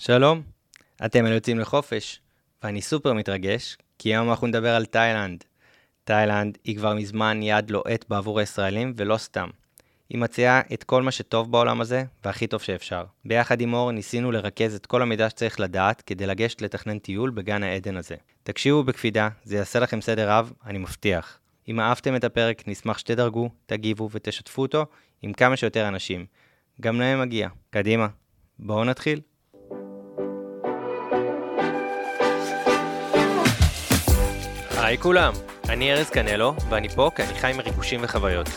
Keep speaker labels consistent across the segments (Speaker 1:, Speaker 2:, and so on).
Speaker 1: שלום, אתם יוצאים לחופש, ואני סופר מתרגש, כי היום אנחנו נדבר על תאילנד. תאילנד היא כבר מזמן יעד לוהט בעבור הישראלים, ולא סתם. היא מציעה את כל מה שטוב בעולם הזה, והכי טוב שאפשר. ביחד עם אור ניסינו לרכז את כל המידע שצריך לדעת כדי לגשת לתכנן טיול בגן העדן הזה. תקשיבו בקפידה, זה יעשה לכם סדר רב, אני מבטיח. אם אהבתם את הפרק, נשמח שתדרגו, תגיבו ותשתפו אותו עם כמה שיותר אנשים. גם להם מגיע. קדימה, בואו נתחיל. היי כולם, אני ארז קנלו, ואני פה כי אני חי מריגושים וחוויות.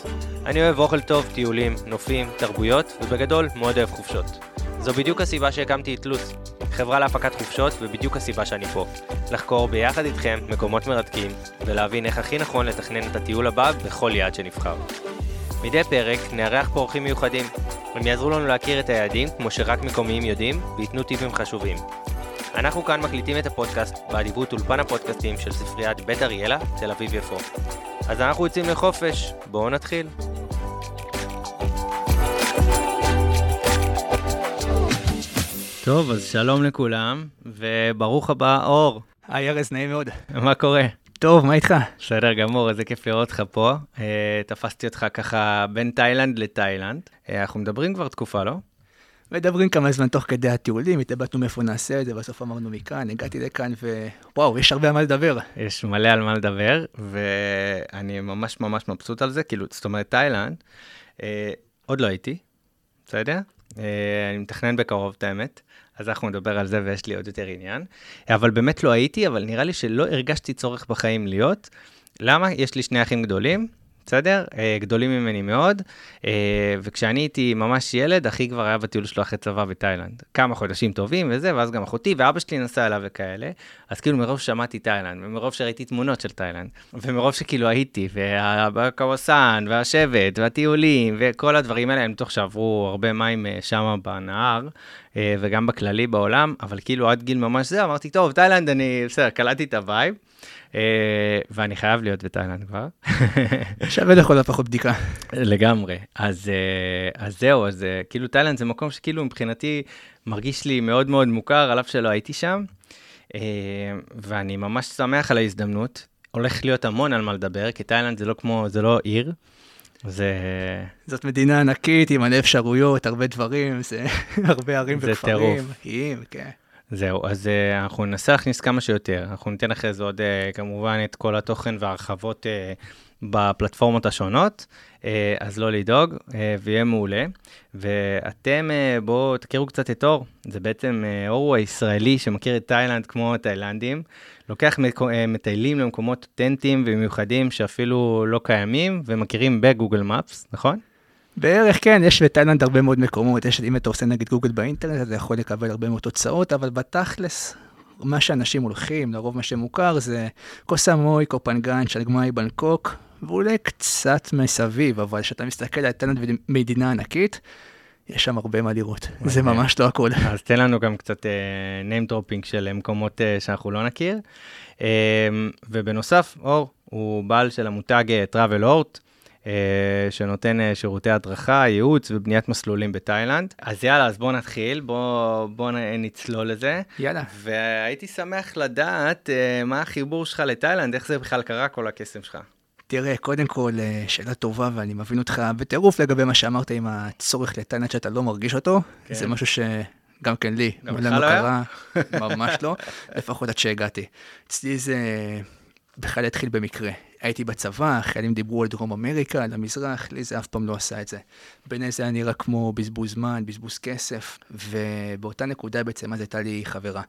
Speaker 1: אני אוהב אוכל טוב, טיולים, נופים, תרבויות, ובגדול, מאוד אוהב חופשות. זו בדיוק הסיבה שהקמתי את לוץ, חברה להפקת חופשות, ובדיוק הסיבה שאני פה. לחקור ביחד איתכם מקומות מרתקים, ולהבין איך הכי נכון לתכנן את הטיול הבא בכל יעד שנבחר. מדי פרק נארח פה אורחים מיוחדים. הם יעזרו לנו להכיר את היעדים כמו שרק מקומיים יודעים, וייתנו טיפים חשובים. אנחנו כאן מקליטים את הפודקאסט באדיבות אולפן הפודקאסטים של ספריית בית אריאלה, תל אביב יפו. אז אנחנו יוצאים לחופש, בואו נתחיל. טוב, אז שלום לכולם, וברוך הבא, אור.
Speaker 2: היי ארז, נעים מאוד.
Speaker 1: מה קורה?
Speaker 2: טוב, מה איתך?
Speaker 1: בסדר גמור, איזה כיף לראות אותך פה. Uh, תפסתי אותך ככה בין תאילנד לתאילנד. Uh, אנחנו מדברים כבר תקופה, לא?
Speaker 2: מדברים כמה זמן תוך כדי הטיולים, התלבטנו מאיפה נעשה את זה, בסוף אמרנו מכאן, הגעתי לכאן, ווואו, יש הרבה על מה לדבר.
Speaker 1: יש מלא על מה לדבר, ואני ממש ממש מבסוט על זה, כאילו, זאת אומרת, תאילנד, אה, עוד לא הייתי, בסדר? אה, אני מתכנן בקרוב את האמת, אז אנחנו נדבר על זה ויש לי עוד יותר עניין. אבל באמת לא הייתי, אבל נראה לי שלא הרגשתי צורך בחיים להיות. למה? יש לי שני אחים גדולים, בסדר? אה, גדולים ממני מאוד, אה, וכשאני הייתי ממש ילד, אחי כבר היה בטיול שלו אחרי צבא בתאילנד. כמה חודשים טובים וזה, ואז גם אחותי ואבא שלי נסע אליו וכאלה, אז כאילו מרוב ששמעתי תאילנד, ומרוב שראיתי תמונות של תאילנד, ומרוב שכאילו הייתי, והקווסן, והשבט, והטיולים, וכל הדברים האלה, אני בטוח שעברו הרבה מים אה, שם בנהר, וגם בכללי בעולם, אבל כאילו עד גיל ממש זה, אמרתי, טוב, תאילנד, אני, בסדר, קלטתי את ה vibe. אה, ואני חייב להיות בתאילנד כבר.
Speaker 2: שווה לכל הפחות בדיקה.
Speaker 1: לגמרי. אז, אה, אז זהו, אז אה, כאילו תאילנד זה מקום שכאילו מבחינתי מרגיש לי מאוד מאוד מוכר, על אף שלא הייתי שם. ואני ממש שמח על ההזדמנות. הולך להיות המון על מה לדבר, כי תאילנד זה לא כמו, זה לא עיר. זה...
Speaker 2: זאת מדינה ענקית עם מלא אפשרויות, הרבה דברים, זה הרבה ערים וכפרים. זה טירוף. כן.
Speaker 1: זהו, אז uh, אנחנו ננסה להכניס כמה שיותר. אנחנו ניתן אחרי זה עוד uh, כמובן את כל התוכן וההרחבות uh, בפלטפורמות השונות, uh, אז לא לדאוג, uh, ויהיה מעולה. ואתם, uh, בואו תכירו קצת את אור. זה בעצם, uh, אור הוא הישראלי שמכיר את תאילנד כמו תאילנדים. לוקח מטיילים למקומות אותנטיים ומיוחדים שאפילו לא קיימים, ומכירים בגוגל מפס, נכון?
Speaker 2: בערך כן, יש בתאילנד הרבה מאוד מקומות, יש, אם אתה עושה נגיד גוגל באינטרנט, אתה יכול לקבל הרבה מאוד תוצאות, אבל בתכלס, מה שאנשים הולכים, לרוב מה שמוכר זה קוסמוי, קופנגן, שלגמאי, בנקוק, ואולי קצת מסביב, אבל כשאתה מסתכל על תאילנד מדינה ענקית, יש שם הרבה מה לראות, זה ממש לא הכל.
Speaker 1: אז תן לנו גם קצת uh, name dropping של מקומות uh, שאנחנו לא נכיר. Uh, ובנוסף, אור הוא בעל של המותג uh, travel ort. אה, שנותן אה, שירותי הדרכה, ייעוץ ובניית מסלולים בתאילנד. אז יאללה, אז בואו נתחיל, בואו בוא נצלול לזה.
Speaker 2: יאללה.
Speaker 1: והייתי שמח לדעת uh, מה החיבור שלך לתאילנד, איך זה בכלל קרה, כל הקסם שלך.
Speaker 2: תראה, קודם כל, שאלה טובה, ואני מבין אותך בטירוף לגבי מה שאמרת עם הצורך לתאילנד שאתה לא מרגיש אותו. כן. זה משהו שגם כן לי,
Speaker 1: גם לך לא קרה,
Speaker 2: ממש לא, לפחות עד שהגעתי. אצלי זה בכלל התחיל במקרה. הייתי בצבא, חיילים דיברו על דרום אמריקה, על המזרח, לי זה אף פעם לא עשה את זה. בעיניי זה היה נראה כמו בזבוז זמן, בזבוז כסף, ובאותה נקודה בעצם אז הייתה לי חברה.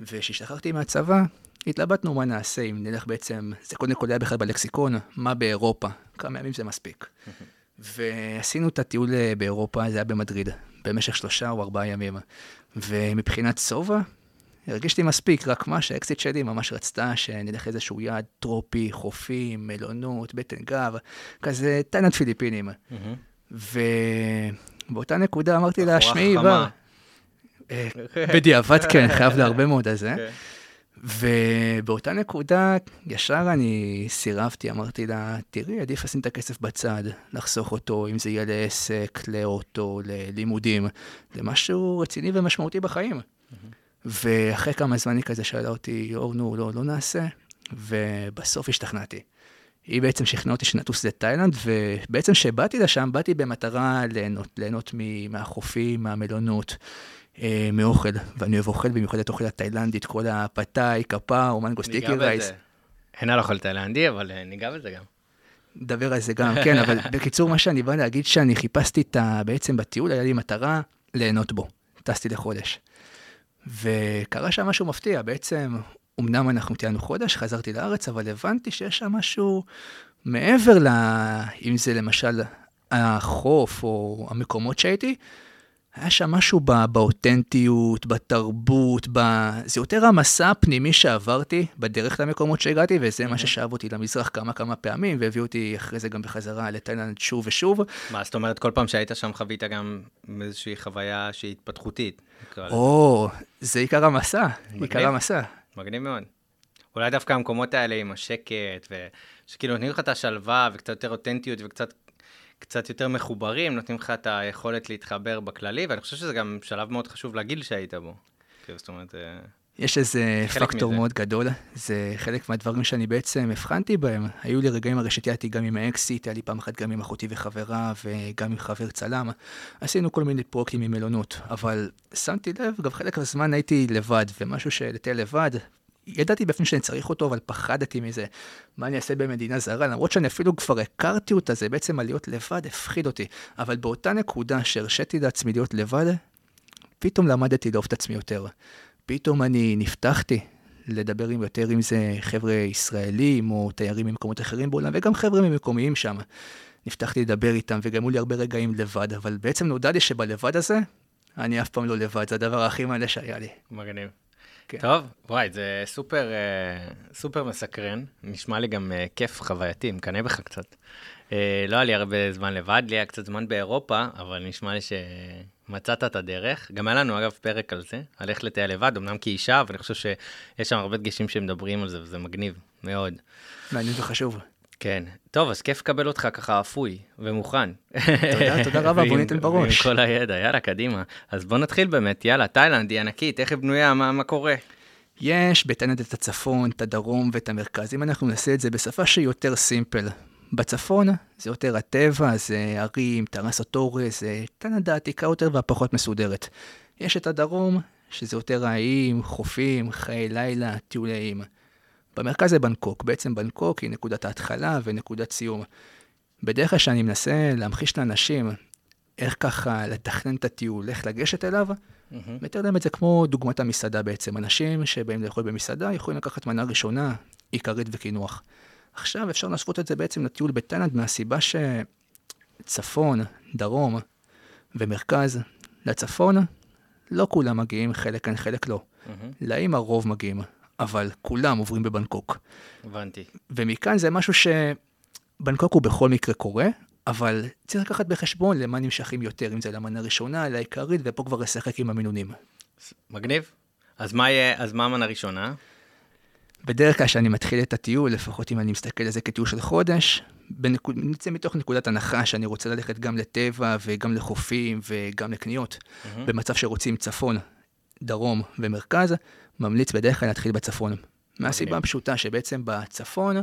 Speaker 2: וכשהשתחררתי מהצבא, התלבטנו מה נעשה, אם נלך בעצם, זה קודם כל היה בכלל בלקסיקון, מה באירופה, כמה ימים זה מספיק. ועשינו את הטיול באירופה, זה היה במדריד, במשך שלושה או ארבעה ימים. ומבחינת סובה, הרגישתי מספיק, רק מה שהאקסיט שלי ממש רצתה שנלך איזשהו יעד טרופי, חופים, מלונות, בטן גב, כזה תאילנד פיליפינים. ובאותה נקודה אמרתי לה, שמעי, בר. אה, בדיעבד כן, חייב להרבה מאוד על זה. כן. ובאותה נקודה, ישר אני סירבתי, אמרתי לה, תראי, עדיף לשים את הכסף בצד, לחסוך אותו, אם זה יהיה לעסק, לאוטו, ללימודים, למשהו רציני ומשמעותי בחיים. ואחרי כמה זמן היא כזה שאלה אותי, אור, נו, לא, לא נעשה, ובסוף השתכנעתי. היא בעצם שכנעה אותי שנטוס לתאילנד, ובעצם כשבאתי לשם, באתי במטרה ליהנות, ליהנות מהחופים, מהמלונות, אה, מאוכל, ואני אוהב אוכל, במיוחד את האוכל התאילנדית, כל הפתאי, קפאו, מנגו סטיקי רייס.
Speaker 1: אין על אוכל תאילנדי, אבל אה, ניגע בזה גם.
Speaker 2: נדבר על זה גם, כן, אבל בקיצור, מה שאני בא להגיד, שאני חיפשתי את ה... בעצם בטיול, היה לי מטרה ליהנות בו. טסתי לחודש. וקרה שם משהו מפתיע, בעצם, אמנם אנחנו טיילנו חודש, חזרתי לארץ, אבל הבנתי שיש שם משהו מעבר ל... אם זה למשל החוף או המקומות שהייתי, היה שם משהו בא, באותנטיות, בתרבות, ב... זה יותר המסע הפנימי שעברתי בדרך למקומות שהגעתי, וזה מה ששאב אותי למזרח כמה כמה פעמים, והביא אותי אחרי זה גם בחזרה לתאילנד שוב ושוב.
Speaker 1: מה, זאת אומרת, כל פעם שהיית שם חווית גם איזושהי חוויה שהיא התפתחותית.
Speaker 2: או, זה עיקר המסע, עיקר המסע.
Speaker 1: מגניב מאוד. אולי דווקא המקומות האלה עם השקט, ושכאילו נותנים לך את השלווה וקצת יותר אותנטיות וקצת קצת יותר מחוברים, נותנים לך את היכולת להתחבר בכללי, ואני חושב שזה גם שלב מאוד חשוב לגיל שהיית בו. כאילו, זאת אומרת... אה,
Speaker 2: יש איזה פקטור מזה. מאוד גדול, זה חלק מהדברים שאני בעצם הבחנתי בהם. היו לי רגעים הראשיתי הייתי גם עם האקסיט, היה לי פעם אחת גם עם אחותי וחברה, וגם עם חבר צלם. עשינו כל מיני פרויקטים עם מלונות, אבל שמתי לב, גם חלק מהזמן הייתי לבד, ומשהו שלטייל לבד, ידעתי בפנים שאני צריך אותו, אבל פחדתי מזה. מה אני אעשה במדינה זרה? למרות שאני אפילו כבר הכרתי אותה, זה בעצם הלהיות לבד הפחיד אותי. אבל באותה נקודה שהרשיתי לעצמי להיות לבד, פתאום למדתי לאהוב את עצמי יותר. פתאום אני נפתחתי לדבר עם יותר, אם זה חבר'ה ישראלים או תיירים ממקומות אחרים בעולם, וגם חבר'ה ממקומיים שם. נפתחתי לדבר איתם, וגם לי הרבה רגעים לבד, אבל בעצם נודע לי שבלבד הזה, אני אף פעם לא לבד, זה הדבר הכי מלא שהיה לי.
Speaker 1: מגניב. כן. טוב, וואי, זה סופר, אה, סופר מסקרן, נשמע לי גם אה, כיף, חווייתי, מקנא בך קצת. אה, לא היה לי הרבה זמן לבד, לי היה קצת זמן באירופה, אבל נשמע לי שמצאת את הדרך. גם היה לנו, אגב, פרק על זה, על איך לטייל לבד, אמנם כאישה, אבל אני חושב שיש שם הרבה דגשים שמדברים על זה, וזה מגניב מאוד.
Speaker 2: מעניין וחשוב.
Speaker 1: כן. טוב, אז כיף לקבל אותך ככה אפוי ומוכן.
Speaker 2: תודה, תודה רבה, בוא ניתן בראש.
Speaker 1: עם כל הידע, יאללה, קדימה. אז בוא נתחיל באמת, יאללה, תאילנד היא ענקית, איך היא בנויה, מה, מה קורה?
Speaker 2: יש בתאילנד את הצפון, את הדרום ואת המרכז. אם אנחנו נעשה את זה בשפה שהיא יותר סימפל. בצפון זה יותר הטבע, זה ערים, טרסות אורס, זה תאילנד העתיקה יותר והפחות מסודרת. יש את הדרום, שזה יותר האיים, חופים, חיי לילה, טיוליים. במרכז זה בנקוק, בעצם בנקוק היא נקודת ההתחלה ונקודת סיום. בדרך כלל כשאני מנסה להמחיש לאנשים איך ככה לתכנן את הטיול, איך לגשת אליו, mm-hmm. מתאר להם את זה כמו דוגמת המסעדה בעצם. אנשים שבאים לאכול במסעדה יכולים לקחת מנה ראשונה, עיקרית וקינוח. עכשיו אפשר להשוות את זה בעצם לטיול בתאילנד מהסיבה שצפון, דרום ומרכז, לצפון לא כולם מגיעים, חלק כן, חלק לא. Mm-hmm. לאים הרוב מגיעים. אבל כולם עוברים בבנקוק.
Speaker 1: הבנתי.
Speaker 2: ומכאן זה משהו שבנקוק הוא בכל מקרה קורה, אבל צריך לקחת בחשבון למה נמשכים יותר, אם זה למנה ראשונה, לעיקרית, ופה כבר לשחק עם המינונים.
Speaker 1: מגניב. אז מה יהיה, אז מה המנה ראשונה?
Speaker 2: בדרך כלל כשאני מתחיל את הטיול, לפחות אם אני מסתכל על זה כטיול של חודש, בנקוד, נצא מתוך נקודת הנחה שאני רוצה ללכת גם לטבע וגם לחופים וגם לקניות, mm-hmm. במצב שרוצים צפון, דרום ומרכז, ממליץ בדרך כלל להתחיל בצפון. מהסיבה הפשוטה שבעצם בצפון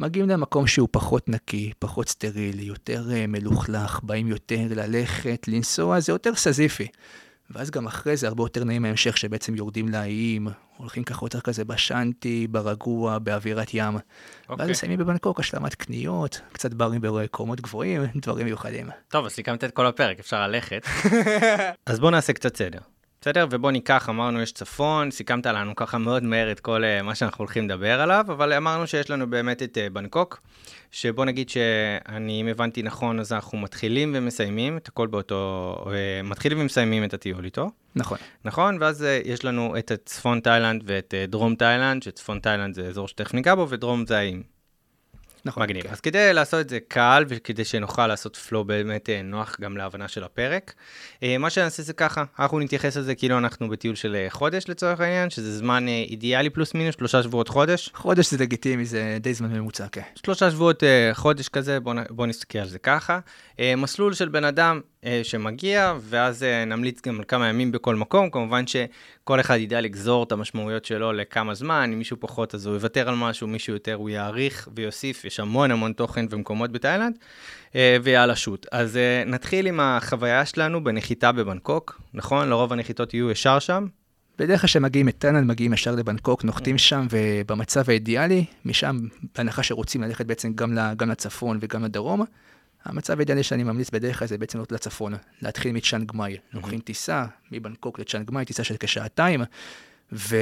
Speaker 2: מגיעים למקום שהוא פחות נקי, פחות סטרילי, יותר uh, מלוכלך, באים יותר ללכת, לנסוע, זה יותר סזיפי. ואז גם אחרי זה הרבה יותר נעים ההמשך, שבעצם יורדים לאיים, הולכים ככה יותר כזה בשאנטי, ברגוע, באווירת ים. Okay. ואז אוקיי. מסיימים בבנקוק, השלמת קניות, קצת ברים בקומות גבוהים, דברים מיוחדים.
Speaker 1: טוב, אז סיכמת את כל הפרק, אפשר ללכת. אז בואו נעשה קצת סדר. בסדר? ובוא ניקח, אמרנו יש צפון, סיכמת לנו ככה מאוד מהר את כל uh, מה שאנחנו הולכים לדבר עליו, אבל אמרנו שיש לנו באמת את uh, בנקוק, שבוא נגיד שאני, אם הבנתי נכון, אז אנחנו מתחילים ומסיימים את הכל באותו, uh, מתחילים ומסיימים את הטיול איתו.
Speaker 2: נכון.
Speaker 1: נכון, ואז יש לנו את צפון תאילנד ואת דרום תאילנד, שצפון תאילנד זה אזור שתכף ניגע בו, ודרום זה האיים. נכון. מגניב. כן. אז כדי לעשות את זה קל, וכדי שנוכל לעשות פלואו באמת אה, נוח גם להבנה של הפרק, אה, מה שנעשה זה ככה, אנחנו נתייחס לזה כאילו אנחנו בטיול של אה, חודש לצורך העניין, שזה זמן אידיאלי פלוס מינוס, שלושה שבועות חודש.
Speaker 2: חודש זה לגיטימי, זה די זמן ממוצע, כן.
Speaker 1: שלושה שבועות חודש כזה, בואו בוא נסתכל על זה ככה. מסלול של בן אדם שמגיע, ואז אה, נמליץ גם על כמה ימים בכל מקום. כמובן שכל אחד ידע לגזור את המשמעויות שלו לכמה זמן, אם מישהו פחות אז הוא יוותר על משהו, מישהו יותר הוא יעריך ויוסיף, יש המון המון תוכן ומקומות בתאילנד, אה, ויאללה shoot. אז נתחיל עם החוויה שלנו בנחיתה בבנקוק, נכון? לרוב הנחיתות יהיו ישר שם.
Speaker 2: בדרך כלל כשמגיעים מתאילנד, מגיעים ישר לבנקוק, נוחתים שם, ובמצב האידיאלי, משם, בהנחה שרוצים ללכת בעצם גם, גם לצפון וגם לדרום, המצב האידיאלי שאני ממליץ בדרך כלל זה בעצם לעלות לצפון, להתחיל מצ'אנג מאי. לוקחים טיסה מבנקוק לצ'אנג מאי, טיסה של כשעתיים, ו...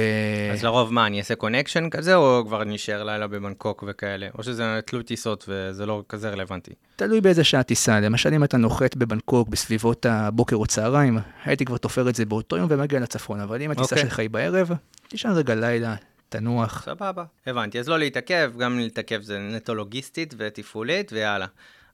Speaker 1: אז לרוב מה, אני אעשה connection כזה, או כבר נשאר לילה בבנקוק וכאלה? או שזה תלוי טיסות וזה לא כזה רלוונטי?
Speaker 2: תלוי באיזה שעה טיסה. למשל, אם אתה נוחת בבנקוק בסביבות הבוקר או צהריים, הייתי כבר תופר את זה באותו יום ומגיע לצפון, אבל אם הטיסה okay. אוקיי. שלך היא בערב, תשאר רגע לילה, תנוח.
Speaker 1: סבבה, הבנתי. אז לא להתעכב, גם להתעכב זה נטו לוגיסטית ותפעולית, ויאללה.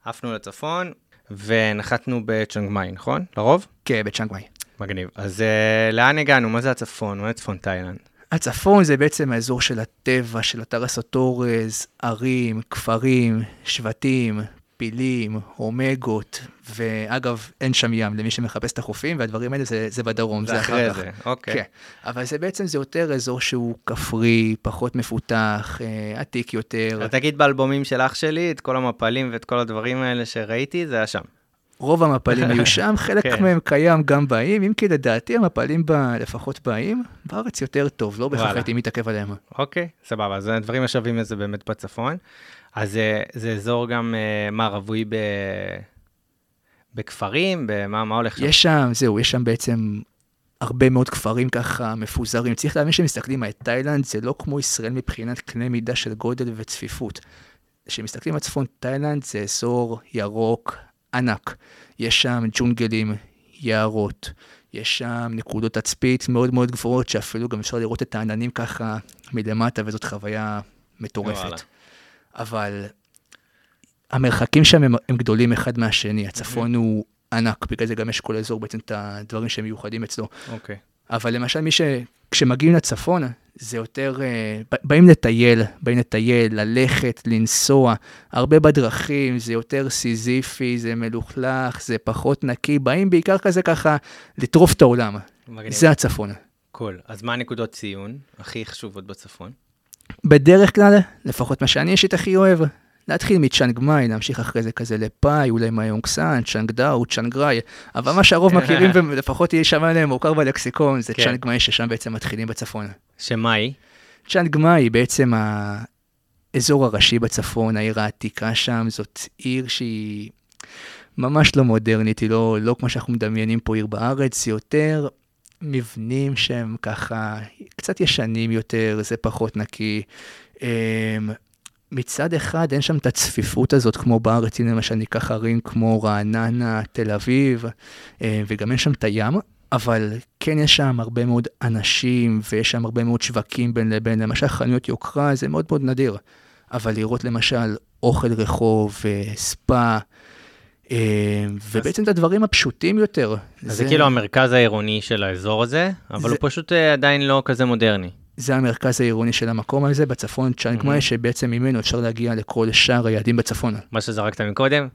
Speaker 1: עפנו לצפון, ונחתנו בצ'אנג מאי, נכון? לרוב?
Speaker 2: כן, בצ'אנג מאי.
Speaker 1: מגניב. אז uh, לאן הגענו? מה זה הצפון? מה זה צפון תאילנד?
Speaker 2: הצפון זה בעצם האזור של הטבע, של אתר הסוטורז, ערים, כפרים, שבטים, פילים, אומגות, ואגב, אין שם ים למי שמחפש את החופים, והדברים האלה זה, זה בדרום,
Speaker 1: זה, זה אחרי זה, אוקיי. כן,
Speaker 2: אבל זה בעצם, זה יותר אזור שהוא כפרי, פחות מפותח, אה, עתיק יותר.
Speaker 1: תגיד באלבומים של אח שלי, את כל המפלים ואת כל הדברים האלה שראיתי, זה היה שם.
Speaker 2: רוב המפלים היו שם, חלק כן. מהם קיים גם באיים, אם כי לדעתי המפלים ב, לפחות באיים, בארץ יותר טוב, לא בהכרח הייתי מתעכב עליהם.
Speaker 1: אוקיי, סבבה, אז הדברים השווים לזה באמת בצפון. אז זה, זה אזור גם, uh, מה, רווי ב... בכפרים? במה מה הולך
Speaker 2: שם? יש שם, זהו, יש שם בעצם הרבה מאוד כפרים ככה מפוזרים. צריך להבין שמסתכלים על תאילנד, זה לא כמו ישראל מבחינת קנה מידה של גודל וצפיפות. כשמסתכלים על צפון תאילנד, זה אזור ירוק ענק. יש שם ג'ונגלים, יערות, יש שם נקודות תצפית מאוד מאוד גבוהות, שאפילו גם אפשר לראות את העננים ככה מלמטה, וזאת חוויה מטורפת. וואלה. אבל המרחקים שם הם, הם גדולים אחד מהשני, הצפון mm-hmm. הוא ענק, בגלל זה גם יש כל אזור בעצם את הדברים שהם מיוחדים אצלו.
Speaker 1: אוקיי. Okay.
Speaker 2: אבל למשל, מי ש... כשמגיעים לצפון, זה יותר, uh, באים לטייל, באים לטייל, ללכת, לנסוע, הרבה בדרכים, זה יותר סיזיפי, זה מלוכלך, זה פחות נקי, באים בעיקר כזה ככה לטרוף את העולם. מגניב. זה הצפון.
Speaker 1: Cool. Cool. אז מה הנקודות ציון הכי חשובות בצפון?
Speaker 2: בדרך כלל, לפחות מה שאני אישית הכי אוהב, להתחיל מצ'אנג מאי, להמשיך אחרי זה כזה לפאי, אולי מאי הונג סון, צ'יאנג דאו, צ'אנג ראי, אבל מה שהרוב מכירים ולפחות יהיה שם עליהם מוכר בלקסיקון, זה כן. צ'אנג מאי ששם בעצם מתחילים בצפון.
Speaker 1: שמאי?
Speaker 2: צ'אנג מאי בעצם האזור הראשי בצפון, העיר העתיקה שם, זאת עיר שהיא ממש לא מודרנית, היא לא, לא כמו שאנחנו מדמיינים פה עיר בארץ, היא יותר מבנים שהם ככה קצת ישנים יותר, זה פחות נקי. אמ, מצד אחד אין שם את הצפיפות הזאת כמו בארץ, הנה למשל ניקח ערים כמו רעננה, תל אביב, אמ, וגם אין שם את הים, אבל כן יש שם הרבה מאוד אנשים ויש שם הרבה מאוד שווקים בין לבין, למשל חנויות יוקרה זה מאוד מאוד נדיר, אבל לראות למשל אוכל רחוב, ספא, אה, ובעצם את הדברים הפשוטים יותר.
Speaker 1: אז זה כאילו המרכז העירוני של האזור הזה, אבל הוא פשוט אה, עדיין לא כזה מודרני.
Speaker 2: זה המרכז העירוני של המקום הזה בצפון, צ'אנגמאי, שבעצם ממנו אפשר להגיע לכל שאר היעדים בצפון.
Speaker 1: מה שזרקת מקודם?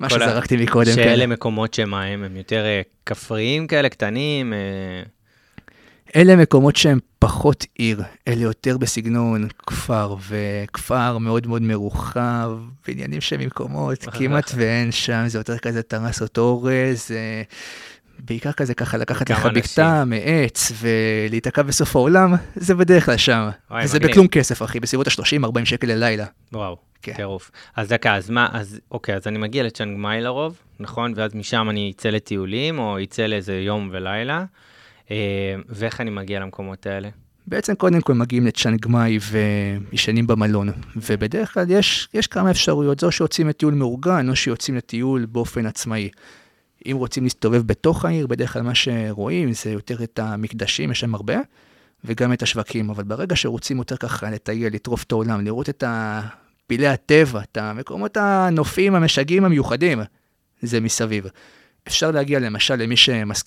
Speaker 2: מה שזרקתי מקודם, כן.
Speaker 1: שאלה מקומות שמה הם, הם יותר אה, כפריים כאלה, קטנים?
Speaker 2: אלה מקומות שהם פחות עיר, אלה יותר בסגנון כפר, וכפר מאוד מאוד מרוחב, בניינים שהם ממקומות כמעט ואין שם, זה יותר כזה טרס אורז, בעיקר כזה ככה לקחת לך בקתה מעץ ולהיתקע בסוף העולם, זה בדרך כלל שם. וואי, זה בכלום כסף, אחי, בסביבות ה-30-40 שקל ללילה.
Speaker 1: וואו, כן. טירוף. אז דקה, אז מה, אז אוקיי, אז אני מגיע לצ'אנג מאי לרוב, נכון? ואז משם אני אצא לטיולים, או אצא לאיזה יום ולילה. אה, ואיך אני מגיע למקומות האלה?
Speaker 2: בעצם קודם כל מגיעים לצ'אנגמאי וישנים במלון, ובדרך כלל יש, יש כמה אפשרויות, זו שיוצאים לטיול מאורגן או שיוצאים לטיול באופן עצמאי. אם רוצים להסתובב בתוך העיר, בדרך כלל מה שרואים זה יותר את המקדשים, יש שם הרבה, וגם את השווקים, אבל ברגע שרוצים יותר ככה לטייל, לטרוף את העולם, לראות את פעילי הטבע, את המקומות הנופים המשגעים המיוחדים, זה מסביב. אפשר להגיע למשל למי שמס...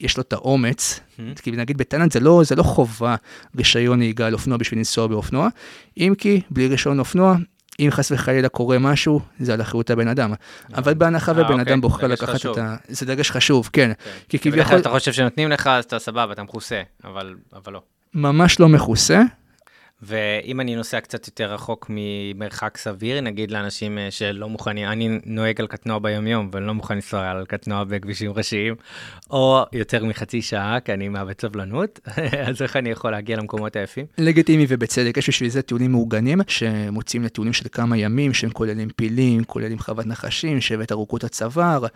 Speaker 2: יש לו את האומץ, mm-hmm. כי נגיד בתאילנד זה לא, זה לא חובה רישיון נהיגה על אופנוע בשביל לנסוע באופנוע, אם כי בלי רישיון אופנוע אם חס וחלילה קורה משהו, זה על אחריות הבן אדם. אבל בהנחה ובן
Speaker 1: אוקיי,
Speaker 2: אדם בוחר לקחת
Speaker 1: חשוב.
Speaker 2: את ה... זה דגש חשוב, כן.
Speaker 1: כן.
Speaker 2: כי כביכול
Speaker 1: אתה חושב שנותנים לך, אז אתה סבבה, אתה מכוסה, אבל אבל לא.
Speaker 2: ממש לא מכוסה.
Speaker 1: ואם אני נוסע קצת יותר רחוק ממרחק סביר, נגיד לאנשים אה, שלא מוכנים, אני נוהג על קטנוע ביומיום, ואני לא מוכן לנסוע על קטנוע בכבישים ראשיים, או יותר מחצי שעה, כי אני מאבד סבלנות, אז איך אני יכול להגיע למקומות היפים?
Speaker 2: לגיטימי ובצדק, יש בשביל זה טיולים מאורגנים, שמוצאים לטיולים של כמה ימים, שהם כוללים פילים, כוללים חוות נחשים, שבט ארוכות הצוואר,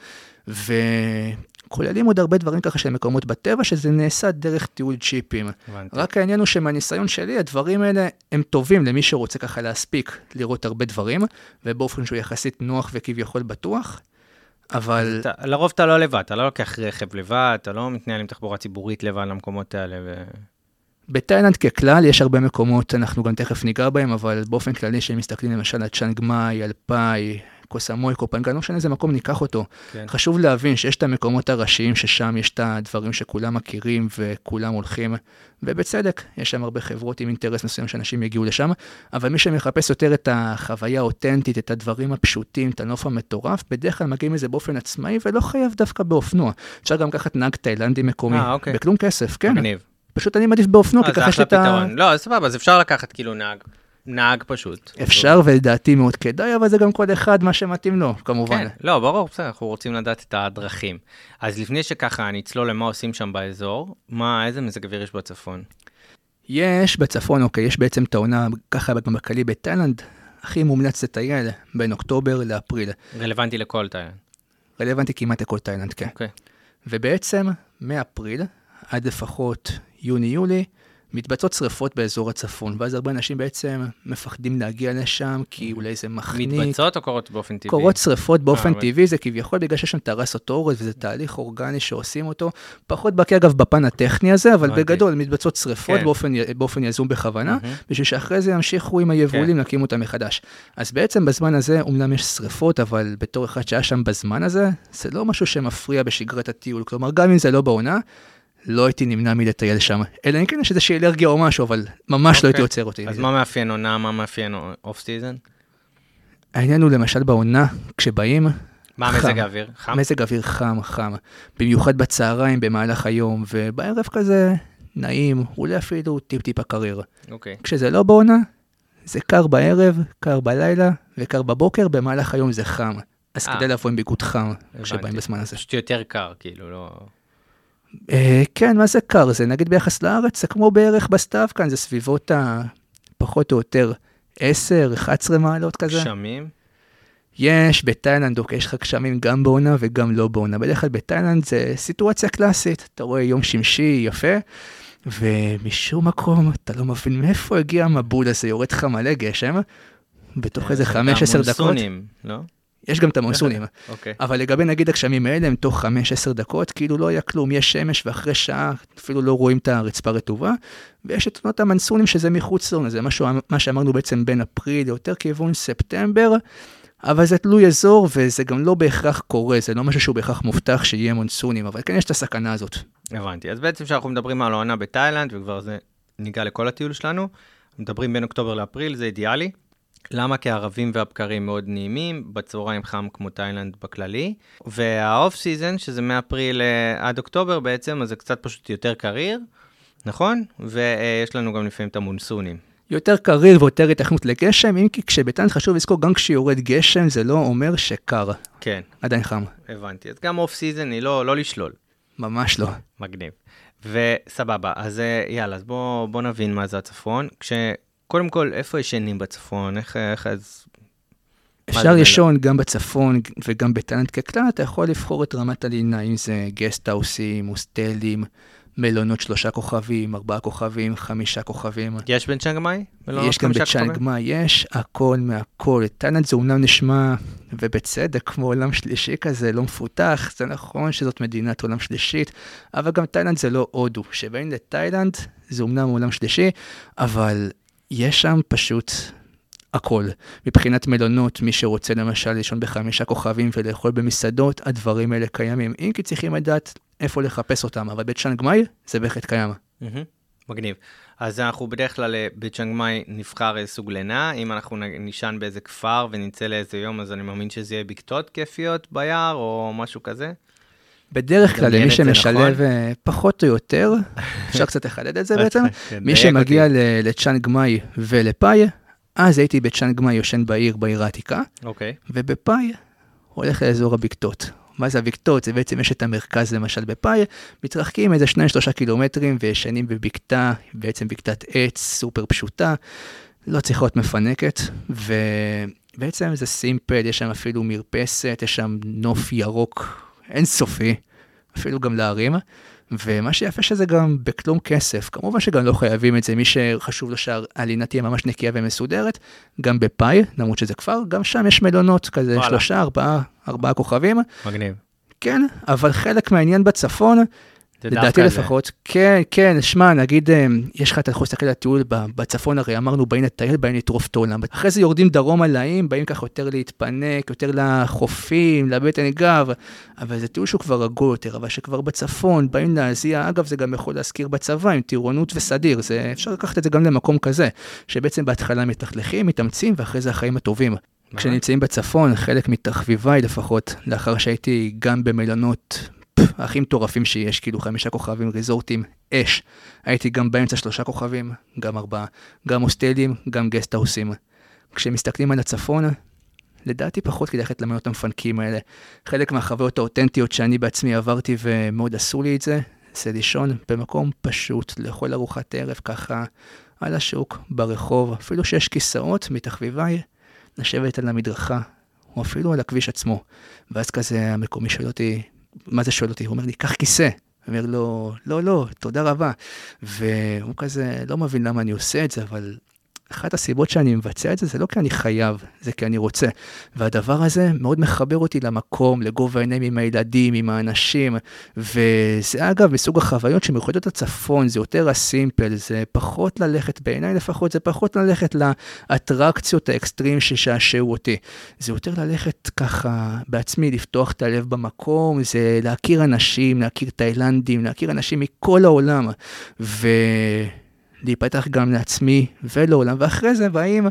Speaker 2: וכוללים עוד הרבה דברים ככה של מקומות בטבע, שזה נעשה דרך טיול צ'יפים.
Speaker 1: הבנתי.
Speaker 2: רק העניין הוא שמהניסיון שלי, הדברים האלה הם טובים למי שרוצה ככה להספיק לראות הרבה דברים, ובאופן שהוא יחסית נוח וכביכול בטוח, אבל
Speaker 1: אתה, לרוב אתה לא לבד, אתה לא לוקח רכב לבד, אתה לא מתנהל עם תחבורה ציבורית לבד למקומות האלה. ו...
Speaker 2: בתאילנד ככלל יש הרבה מקומות, אנחנו גם תכף ניגע בהם, אבל באופן כללי, שהם מסתכלים למשל על צ'אנג מאי, על פאי, קוסמוי, קופנגן, לא משנה איזה מקום ניקח אותו.
Speaker 1: כן.
Speaker 2: חשוב להבין שיש את המקומות הראשיים, ששם יש את הדברים שכולם מכירים וכולם הולכים, ובצדק, יש שם הרבה חברות עם אינטרס מסוים שאנשים יגיעו לשם, אבל מי שמחפש יותר את החוויה האותנטית, את הדברים הפשוטים, את הנוף המטורף, בדרך כלל מגיעים לזה באופן עצמאי, ולא חייב דווקא באופנוע. אפשר גם לקחת נהג תאילנדי מקומי,
Speaker 1: אה, אוקיי.
Speaker 2: בכלום כסף, כן.
Speaker 1: מגניב.
Speaker 2: פשוט אני מעדיף באופנוע,
Speaker 1: אה,
Speaker 2: כי ככה יש את ה...
Speaker 1: לא, סבבה, אז אפשר לקחת כאילו נהג, נהג פשוט.
Speaker 2: אפשר ולדעתי מאוד כדאי, אבל זה גם כל אחד מה שמתאים לו, כמובן.
Speaker 1: כן, לא, ברור, בסדר, אנחנו רוצים לדעת את הדרכים. אז לפני שככה נצלול למה עושים שם באזור, מה, איזה מזג אוויר יש בצפון?
Speaker 2: יש בצפון, אוקיי, יש בעצם את העונה, ככה גם בכללי בתאילנד, הכי מומלץ לטייל בין אוקטובר לאפריל.
Speaker 1: רלוונטי לכל תאילנד.
Speaker 2: רלוונטי כמעט לכל תאילנד, כן.
Speaker 1: אוקיי.
Speaker 2: ובעצם, מאפריל עד לפחות יוני-יולי, מתבצעות שריפות באזור הצפון, ואז הרבה אנשים בעצם מפחדים להגיע לשם, כי אולי זה מחניק.
Speaker 1: מתבצעות או קורות באופן טבעי?
Speaker 2: קורות שריפות באופן
Speaker 1: אבל-
Speaker 2: טבעי, זה כביכול בגלל שיש שם טרסות אורז, וזה תהליך אורגני שעושים אותו. פחות בקיא אגב בפן הטכני הזה, אבל. בגדול מתבצעות שריפות
Speaker 1: כן.
Speaker 2: באופן, באופן יזום בכוונה. בשביל שאחרי זה ימשיכו עם היבולים להקים אותם מחדש. אז בעצם בזמן הזה, אומנם יש שריפות, אבל בתור אחד שהיה שם בזמן הזה, זה לא משהו שמפריע בשגרת הטיול. כלומר, גם אם זה לא בעונה, לא הייתי נמנע מלטייל שם. אלא אם כן יש איזושהי אלרגיה או משהו, אבל ממש לא הייתי
Speaker 1: אוקיי.
Speaker 2: עוצר אותי.
Speaker 1: אז מה מאפיין עונה, מה מאפיין off season?
Speaker 2: העניין הוא למשל בעונה, כשבאים,
Speaker 1: מה. מזג האוויר? חם?
Speaker 2: מזג אוויר חם, חם. במיוחד בצהריים, במהלך היום, ובערב כזה נעים, אולי אפילו טיפ-טיפה קריר.
Speaker 1: אוקיי.
Speaker 2: כשזה לא בעונה, זה קר בערב, קר בלילה וקר בבוקר, במהלך היום זה חם. אז
Speaker 1: אה.
Speaker 2: כדאי לבוא עם ביגוד חם כשבאים
Speaker 1: הבנתי.
Speaker 2: בזמן הזה.
Speaker 1: פשוט יותר קר, כאילו, לא...
Speaker 2: אה, כן, מה זה קר? זה נגיד ביחס לארץ, זה כמו בערך בסתיו כאן, זה סביבות ה... פחות או יותר 10, 11 מעלות כזה.
Speaker 1: גשמים?
Speaker 2: יש בתאילנד, אוקיי, יש לך גשמים גם בעונה וגם לא בעונה. בדרך כלל בתאילנד זה סיטואציה קלאסית. אתה רואה יום שמשי יפה, ומשום מקום אתה לא מבין מאיפה הגיע המבול הזה, יורד לך מלא גשם, בתוך איזה 5-10 דקות.
Speaker 1: המונסונים, לא?
Speaker 2: יש גם את המונסונים.
Speaker 1: אוקיי.
Speaker 2: אבל לגבי נגיד הגשמים האלה, הם תוך 5-10 דקות, כאילו לא היה כלום, יש שמש ואחרי שעה אפילו לא רואים את הרצפה רטובה, ויש את עונות המנסונים שזה מחוץ לעונה, זה משהו, מה שאמרנו בעצם בין אפריל ליותר כיוון ספטמבר, אבל זה תלוי אזור וזה גם לא בהכרח קורה, זה לא משהו שהוא בהכרח מובטח שיהיה מונסונים, אבל כן יש את הסכנה הזאת.
Speaker 1: הבנתי. אז בעצם כשאנחנו מדברים על העונה בתאילנד, וכבר זה ניגע לכל הטיול שלנו, מדברים בין אוקטובר לאפריל, זה אידיאלי. למה? כי הערבים והבקרים מאוד נעימים, בצהריים חם כמו תאילנד בכללי, וה off season, שזה מאפריל אה, עד אוקטובר בעצם, אז זה קצת פשוט יותר קריר, נכון? ויש לנו גם לפעמים את המונסונים.
Speaker 2: יותר קריר ויותר התכנות לגשם, אם כי כשבתאילנד חשוב לזכור, גם כשיורד גשם זה לא אומר שקר,
Speaker 1: כן,
Speaker 2: עדיין חם,
Speaker 1: הבנתי. אז גם off season היא לא, לא לשלול.
Speaker 2: ממש לא.
Speaker 1: מגניב. וסבבה, אז אה, יאללה, אז בואו בוא נבין מה זה הצפון. כשקודם כל, איפה ישנים בצפון? איך, איך אז...
Speaker 2: אפשר לישון גם בצפון וגם בתאילנד ככלל, אתה יכול לבחור את רמת הלינה, אם זה גסטהאוסים, הוסטלים, מלונות שלושה כוכבים, ארבעה כוכבים, חמישה כוכבים.
Speaker 1: יש בצ'אנגמאי? מלונות
Speaker 2: יש גם
Speaker 1: כוכבים?
Speaker 2: בצ'אנגמאי, יש הכל מהכל. תאילנד זה אומנם נשמע, ובצדק, כמו עולם שלישי כזה, לא מפותח, זה נכון שזאת מדינת עולם שלישית, אבל גם תאילנד זה לא הודו. כשבאים לתאילנד, זה אומנם עולם שלישי, אבל יש שם פשוט הכל. מבחינת מלונות, מי שרוצה למשל לישון בחמישה כוכבים ולאכול במסעדות, הדברים האלה קיימים. אם כי צריכים לדעת איפה לחפש אותם, אבל בצ'אנג מאי זה בהחלט קיים.
Speaker 1: מהמם. מגניב. אז אנחנו בדרך כלל אה, בצ'אנג מאי נבחר איזה סוג לינה, אם אנחנו נישן באיזה כפר ונצא לאיזה יום, אז אני מאמין שזה יהיה בקתות כיפיות ביער או משהו כזה.
Speaker 2: בדרך כלל, למי שמשלב נכון? אה, פחות או יותר, אפשר קצת לחדד את זה בעצם, כן, מי שמגיע לצ'אנג מאי ולפאי, אז הייתי בצ'אנג מאי יושן בעיר, בעיר העתיקה,
Speaker 1: אוקיי.
Speaker 2: ובפאי הולך לאזור הבקתות. מה זה הבקתות? זה בעצם יש את המרכז למשל בפאי, מתרחקים איזה 2-3 קילומטרים וישנים בבקתה, בעצם בקתת עץ סופר פשוטה, לא צריכה להיות מפנקת, ובעצם זה סימפל, יש שם אפילו מרפסת, יש שם נוף ירוק אינסופי, אפילו גם להרים. ומה שיפה שזה גם בכלום כסף, כמובן שגם לא חייבים את זה, מי שחשוב לו שהלינה תהיה ממש נקייה ומסודרת, גם בפאי, למרות שזה כפר, גם שם יש מלונות כזה, וואלה. שלושה, ארבעה, ארבעה כוכבים.
Speaker 1: מגניב.
Speaker 2: כן, אבל חלק מהעניין בצפון, לדעתי לפחות, כן, כן, שמע, נגיד, אה, יש לך, אתה יכול להסתכל על הטיול בצפון, הרי אמרנו, באים לטייל, באים לטרוף את העולם. אחרי זה יורדים דרום על האיים, באים ככה יותר להתפנק, יותר לחופים, לבטן גב, אבל זה טיול שהוא כבר רגוע יותר, אבל שכבר בצפון, באים להזיע, אגב, זה גם יכול להזכיר בצבא, עם טירונות וסדיר, זה, אפשר לקחת את זה גם למקום כזה, שבעצם בהתחלה מתחלכים, מתאמצים, ואחרי זה החיים הטובים. כשנמצאים בצפון, חלק מתחביביי לפחות, לאחר שהייתי גם במלונות הכי מטורפים שיש, כאילו חמישה כוכבים, ריזורטים, אש. הייתי גם באמצע שלושה כוכבים, גם ארבעה, גם הוסטלים, גם גסטהאוסים. כשמסתכלים על הצפון, לדעתי פחות כדאי ללכת למנות המפנקים האלה. חלק מהחוויות האותנטיות שאני בעצמי עברתי ומאוד עשו לי את זה, זה לישון במקום פשוט, לאכול ארוחת ערב ככה על השוק, ברחוב, אפילו שיש כיסאות מתחביביי, לשבת על המדרכה, או אפילו על הכביש עצמו. ואז כזה המקומי שואל אותי, מה זה שואל אותי? הוא אומר לי, קח כיסא. אומר לו, לא, לא, תודה רבה. והוא כזה לא מבין למה אני עושה את זה, אבל אחת הסיבות שאני מבצע את זה, זה לא כי אני חייב, זה כי אני רוצה. והדבר הזה מאוד מחבר אותי למקום, לגובה העיניים עם הילדים, עם האנשים, וזה אגב מסוג החוויות שמיוחדות לצפון, זה יותר הסימפל, זה פחות ללכת, בעיניי לפחות, זה פחות ללכת לאטרקציות האקסטרים ששעשעו אותי. זה יותר ללכת ככה בעצמי, לפתוח את הלב במקום, זה להכיר אנשים, להכיר תאילנדים, להכיר אנשים מכל העולם. ו... להיפתח גם לעצמי ולעולם, ואחרי זה באים,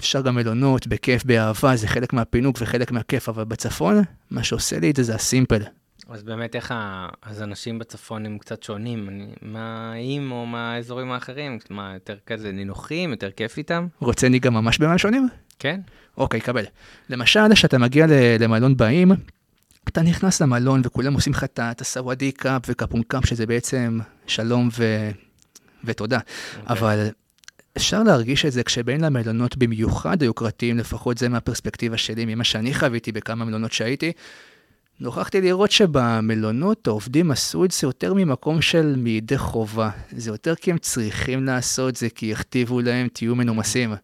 Speaker 2: אפשר גם מלונות, בכיף, באהבה, זה חלק מהפינוק וחלק מהכיף, אבל בצפון, מה שעושה לי את זה זה ה simple.
Speaker 1: אז באמת איך ה... אז אנשים בצפון הם קצת שונים מהאיים או מהאזורים האחרים? מה, יותר כזה נינוחים, יותר כיף איתם?
Speaker 2: רוצה ניגע ממש במה שונים?
Speaker 1: כן.
Speaker 2: אוקיי, קבל. למשל, כשאתה מגיע למלון באיים, אתה נכנס למלון וכולם עושים לך את ה สวัสดีครับ ו ขอบคุณครับ, שזה בעצם שלום ו... ותודה. Okay. אוקיי. אבל אפשר להרגיש את זה כשבאים למלונות במיוחד היוקרתיים, לפחות זה מהפרספקטיבה שלי, ממה שאני חוויתי בכמה מלונות שהייתי. נוכחתי לראות שבמלונות העובדים עשו את זה יותר ממקום של מידי חובה. זה יותר כי הם צריכים לעשות זה, כי הכתיבו להם, תהיו מנומסים.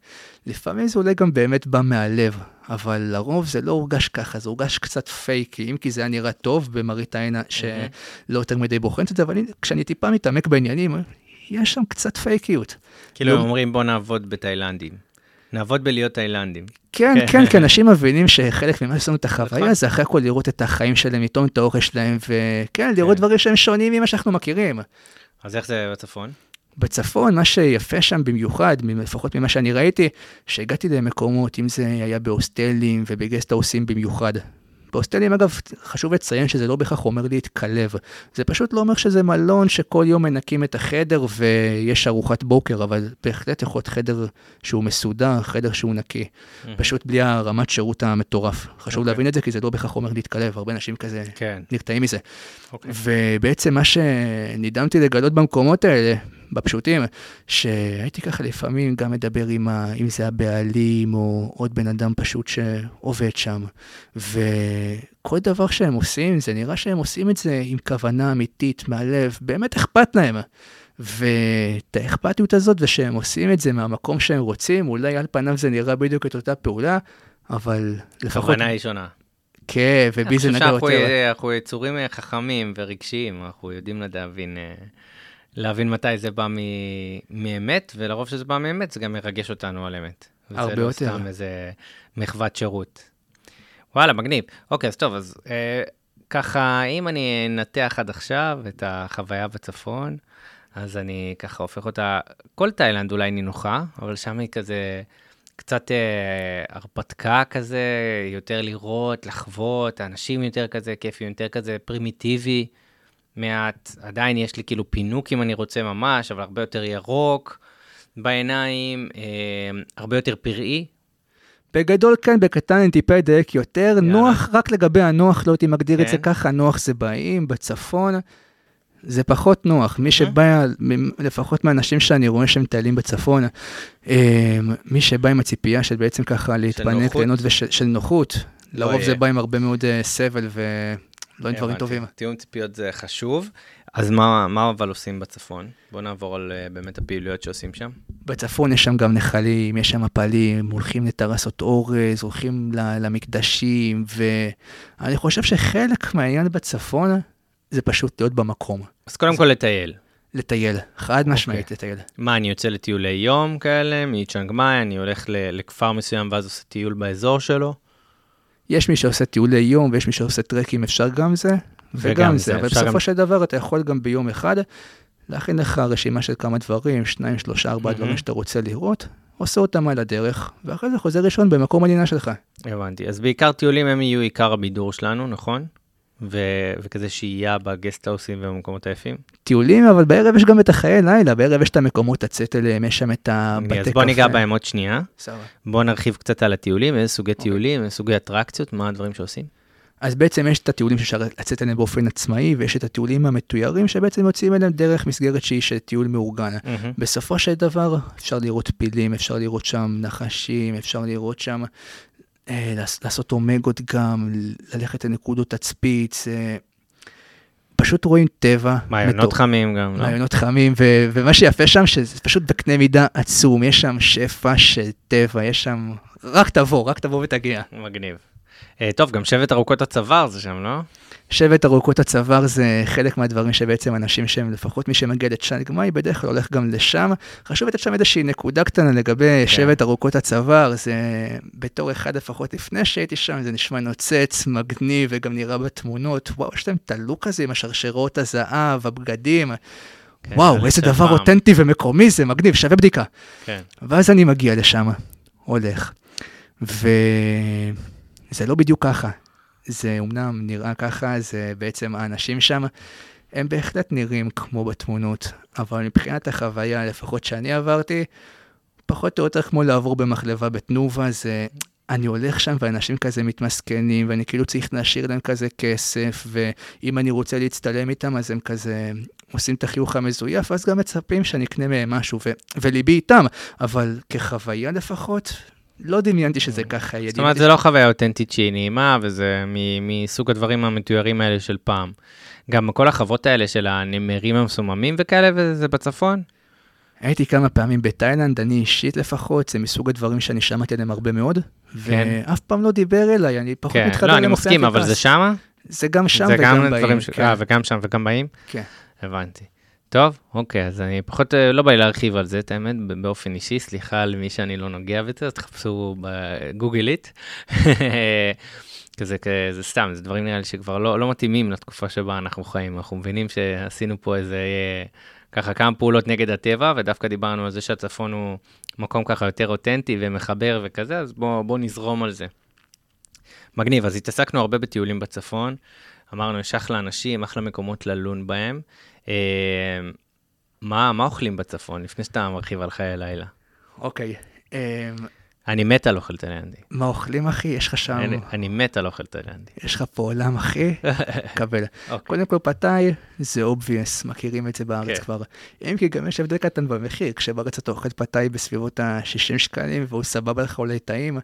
Speaker 2: לפעמים זה אולי גם באמת בא מהלב, אבל לרוב זה לא הורגש ככה, זה הורגש קצת פייקי, אם כי זה היה נראה טוב במראית עין שלא יותר מדי בוחנת את זה, אבל כשאני טיפה מתעמק בעניינים, יש שם קצת פייקיות.
Speaker 1: כאילו לא... הם אומרים בוא נעבוד בתאילנדים. נעבוד בלהיות תאילנדים.
Speaker 2: כן, כן, כן, אנשים מבינים שחלק ממה שעשינו את החוויה נכון. זה אחרי הכל לראות את החיים שלהם, לטעום את האוכל שלהם, וכן, לראות כן. דברים שהם שונים ממה שאנחנו מכירים.
Speaker 1: אז איך זה בצפון?
Speaker 2: בצפון, מה שיפה שם במיוחד, לפחות ממה שאני ראיתי, שהגעתי למקומות, אם זה היה בהוסטלים ובגסט-האוסים במיוחד, בהוסטלים, אגב, חשוב לציין שזה לא בהכרח אומר להתקלב. זה פשוט לא אומר שזה מלון שכל יום מנקים את החדר ויש ארוחת בוקר, אבל בהחלט יכול להיות חדר שהוא מסודר, חדר שהוא נקי. Mm-hmm. פשוט בלי הרמת שירות המטורף. חשוב okay. אוקיי. להבין את זה, כי זה לא בהכרח אומר להתקלב, הרבה אנשים כזה כן. נרתעים מזה. Okay. אוקיי. ובעצם מה שנדהמתי לגלות במקומות האלה, בפשוטים, שהייתי ככה לפעמים גם מדבר עם, ה, אם זה הבעלים או עוד בן אדם פשוט שעובד שם. וכל דבר שהם עושים, זה נראה שהם עושים את זה עם כוונה אמיתית, מהלב, באמת אכפת להם. ואת האכפתיות הזאת, ושהם עושים את זה מהמקום שהם רוצים, אולי על פניו זה נראה בדיוק את אותה פעולה, אבל לפחות...
Speaker 1: כוונה היא שונה.
Speaker 2: כן, ובי זה נגע יותר.
Speaker 1: אני חושב שאנחנו יצורים חכמים ורגשיים, אנחנו יודעים להבין אה, להבין מתי זה בא מאמת, ולרוב שזה בא מאמת, זה גם מרגש אותנו על אמת.
Speaker 2: הרבה יותר. וזה
Speaker 1: לא סתם איזה מחוות שירות. וואלה, מגניב. אוקיי, אז טוב, אז אה, ככה, אם אני אנתח עד עכשיו את החוויה בצפון, אז אני ככה הופך אותה, כל תאילנד אולי נינוחה, אבל שם היא כזה קצת אה, הרפתקה כזה, יותר לראות, לחוות, האנשים יותר כזה כיפים, יותר כזה פרימיטיבי. מעט, עדיין יש לי כאילו פינוק אם אני רוצה ממש, אבל הרבה יותר ירוק בעיניים, אה, הרבה יותר פראי.
Speaker 2: בגדול כן, בקטן אני טיפה אדייק יותר.
Speaker 1: יאללה.
Speaker 2: נוח, רק לגבי הנוח, לא הייתי מגדיר את זה
Speaker 1: כן.
Speaker 2: ככה, נוח זה באים, בצפון. זה פחות נוח. מי שבא, לפחות מהאנשים שאני רואה שהם מטיילים בצפון, אה, מי שבא עם הציפייה של בעצם ככה להתפנק? ליהנות ושל של נוחות, לרוב
Speaker 1: יהיה.
Speaker 2: זה בא עם הרבה מאוד אה, סבל ולא עם דברים. טובים.
Speaker 1: תיאום ציפיות זה חשוב. אז מה, מה אבל עושים בצפון? בואו נעבור על אה, באמת הפעילויות שעושים שם.
Speaker 2: בצפון יש שם גם נחלים, יש שם מפלים, הולכים לטרסות אורז, הולכים למקדשים, ואני חושב שחלק מהעניין בצפון זה פשוט להיות במקום,
Speaker 1: אז קודם כל לטייל.
Speaker 2: לטייל, חד משמעית לטייל.
Speaker 1: מה, אני יוצא לטיולי יום כאלה, מצ'אנג מאי, אני הולך לכפר מסוים ואז עושה טיול באזור שלו?
Speaker 2: יש מי שעושה טיולי יום ויש מי שעושה טרקים, אפשר גם זה
Speaker 1: וגם זה,
Speaker 2: זה, אבל בסופו
Speaker 1: גם-
Speaker 2: של דבר אתה יכול גם ביום אחד להכין לך רשימה של כמה דברים, שניים, שלושה, ארבעה
Speaker 1: מהמם.
Speaker 2: דברים שאתה רוצה לראות, עושה אותם על הדרך, ואחרי זה חוזר ראשון במקום הלינה שלך.
Speaker 1: הבנתי. אז בעיקר טיולים הם יהיו עיקר הבידור שלנו, נכון? ו- וכזה שהייה בגסטהאוסים ובמקומות היפים.
Speaker 2: טיולים, אבל בערב יש גם את החיי לילה, בערב יש את המקומות לצאת אליהם, יש שם את הבתי קפה.
Speaker 1: אז בוא ניגע בהם עוד שנייה.
Speaker 2: סבבה.
Speaker 1: בוא נרחיב קצת על הטיולים, איזה סוגי
Speaker 2: אוקיי.
Speaker 1: טיולים, איזה סוגי אטרקציות, מה הדברים שעושים.
Speaker 2: אז בעצם יש את הטיולים שאפשר לצאת אליהם באופן עצמאי, ויש את הטיולים המתוירים שבעצם יוצאים אליהם דרך מסגרת שהיא של טיול מאורגן.
Speaker 1: מהמם.
Speaker 2: בסופו של דבר אפשר לראות פילים, אפשר לראות שם נחשים, אפשר לראות שם, לעשות אומגות גם, ללכת לנקודות תצפית, אה, פשוט רואים טבע.
Speaker 1: מעיינות
Speaker 2: מטורף.
Speaker 1: חמים גם, לא?
Speaker 2: מעיינות חמים, ו- ומה שיפה שם, שזה פשוט בקנה מידה עצום, יש שם שפע של טבע, יש שם... רק תבוא, רק תבוא ותגיע.
Speaker 1: מגניב. אה, טוב, גם שבט ארוכות הצוואר זה שם, לא?
Speaker 2: שבט ארוכות הצוואר זה חלק מהדברים שבעצם אנשים שהם, לפחות מי שמגיע לצ'אנג מאי, בדרך כלל הולך גם לשם. חשוב לתת שם איזושהי נקודה קטנה לגבי
Speaker 1: כן.
Speaker 2: שבט ארוכות הצוואר, זה בתור אחד לפחות לפני שהייתי שם, זה נשמע נוצץ, מגניב, וגם נראה בתמונות, וואו, יש להם את הלוק הזה עם השרשרות הזהב, הבגדים.
Speaker 1: כן,
Speaker 2: וואו,
Speaker 1: זה
Speaker 2: איזה דבר
Speaker 1: פעם.
Speaker 2: אותנטי ומקומי זה, מגניב, שווה בדיקה.
Speaker 1: כן.
Speaker 2: ואז אני מגיע לשם, הולך, וזה לא בדיוק ככה. זה אומנם נראה ככה, זה בעצם האנשים שם, הם בהחלט נראים כמו בתמונות, אבל מבחינת החוויה, לפחות שאני עברתי, פחות או יותר כמו לעבור במחלבה בתנובה, זה... אני הולך שם ואנשים כזה מתמסכנים, ואני כאילו צריך להשאיר להם כזה כסף, ואם אני רוצה להצטלם איתם, אז הם כזה עושים את החיוך המזויף, אז גם מצפים שאני אקנה מהם משהו, ו- וליבי איתם, אבל כחוויה לפחות, לא דמיינתי שזה ככה יהיה.
Speaker 1: זאת אומרת, זה לא חוויה אותנטית שהיא נעימה, וזה מסוג הדברים המתוירים האלה של פעם. גם כל החוות האלה של הנמרים המסוממים וכאלה, וזה בצפון?
Speaker 2: הייתי כמה פעמים בתאילנד, אני אישית לפחות, זה מסוג הדברים שאני שמעתי עליהם הרבה מאוד,
Speaker 1: כן.
Speaker 2: ואף פעם לא דיבר אליי, אני פחות
Speaker 1: כן,
Speaker 2: מתחבר
Speaker 1: לא, אני מסכים, אבל. זה שמה?
Speaker 2: זה גם שם
Speaker 1: זה גם
Speaker 2: וגם באים.
Speaker 1: דברים ש...
Speaker 2: כן.
Speaker 1: אה, וגם שם וגם באים?
Speaker 2: כן.
Speaker 1: הבנתי. טוב, אוקיי, אז אני פחות, אה, לא בא לי להרחיב על זה, את האמת, באופן אישי, סליחה על מי שאני לא נוגע בזה, אז תחפשו בגוגלית. כזה, כזה סתם, זה דברים נראה לי שכבר לא, לא מתאימים לתקופה שבה אנחנו חיים. אנחנו מבינים שעשינו פה איזה, אה, ככה כמה פעולות נגד הטבע, ודווקא דיברנו על זה שהצפון הוא מקום ככה יותר אותנטי ומחבר וכזה, אז בואו בוא נזרום על זה. מגניב, אז התעסקנו הרבה בטיולים בצפון, אמרנו, יש אחלה אנשים, אחלה מקומות ללון בהם. אה, מה, מה אוכלים בצפון, לפני שאתה מרחיב על חיי לילה?
Speaker 2: אוקיי. אמ,
Speaker 1: אני מת על אוכל תאילנדי.
Speaker 2: מה אוכלים, אחי? יש לך שם...
Speaker 1: אני, אני מת על אוכל תאילנדי.
Speaker 2: יש לך פה עולם, אחי? קבל.
Speaker 1: אוקיי.
Speaker 2: קודם כל, פתאי זה obvious, מכירים את זה בארץ
Speaker 1: כן.
Speaker 2: כבר. אם כי גם יש הבדל קטן במחיר, כשבארץ אתה אוכל פתאי בסביבות ה-60 שקלים, והוא סבבה לך אולי טעים.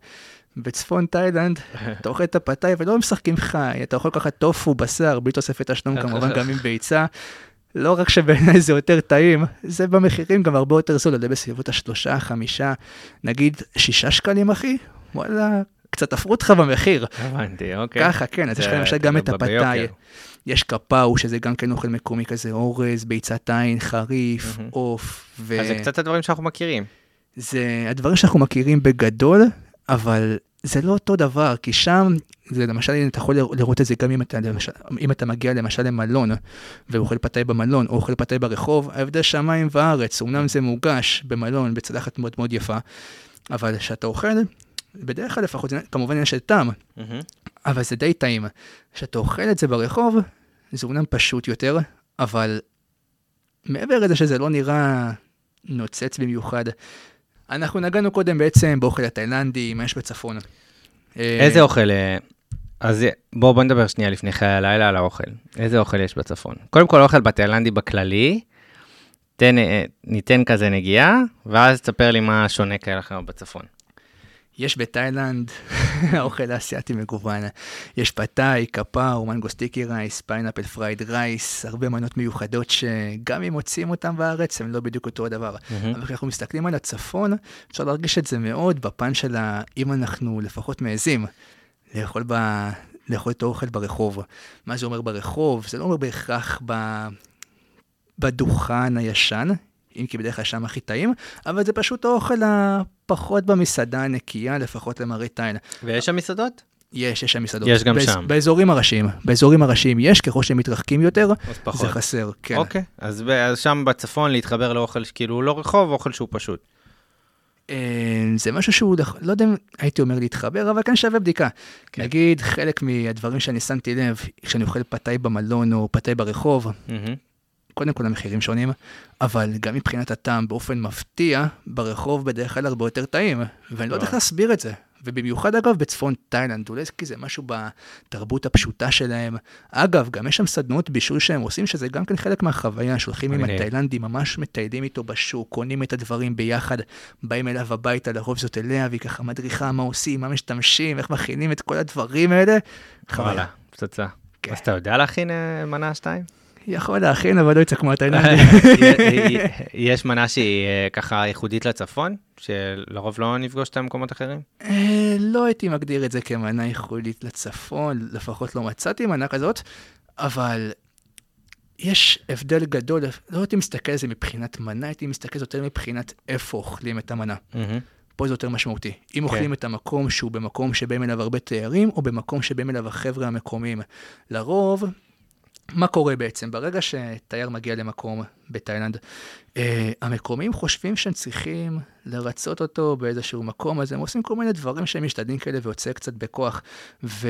Speaker 2: בצפון תאילנד, אתה אוכל את הפתאי ולא משחקים חי, אתה אוכל ככה טופו, בשר, בלי תוספת תשלום, כמובן גם עם ביצה. לא רק שבעיניי זה יותר טעים, זה במחירים גם הרבה יותר זול, עולה בסביבות השלושה, חמישה, נגיד שישה שקלים, אחי? וואלה, קצת תפרו אותך במחיר.
Speaker 1: הבנתי, אוקיי.
Speaker 2: ככה, כן, אז יש לך למשל גם את הפתאי. יש קפאו, שזה גם כן אוכל מקומי כזה, אורז, ביצת עין, חריף. עוף.
Speaker 1: אז זה קצת הדברים שאנחנו מכירים.
Speaker 2: זה הדברים שאנחנו מכירים בגדול, אבל זה לא אותו דבר, כי שם, זה למשל, אתה יכול לראות את זה גם אם אתה, למשל, אם אתה מגיע למשל למלון, ואוכל פתאי במלון, או אוכל פתאי ברחוב, ההבדל שמיים וארץ, אמנם זה מוגש במלון, בצלחת מאוד מאוד יפה, אבל כשאתה אוכל, בדרך כלל לפחות, כמובן יש את טעם,
Speaker 1: מהמם.
Speaker 2: אבל זה די טעים. כשאתה אוכל את זה ברחוב, זה אומנם פשוט יותר, אבל מעבר לזה שזה לא נראה נוצץ במיוחד, אנחנו נגענו קודם בעצם באוכל התאילנדי, מה יש בצפון. אה,
Speaker 1: איזה אוכל... אה, אז בואו בוא נדבר שנייה לפני חיי הלילה על האוכל. איזה אוכל יש בצפון? קודם כל, אוכל בתאילנדי בכללי, תן, אה, ניתן כזה נגיעה, ואז תספר לי מה שונה כאלה אחר בצפון.
Speaker 2: יש בתאילנד האוכל האסייתי מגוון. יש פאד תאי, קפאו, mango sticky rice, pineapple fried rice, הרבה מנות מיוחדות שגם אם מוצאים אותם בארץ, הם לא בדיוק אותו הדבר.
Speaker 1: מהמם.
Speaker 2: אבל כשאנחנו מסתכלים על הצפון, אפשר להרגיש את זה מאוד בפן של ה... אם אנחנו לפחות מעזים לאכול, ב... לאכול את האוכל ברחוב. מה זה אומר ברחוב? זה לא אומר בהכרח ב... בדוכן הישן, אם כי בדרך כלל שם הכי טעים, אבל זה פשוט האוכל הפחות במסעדה הנקייה, לפחות למראית עין.
Speaker 1: ויש שם מסעדות?
Speaker 2: יש, יש שם מסעדות.
Speaker 1: יש גם
Speaker 2: באז-
Speaker 1: שם.
Speaker 2: באזורים הראשיים. באזורים הראשיים יש, ככל שהם מתרחקים יותר. זה חסר, כן.
Speaker 1: אוקיי, אז, אז שם בצפון להתחבר לאוכל שכאילו הוא לא רחוב, אוכל שהוא פשוט.
Speaker 2: אה, זה משהו שהוא, לא יודע אם הייתי אומר להתחבר, אבל כן שווה בדיקה.
Speaker 1: כן.
Speaker 2: נגיד, חלק מהדברים שאני שמתי לב, כשאני אוכל פתאי במלון או פתאי ברחוב,
Speaker 1: מהמם.
Speaker 2: קודם כל המחירים שונים, אבל גם מבחינת הטעם, באופן מפתיע, ברחוב בדרך כלל הרבה יותר טעים, ואני לא יודע איך
Speaker 1: וואו.
Speaker 2: להסביר את זה. ובמיוחד אגב בצפון תאילנד, אולי כי זה משהו בתרבות הפשוטה שלהם. אגב, גם יש שם סדנאות בישול שהם עושים, שזה גם כן חלק מהחוויה, שהולכים עם. התאילנדים, ממש מטיילים איתו בשוק, קונים את הדברים ביחד, באים אליו הביתה, לרוב זאת אליה, והיא ככה מדריכה מה עושים, מה משתמשים, איך מכינים את כל הדברים האלה. חוויה.
Speaker 1: פצצה.
Speaker 2: כן.
Speaker 1: אז אתה יודע להכין אה, מנה שתיים?
Speaker 2: יכול להכין, אבל לא יצא כמו התאילנדים.
Speaker 1: יש מנה שהיא אה, ככה ייחודית לצפון, שלרוב לא נפגוש אותה במקומות אחרים?
Speaker 2: אה, לא הייתי מגדיר את זה כמנה ייחודית לצפון, לפחות לא מצאתי מנה כזאת, אבל יש הבדל גדול, לא הייתי מסתכל על זה מבחינת מנה, הייתי מסתכל על זה יותר מבחינת איפה אוכלים את המנה. פה זה יותר משמעותי. אם
Speaker 1: כן.
Speaker 2: אוכלים את המקום שהוא במקום שבאים אליו הרבה תיירים, או במקום שבאים אליו החבר'ה המקומיים. לרוב, מה קורה בעצם? ברגע שתייר מגיע למקום בתאילנד, אה, המקומיים חושבים שהם צריכים לרצות אותו באיזשהו מקום, אז הם עושים כל מיני דברים שהם משתדלים כאלה ויוצא קצת בכוח. ו...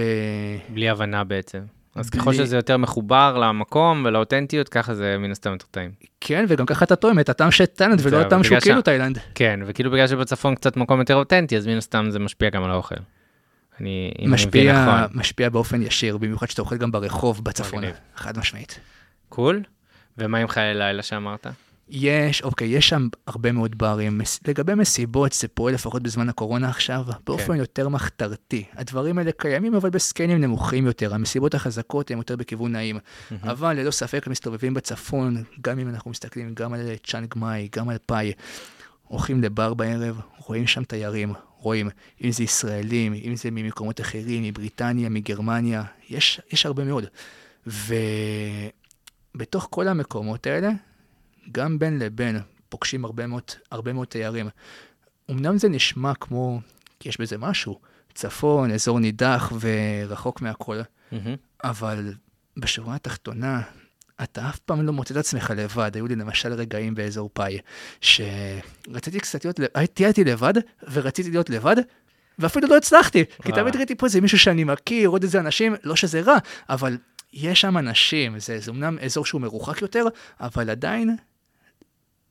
Speaker 1: בלי הבנה בעצם. אז
Speaker 2: בלי-
Speaker 1: ככל שזה יותר מחובר למקום ולאותנטיות, ככה זה מן הסתם יותר טעים.
Speaker 2: כן, וגם ככה אתה טועם את הטעם של תאילנד ולא הטעם שהוא כאילו תאילנד.
Speaker 1: כן, וכאילו בגלל שבצפון קצת מקום יותר אותנטי, אז מן הסתם זה משפיע גם על האוכל. אני, אם אני מבין
Speaker 2: משפיע,
Speaker 1: נכון.
Speaker 2: משפיע באופן ישיר, במיוחד שאתה אוכל גם ברחוב בצפון. חד משמעית.
Speaker 1: קול. ומה עם חיי לילה שאמרת?
Speaker 2: יש, אוקיי, יש שם הרבה מאוד ברים. לגבי מסיבות, זה פועל לפחות בזמן הקורונה עכשיו, באופן
Speaker 1: כן.
Speaker 2: יותר מחתרתי. הדברים האלה קיימים, אבל בסקיילים נמוכים יותר. המסיבות החזקות הן יותר בכיוון נעים. אבל ללא ספק מסתובבים בצפון, גם אם אנחנו מסתכלים גם על צ'אנג מאי, גם על פאי. הולכים לבר בערב, רואים שם תיירים, רואים, אם זה ישראלים, אם זה ממקומות אחרים, מבריטניה, מגרמניה, יש, יש הרבה מאוד. ובתוך כל המקומות האלה, גם בין לבין פוגשים הרבה מאוד, הרבה מאוד תיירים. אמנם זה נשמע כמו, כי יש בזה משהו, צפון, אזור נידח ורחוק מהכל,
Speaker 1: מהמם.
Speaker 2: אבל בשורה התחתונה, אתה אף פעם לא מוצא את עצמך לבד. היו לי למשל רגעים באזור פאי, שרציתי קצת להיות, טיילתי לבד, ורציתי להיות לבד, ואפילו לא הצלחתי, כי
Speaker 1: וואלה.
Speaker 2: תמיד ראיתי פה איזה מישהו שאני מכיר, עוד איזה אנשים, לא שזה רע, אבל יש שם אנשים, זה, זה אמנם אזור שהוא מרוחק יותר, אבל עדיין,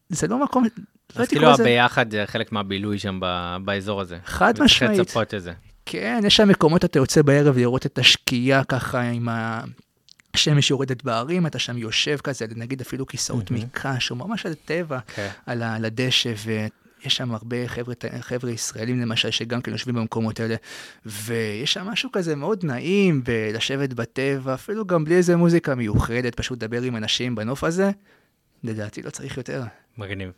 Speaker 2: זה לא מקום, לא
Speaker 1: אז
Speaker 2: הייתי
Speaker 1: כאילו
Speaker 2: קורא לזה,
Speaker 1: הביחד זה חלק מהבילוי שם ב- באזור הזה.
Speaker 2: חד משמעית. כן, יש שם מקומות אתה יוצא בערב לראות את השקיעה ככה עם השמש יורדת בהרים, אתה שם יושב כזה, נגיד אפילו כיסאות
Speaker 1: מהמם.
Speaker 2: מקש, או ממש על טבע,
Speaker 1: כן.
Speaker 2: על, על הדשא, ויש שם הרבה חבר'ה, חבר'ה ישראלים למשל, שגם כן יושבים במקומות האלה, ויש שם משהו כזה מאוד נעים בלשבת בטבע, אפילו גם בלי איזה מוזיקה מיוחדת, פשוט לדבר עם אנשים בנוף הזה, לדעתי לא צריך יותר.
Speaker 1: מגניב.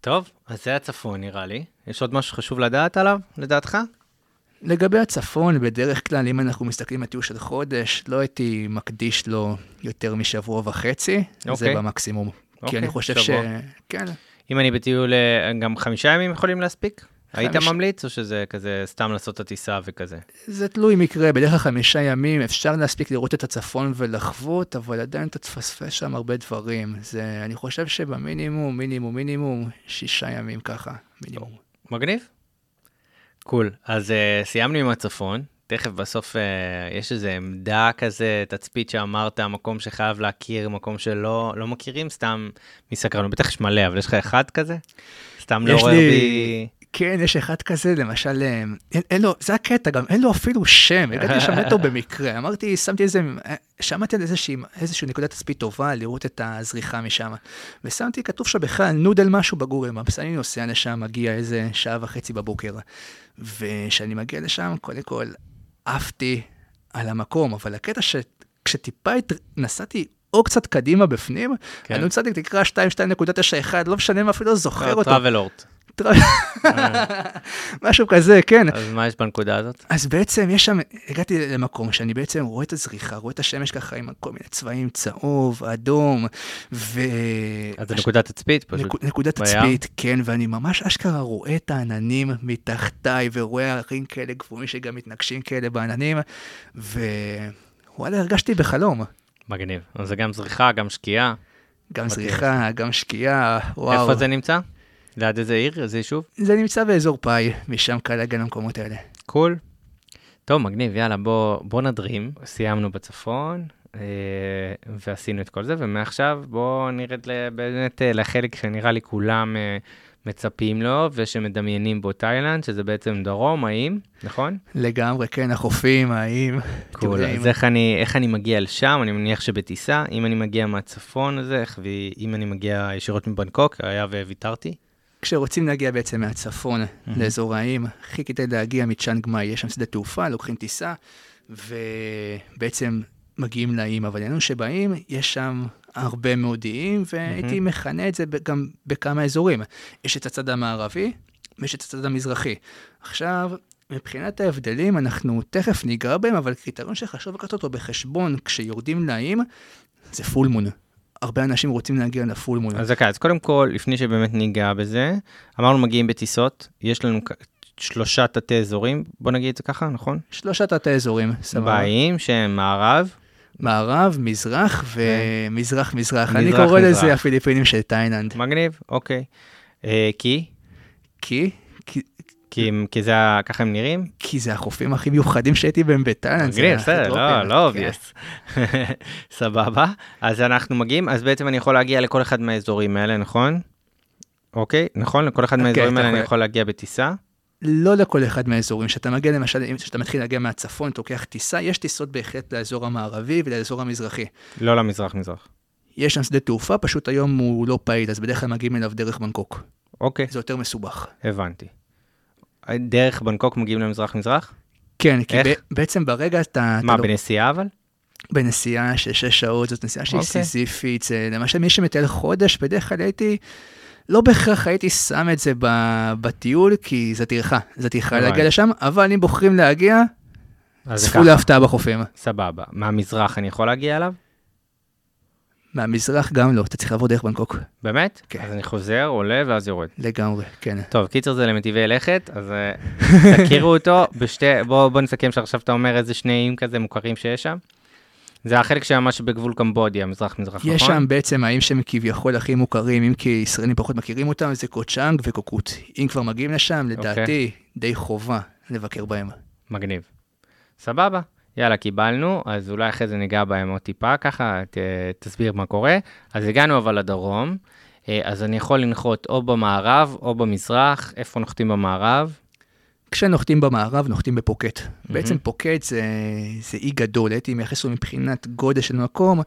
Speaker 1: טוב, אז זה הצפון נראה לי. יש עוד משהו חשוב לדעת עליו, לדעתך?
Speaker 2: לגבי הצפון, בדרך כלל, אם אנחנו מסתכלים על טיול של חודש, לא הייתי מקדיש לו יותר משבוע וחצי, זה
Speaker 1: אוקיי.
Speaker 2: במקסימום. כי
Speaker 1: אוקיי,
Speaker 2: אני חושב ש...
Speaker 1: שבוע.
Speaker 2: כן,
Speaker 1: אם אני בטיול, אה, גם חמישה ימים יכולים להספיק? היית
Speaker 2: חמיש-
Speaker 1: ממליץ, או שזה כזה סתם לעשות את הטיסה וכזה?
Speaker 2: זה תלוי מקרה, בדרך כלל חמישה ימים אפשר להספיק לראות את הצפון ולחוות, אבל עדיין אתה תפספס שם הרבה דברים. זה, אני חושב שבמינימום, מינימום, מינימום, שישה ימים ככה, מינימום.
Speaker 1: מגניב. קול. אז uh, סיימנו עם הצפון, תכף בסוף uh, יש איזו עמדה כזה, תצפית שאמרת, מקום שחייב להכיר, מקום שלא לא מכירים, סתם מסקרנות. בטח יש מלא, אבל יש לך אחד כזה? סתם לעורר
Speaker 2: לי-
Speaker 1: בי...
Speaker 2: כן, יש אחד כזה, למשל, אה, אין, אין לו, זה הקטע, גם אין לו אפילו שם, הגעתי לשם נטו במקרה, אמרתי, שמתי איזה, אה, שמעתי על איזושהי, איזושהי נקודת תצפית טובה לראות את הזריחה משם, ושמתי, כתוב שם בכלל נודל משהו בגוגל מאפס, אני נוסע לשם, מגיע איזה שעה וחצי בבוקר, וכשאני מגיע לשם, קודם כל, עפתי על המקום, אבל הקטע שכשטיפה נסעתי או קצת קדימה בפנים,
Speaker 1: כן.
Speaker 2: אני מצאתי תקרא 2.2.91, לא משנה מה, אפילו לא זוכר אותו.
Speaker 1: טראבלורט.
Speaker 2: משהו כזה, כן.
Speaker 1: אז מה יש בנקודה הזאת?
Speaker 2: אז בעצם יש שם, הגעתי למקום שאני בעצם רואה את הזריחה, רואה את השמש ככה עם כל מיני צבעים, צהוב, אדום, ו...
Speaker 1: אז זה נקודת תצפית פשוט.
Speaker 2: נקו- נקודת? תצפית, כן, ואני ממש אשכרה רואה את העננים מתחתיי, ורואה ערים כאלה גבוהים שגם מתנגשים כאלה בעננים, ווואלה, הרגשתי בחלום.
Speaker 1: מגניב. אז זה גם זריחה, גם שקיעה.
Speaker 2: גם. זריחה, גם שקיעה, וואו.
Speaker 1: איפה זה נמצא? ליד איזה עיר? איזה יישוב?
Speaker 2: זה נמצא באזור פאי, משם קל להגיע למקומות האלה.
Speaker 1: קול. טוב, מגניב, יאללה, בוא, בוא נדרים. סיימנו בצפון, אה, ועשינו את כל זה, ומעכשיו בואו נרד באמת אה, לחלק שנראה לי כולם אה, מצפים לו, ושמדמיינים בו תאילנד, שזה בעצם דרום, האם, נכון?
Speaker 2: לגמרי, כן, החופים, האיים.
Speaker 1: קול. אז איך אני, איך אני מגיע לשם? אני מניח שבטיסה, אם אני מגיע מהצפון הזה, איך- ואם אני מגיע ישירות מבנקוק, היה וויתרתי.
Speaker 2: כשרוצים להגיע בעצם מהצפון לאזור האיים, הכי כדאי להגיע מצ'אנג מאי, יש שם שדה תעופה, לוקחים טיסה, ובעצם מגיעים לאיים, אבל הוא שבאים, יש שם הרבה מאוד איים, והייתי מכנה את זה גם בכמה אזורים. יש את הצד המערבי, ויש את הצד המזרחי. עכשיו, מבחינת ההבדלים, אנחנו תכף ניגע בהם, אבל קריטריון שחשוב לקחת אותו בחשבון כשיורדים לאיים, זה פול מון. הרבה אנשים רוצים להגיע לפול מון.
Speaker 1: אז אוקיי, אז קודם כל, לפני שבאמת ניגע בזה, אמרנו מגיעים בטיסות, יש לנו שלושה תתי אזורים, בוא נגיד את זה ככה, נכון?
Speaker 2: שלושת תתי אזורים, סבבה.
Speaker 1: באיים שהם מערב,
Speaker 2: מערב, מזרח ומזרח מזרח. אני קורא. לזה הפיליפינים של תאילנד.
Speaker 1: מגניב, אוקיי. אה, כי?
Speaker 2: כי? כי-
Speaker 1: הם- כי זה, ככה הם נראים?
Speaker 2: כי זה החופים הכי מיוחדים שהייתי בהם. זה
Speaker 1: מגניב, בסדר. לא, לא
Speaker 2: כן.
Speaker 1: obvious. סבבה, אז אנחנו מגיעים, אז בעצם אני יכול להגיע לכל אחד מהאזורים האלה, נכון? אוקיי, נכון? לכל אחד
Speaker 2: אוקיי,
Speaker 1: מהאזורים האלה אני
Speaker 2: יכול-
Speaker 1: יכול להגיע בטיסה?
Speaker 2: לא לכל אחד מהאזורים. כשאתה מגיע למשל, אם כשאתה מתחיל להגיע מהצפון, אתה לוקח טיסה, יש טיסות בהחלט לאזור המערבי ולאזור המזרחי.
Speaker 1: לא למזרח-מזרח.
Speaker 2: יש שם שדה תעופה, פשוט היום הוא לא פעיל, אז בדרך כלל מגיעים אליו דרך בנקוק.
Speaker 1: אוקיי,
Speaker 2: זה יותר מסובך.
Speaker 1: הבנתי. דרך בנקוק מגיעים למזרח-מזרח?
Speaker 2: כן, כי בעצם ברגע אתה...
Speaker 1: מה,
Speaker 2: לא-
Speaker 1: בנסיעה אבל?
Speaker 2: בנסיעה של שש שעות, זאת נסיעה שהיא
Speaker 1: אוקיי.
Speaker 2: סיזיפית, זה למשל מי שמטייל חודש, בדרך כלל הייתי, לא בהכרח הייתי שם את זה בטיול, כי זה טרחה, זה טרחה. להגיע לשם, אבל אם בוחרים להגיע, צפו. להפתעה בחופים.
Speaker 1: סבבה. מהמזרח אני יכול להגיע אליו?
Speaker 2: מהמזרח גם לא, אתה צריך לעבור דרך בנקוק,
Speaker 1: באמת?
Speaker 2: כן.
Speaker 1: אז אני חוזר, עולה ואז יורד.
Speaker 2: לגמרי, כן.
Speaker 1: טוב, קיצר זה למטיבי לכת, אז אה, תכירו אותו בשתי, בוא, בוא נסכם שעכשיו אתה אומר איזה שני איים כזה מוכרים שיש שם. זה החלק שממש בגבול קמבודיה, מזרח-מזרח, נכון?
Speaker 2: יש שם בעצם האיים שהם כביכול הכי מוכרים, אם כי ישראלים פחות מכירים אותם, זה קוצ'אנג וקוקוט. אם כבר מגיעים לשם,
Speaker 1: אוקיי.
Speaker 2: לדעתי, די חובה לבקר בהם.
Speaker 1: מגניב. סבבה, יאללה, קיבלנו, אז אולי אחרי זה ניגע בהם עוד טיפה ככה, ת, תסביר מה קורה. אז הגענו אבל לדרום, אה, אז אני יכול לנחות או במערב או במזרח, איפה נוחתים במערב?
Speaker 2: כשנוחתים במערב, נוחתים בפוקט. בעצם פוקט זה, זה אי גדול, הייתי מייחס לו מבחינת גודל של מקום,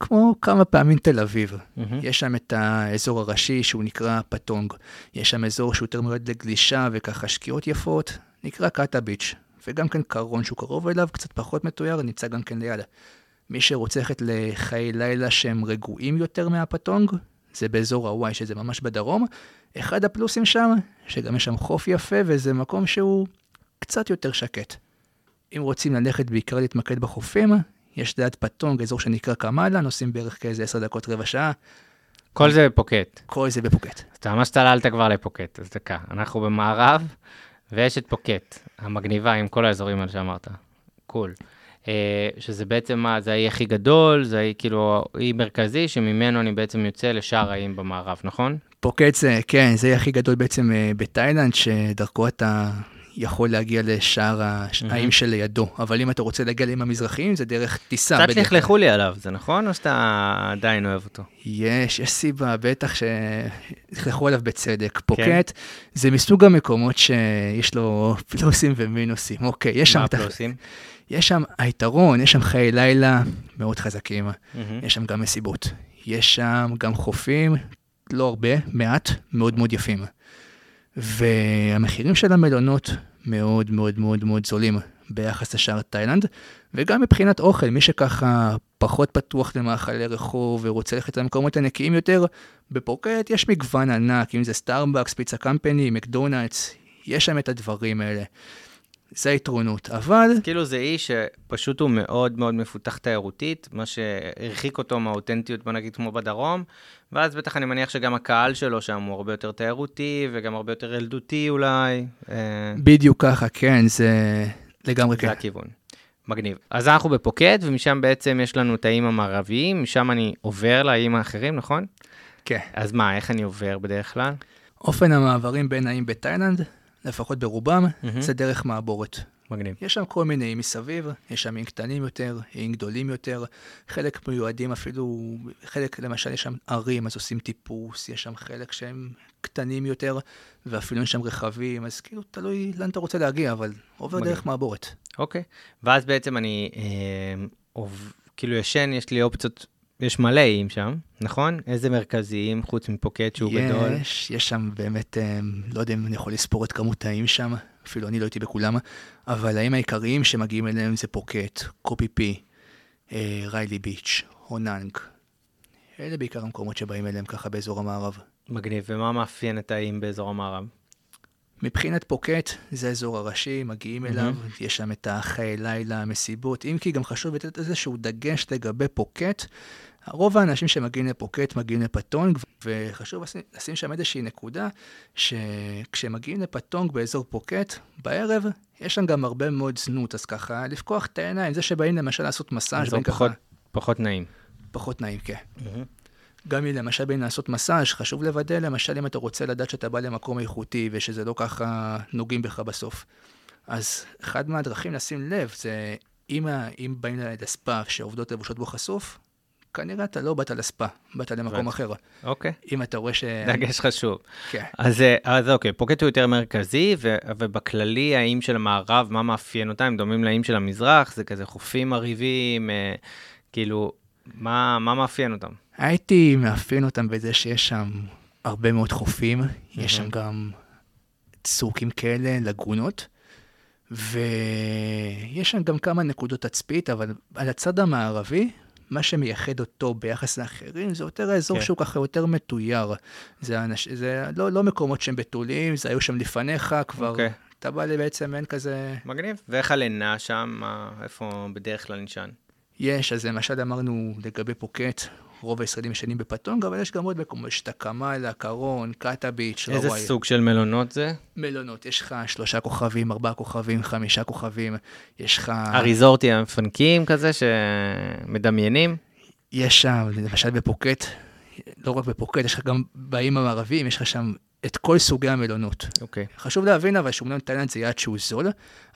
Speaker 2: כמו כמה פעמים תל אביב.
Speaker 1: מהמם.
Speaker 2: יש שם את האזור הראשי שהוא נקרא פטונג. יש שם אזור שהוא יותר מיועד לגלישה וככה שקיעות יפות, נקרא קאטה ביץ'. וגם כן קרון שהוא קרוב אליו, קצת פחות מתויר, נמצא גם כן ליד. מי שרוצה ללכת לחיי לילה שהם רגועים יותר מהפטונג, זה באזור הוואי, שזה ממש בדרום. אחד הפלוסים שם, שגם יש שם חוף יפה, וזה מקום שהוא קצת יותר שקט. אם רוצים ללכת בעיקר להתמקד בחופים, יש ליד פטונג, אזור שנקרא קמאלה, נוסעים בערך כאיזה עשר דקות, רבע שעה.
Speaker 1: כל זה בפוקט.
Speaker 2: כל זה בפוקט.
Speaker 1: אתה ממש צללת כבר לפוקט, אז דקה. אנחנו במערב, ויש את פוקט, המגניבה עם כל האזורים האלה שאמרת. cool. אה, שזה בעצם מה, זה האי הכי גדול, זה האי כאילו אי מרכזי, שממנו אני בעצם יוצא לשאר האיים במערב, נכון?
Speaker 2: פוקט זה, כן, זה האי הכי גדול בעצם אה, בתאילנד, שדרכו אתה יכול להגיע לשאר האיים שלידו. אבל אם אתה רוצה להגיע לאיים המזרחיים, זה דרך טיסה.
Speaker 1: קצת. לכלכו לי עליו, זה נכון? או שאתה עדיין אוהב אותו?
Speaker 2: יש, יש סיבה, בטח שלכלכו עליו בצדק. פוקט זה מסוג המקומות שיש לו פלוסים ומינוסים. אוקיי, יש שם...
Speaker 1: מה הפלוסים?
Speaker 2: יש שם, היתרון, יש שם חיי לילה מאוד חזקים. יש שם גם מסיבות. יש שם גם חופים, לא הרבה, מעט, מאוד מאוד יפים. והמחירים של המלונות מאוד מאוד מאוד מאוד זולים ביחס לשאר תאילנד, וגם מבחינת אוכל, מי שככה פחות פתוח למאכלי רחוב ורוצה ללכת למקומות הנקיים יותר, בפוקט יש מגוון ענק, אם זה סטארבקס, Pizza Company, מקדונלדס, יש שם את הדברים האלה. זה היתרונות, אבל
Speaker 1: כאילו זה אי שפשוט הוא מאוד מאוד מפותח תיירותית, מה שהרחיק אותו מהאותנטיות, בוא נגיד, כמו בדרום, ואז בטח אני מניח שגם הקהל שלו שם הוא הרבה יותר תיירותי, וגם הרבה יותר ילדותי אולי. אה,
Speaker 2: בדיוק ככה, כן, זה לגמרי כן.
Speaker 1: זה הכיוון. מגניב. אז אנחנו בפוקט, ומשם בעצם יש לנו את האיים המערביים, משם אני עובר לאיים האחרים, נכון?
Speaker 2: כן.
Speaker 1: אז מה, איך אני עובר בדרך כלל?
Speaker 2: אופן המעברים בין האיים בתאילנד, לפחות ברובם,
Speaker 1: מהמם.
Speaker 2: זה דרך מעבורת.
Speaker 1: מגניב.
Speaker 2: יש שם כל מיני מסביב, יש שם איים קטנים יותר, איים גדולים יותר, חלק מיועדים אפילו, חלק למשל יש שם ערים, אז עושים טיפוס, יש שם חלק שהם קטנים יותר, ואפילו יש שם רכבים, אז כאילו תלוי לאן אתה רוצה להגיע, אבל עובר
Speaker 1: מגניב.
Speaker 2: דרך מעבורת.
Speaker 1: אוקיי. ואז בעצם אני, אה, עוב, כאילו ישן, יש לי אופציות, יש מלא איים שם, נכון? איזה מרכזיים, חוץ מפוקט שהוא גדול?
Speaker 2: יש, יש שם באמת, אה, לא יודע אם אני יכול לספור את כמות האיים שם, אפילו אני לא הייתי בכולם, אבל האיים העיקריים שמגיעים אליהם זה פוקט, קופי פי, אה, ריילי ביץ', הוננג. אלה בעיקר המקומות שבאים אליהם ככה באזור המערב.
Speaker 1: מגניב. ומה מאפיין את האיים באזור המערב?
Speaker 2: מבחינת פוקט, זה האזור הראשי, מגיעים אליו, יש שם את החיי לילה, המסיבות, אם כי גם חשוב לתת איזשהו דגש לגבי פוקט. רוב האנשים שמגיעים לפוקט מגיעים לפטונג, וחשוב לשים- לשים שם איזושהי נקודה, שכשהם מגיעים לפטונג באזור פוקט, בערב, יש שם גם הרבה מאוד זנות, אז ככה, לפקוח את העיניים, זה שבאים למשל לעשות מסאז'
Speaker 1: אזור
Speaker 2: באים ככה,
Speaker 1: פחות, פחות נעים.
Speaker 2: פחות נעים, כן. גם אם למשל באים לעשות מסאז', חשוב לוודא למשל אם אתה רוצה לדעת שאתה בא למקום איכותי ושזה לא ככה נוגעים בך בסוף. אז אחד מהדרכים לשים לב זה אם, אם באים לספא שעובדות לבושות בו חשוף, כנראה אתה לא באת לספא, באת למקום. אחר.
Speaker 1: אוקיי.
Speaker 2: אם אתה רואה ש...
Speaker 1: דגש חשוב.
Speaker 2: כן.
Speaker 1: אז, אה, אז אוקיי, פוקט הוא יותר מרכזי, ו, ובכללי האיים של המערב, מה מאפיין אותם? הם דומים לאיים של המזרח, זה כזה חופים מרהיבים, אה, כאילו, מה, מה מאפיין אותם?
Speaker 2: הייתי מאפיין אותם בזה שיש שם הרבה מאוד חופים, יש שם גם צוקים כאלה, לגונות, ויש שם גם כמה נקודות תצפית, אבל על הצד המערבי, מה שמייחד אותו ביחס לאחרים, זה יותר האזור
Speaker 1: כן.
Speaker 2: שהוא ככה יותר מתויר. זה, אנש... זה לא, לא מקומות שהם בתולים, זה היו שם לפניך, כבר
Speaker 1: אוקיי.
Speaker 2: אתה בא לי בעצם, אין כזה...
Speaker 1: מגניב. ואיך הלינה שם? מה, איפה בדרך כלל נשען?
Speaker 2: יש, אז למשל אמרנו לגבי פוקט, רוב הישראלים ישנים בפטונג, אבל יש גם עוד מקומות, יש את הקמאלה, קרון, קאטה ביץ',
Speaker 1: איזה
Speaker 2: רוואי.
Speaker 1: סוג של מלונות זה?
Speaker 2: מלונות, יש לך שלושה כוכבים, ארבעה כוכבים, חמישה כוכבים, יש לך...
Speaker 1: הריזורטים המפנקים כזה שמדמיינים?
Speaker 2: יש שם, למשל בפוקט, לא רק בפוקט, יש לך גם באיים המערביים, יש לך שם את כל סוגי המלונות.
Speaker 1: אוקיי.
Speaker 2: חשוב להבין אבל שאומנם תאילנד זה יעד שהוא זול,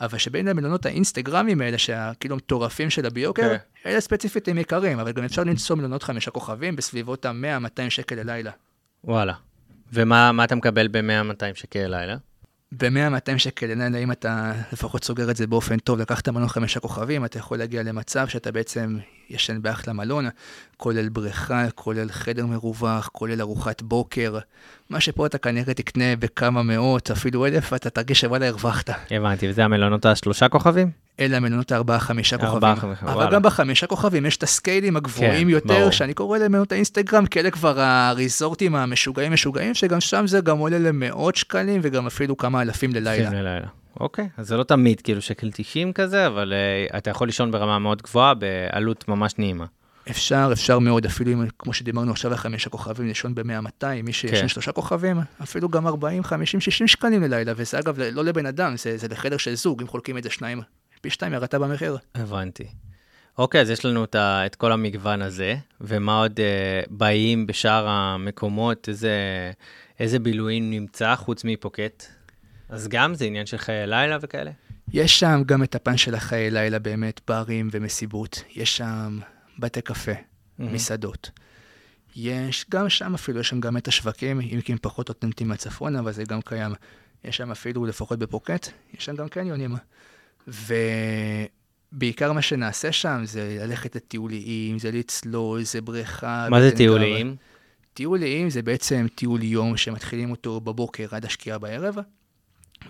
Speaker 2: אבל שבין המלונות האינסטגרמים האלה, שהכאילו מטורפים של הביוקר,
Speaker 1: כן.
Speaker 2: אלה ספציפית הם יקרים, אבל גם אפשר למצוא מלונות חמישה כוכבים בסביבות ה-100-200 שקל ללילה.
Speaker 1: וואלה. ומה מה אתה מקבל ב-100-200 שקל לילה?
Speaker 2: ב-100-200 שקל ללילה, אם אתה לפחות סוגר את זה באופן טוב, לקחת מלון חמישה כוכבים, אתה יכול להגיע למצב שאתה בעצם ישן באחלה מלון, כולל בריכה, כולל חדר מרווח, כולל ארוחת בוקר. מה שפה אתה כנראה תקנה בכמה מאות, אפילו אלף, ואתה תרגיש שוואלה הרווחת.
Speaker 1: הבנתי, וזה המלונות השלושה כוכבים?
Speaker 2: אלה המלונות הארבעה-חמישה
Speaker 1: ארבעה,
Speaker 2: כוכבים.
Speaker 1: חמישה,
Speaker 2: אבל
Speaker 1: וואלה.
Speaker 2: גם בחמישה כוכבים יש את הסקיילים הגבוהים
Speaker 1: כן,
Speaker 2: יותר,
Speaker 1: ברור.
Speaker 2: שאני קורא להם מלונות האינסטגרם, כאלה כבר הריזורטים המשוגעים משוגעים, שגם שם זה גם עולה למאות שקלים וגם אפילו כמה אלפים ללילה.
Speaker 1: כן, ללילה. אוקיי, אז זה לא תמיד כאילו שקל 90 כזה, אבל uh, אתה יכול לישון ברמה מאוד גבוהה בעלות ממש נעימה.
Speaker 2: אפשר, אפשר מאוד, אפילו אם, כמו שדיברנו עכשיו על חמישה כוכבים, לישון ב-100-200, מי שישן
Speaker 1: כן.
Speaker 2: שלושה כוכבים, אפילו גם 40, 50, 60 שקלים ללילה, וזה אגב לא לבן אדם, זה, זה לחדר של זוג, אם חולקים את זה שניים, פי שתיים ירדת במחיר.
Speaker 1: הבנתי. אוקיי, אז יש לנו את, את כל המגוון הזה, ומה עוד אה, באים בשאר המקומות, איזה, איזה בילויים נמצא חוץ מפוקט? אז גם זה עניין של חיי לילה וכאלה?
Speaker 2: יש שם גם את הפן של החיי לילה באמת, ברים ומסיבות. יש שם בתי קפה, מסעדות. יש גם שם אפילו, יש שם גם את השווקים, אם כי הם פחות אותנטיים מהצפון, אבל זה גם קיים. יש שם אפילו, לפחות בפוקט, יש שם גם קניונים. ובעיקר מה שנעשה שם זה ללכת לטיוליים, זה לצלול, זה בריכה.
Speaker 1: מה זה
Speaker 2: בטן
Speaker 1: טיוליים?
Speaker 2: גב. טיוליים זה בעצם טיול יום שמתחילים אותו בבוקר עד השקיעה בערב,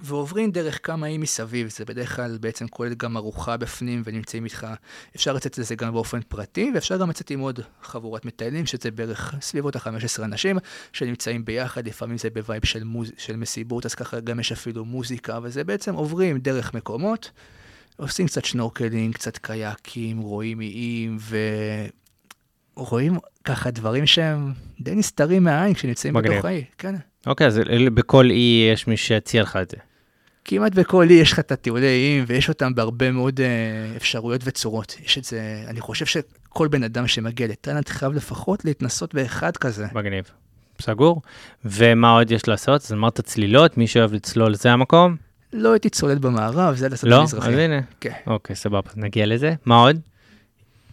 Speaker 2: ועוברים דרך כמה איים מסביב, זה בדרך כלל בעצם כולל גם ארוחה בפנים ונמצאים איתך, אפשר לצאת לזה גם באופן פרטי, ואפשר גם לצאת עם עוד חבורת מטיילים, שזה בערך סביבות ה-15 אנשים שנמצאים ביחד, לפעמים זה ב vibe של, מוז... של מסיבות, אז ככה גם יש אפילו מוזיקה, וזה בעצם עוברים דרך מקומות, עושים קצת שנורקלינג, קצת קייקים, רואים איים, ורואים ככה דברים שהם די נסתרים מהעין כשנמצאים. בתוך האי, כן.
Speaker 1: אוקיי, אז בכל אי יש מי שיציע לך את זה.
Speaker 2: כמעט בכל אי יש לך את הטיולי איים, ויש אותם בהרבה מאוד אה, אפשרויות וצורות. יש את זה, אני חושב שכל בן אדם שמגיע לתאילנד חייב לפחות להתנסות באחד כזה.
Speaker 1: מגניב. סגור. ומה עוד יש לעשות? אז אמרת צלילות, מי שאוהב לצלול זה המקום?
Speaker 2: לא הייתי צולד במערב, זה לצד
Speaker 1: לא?
Speaker 2: המזרחי.
Speaker 1: אז הנה.
Speaker 2: כן.
Speaker 1: אוקיי, סבבה, נגיע לזה. מה עוד?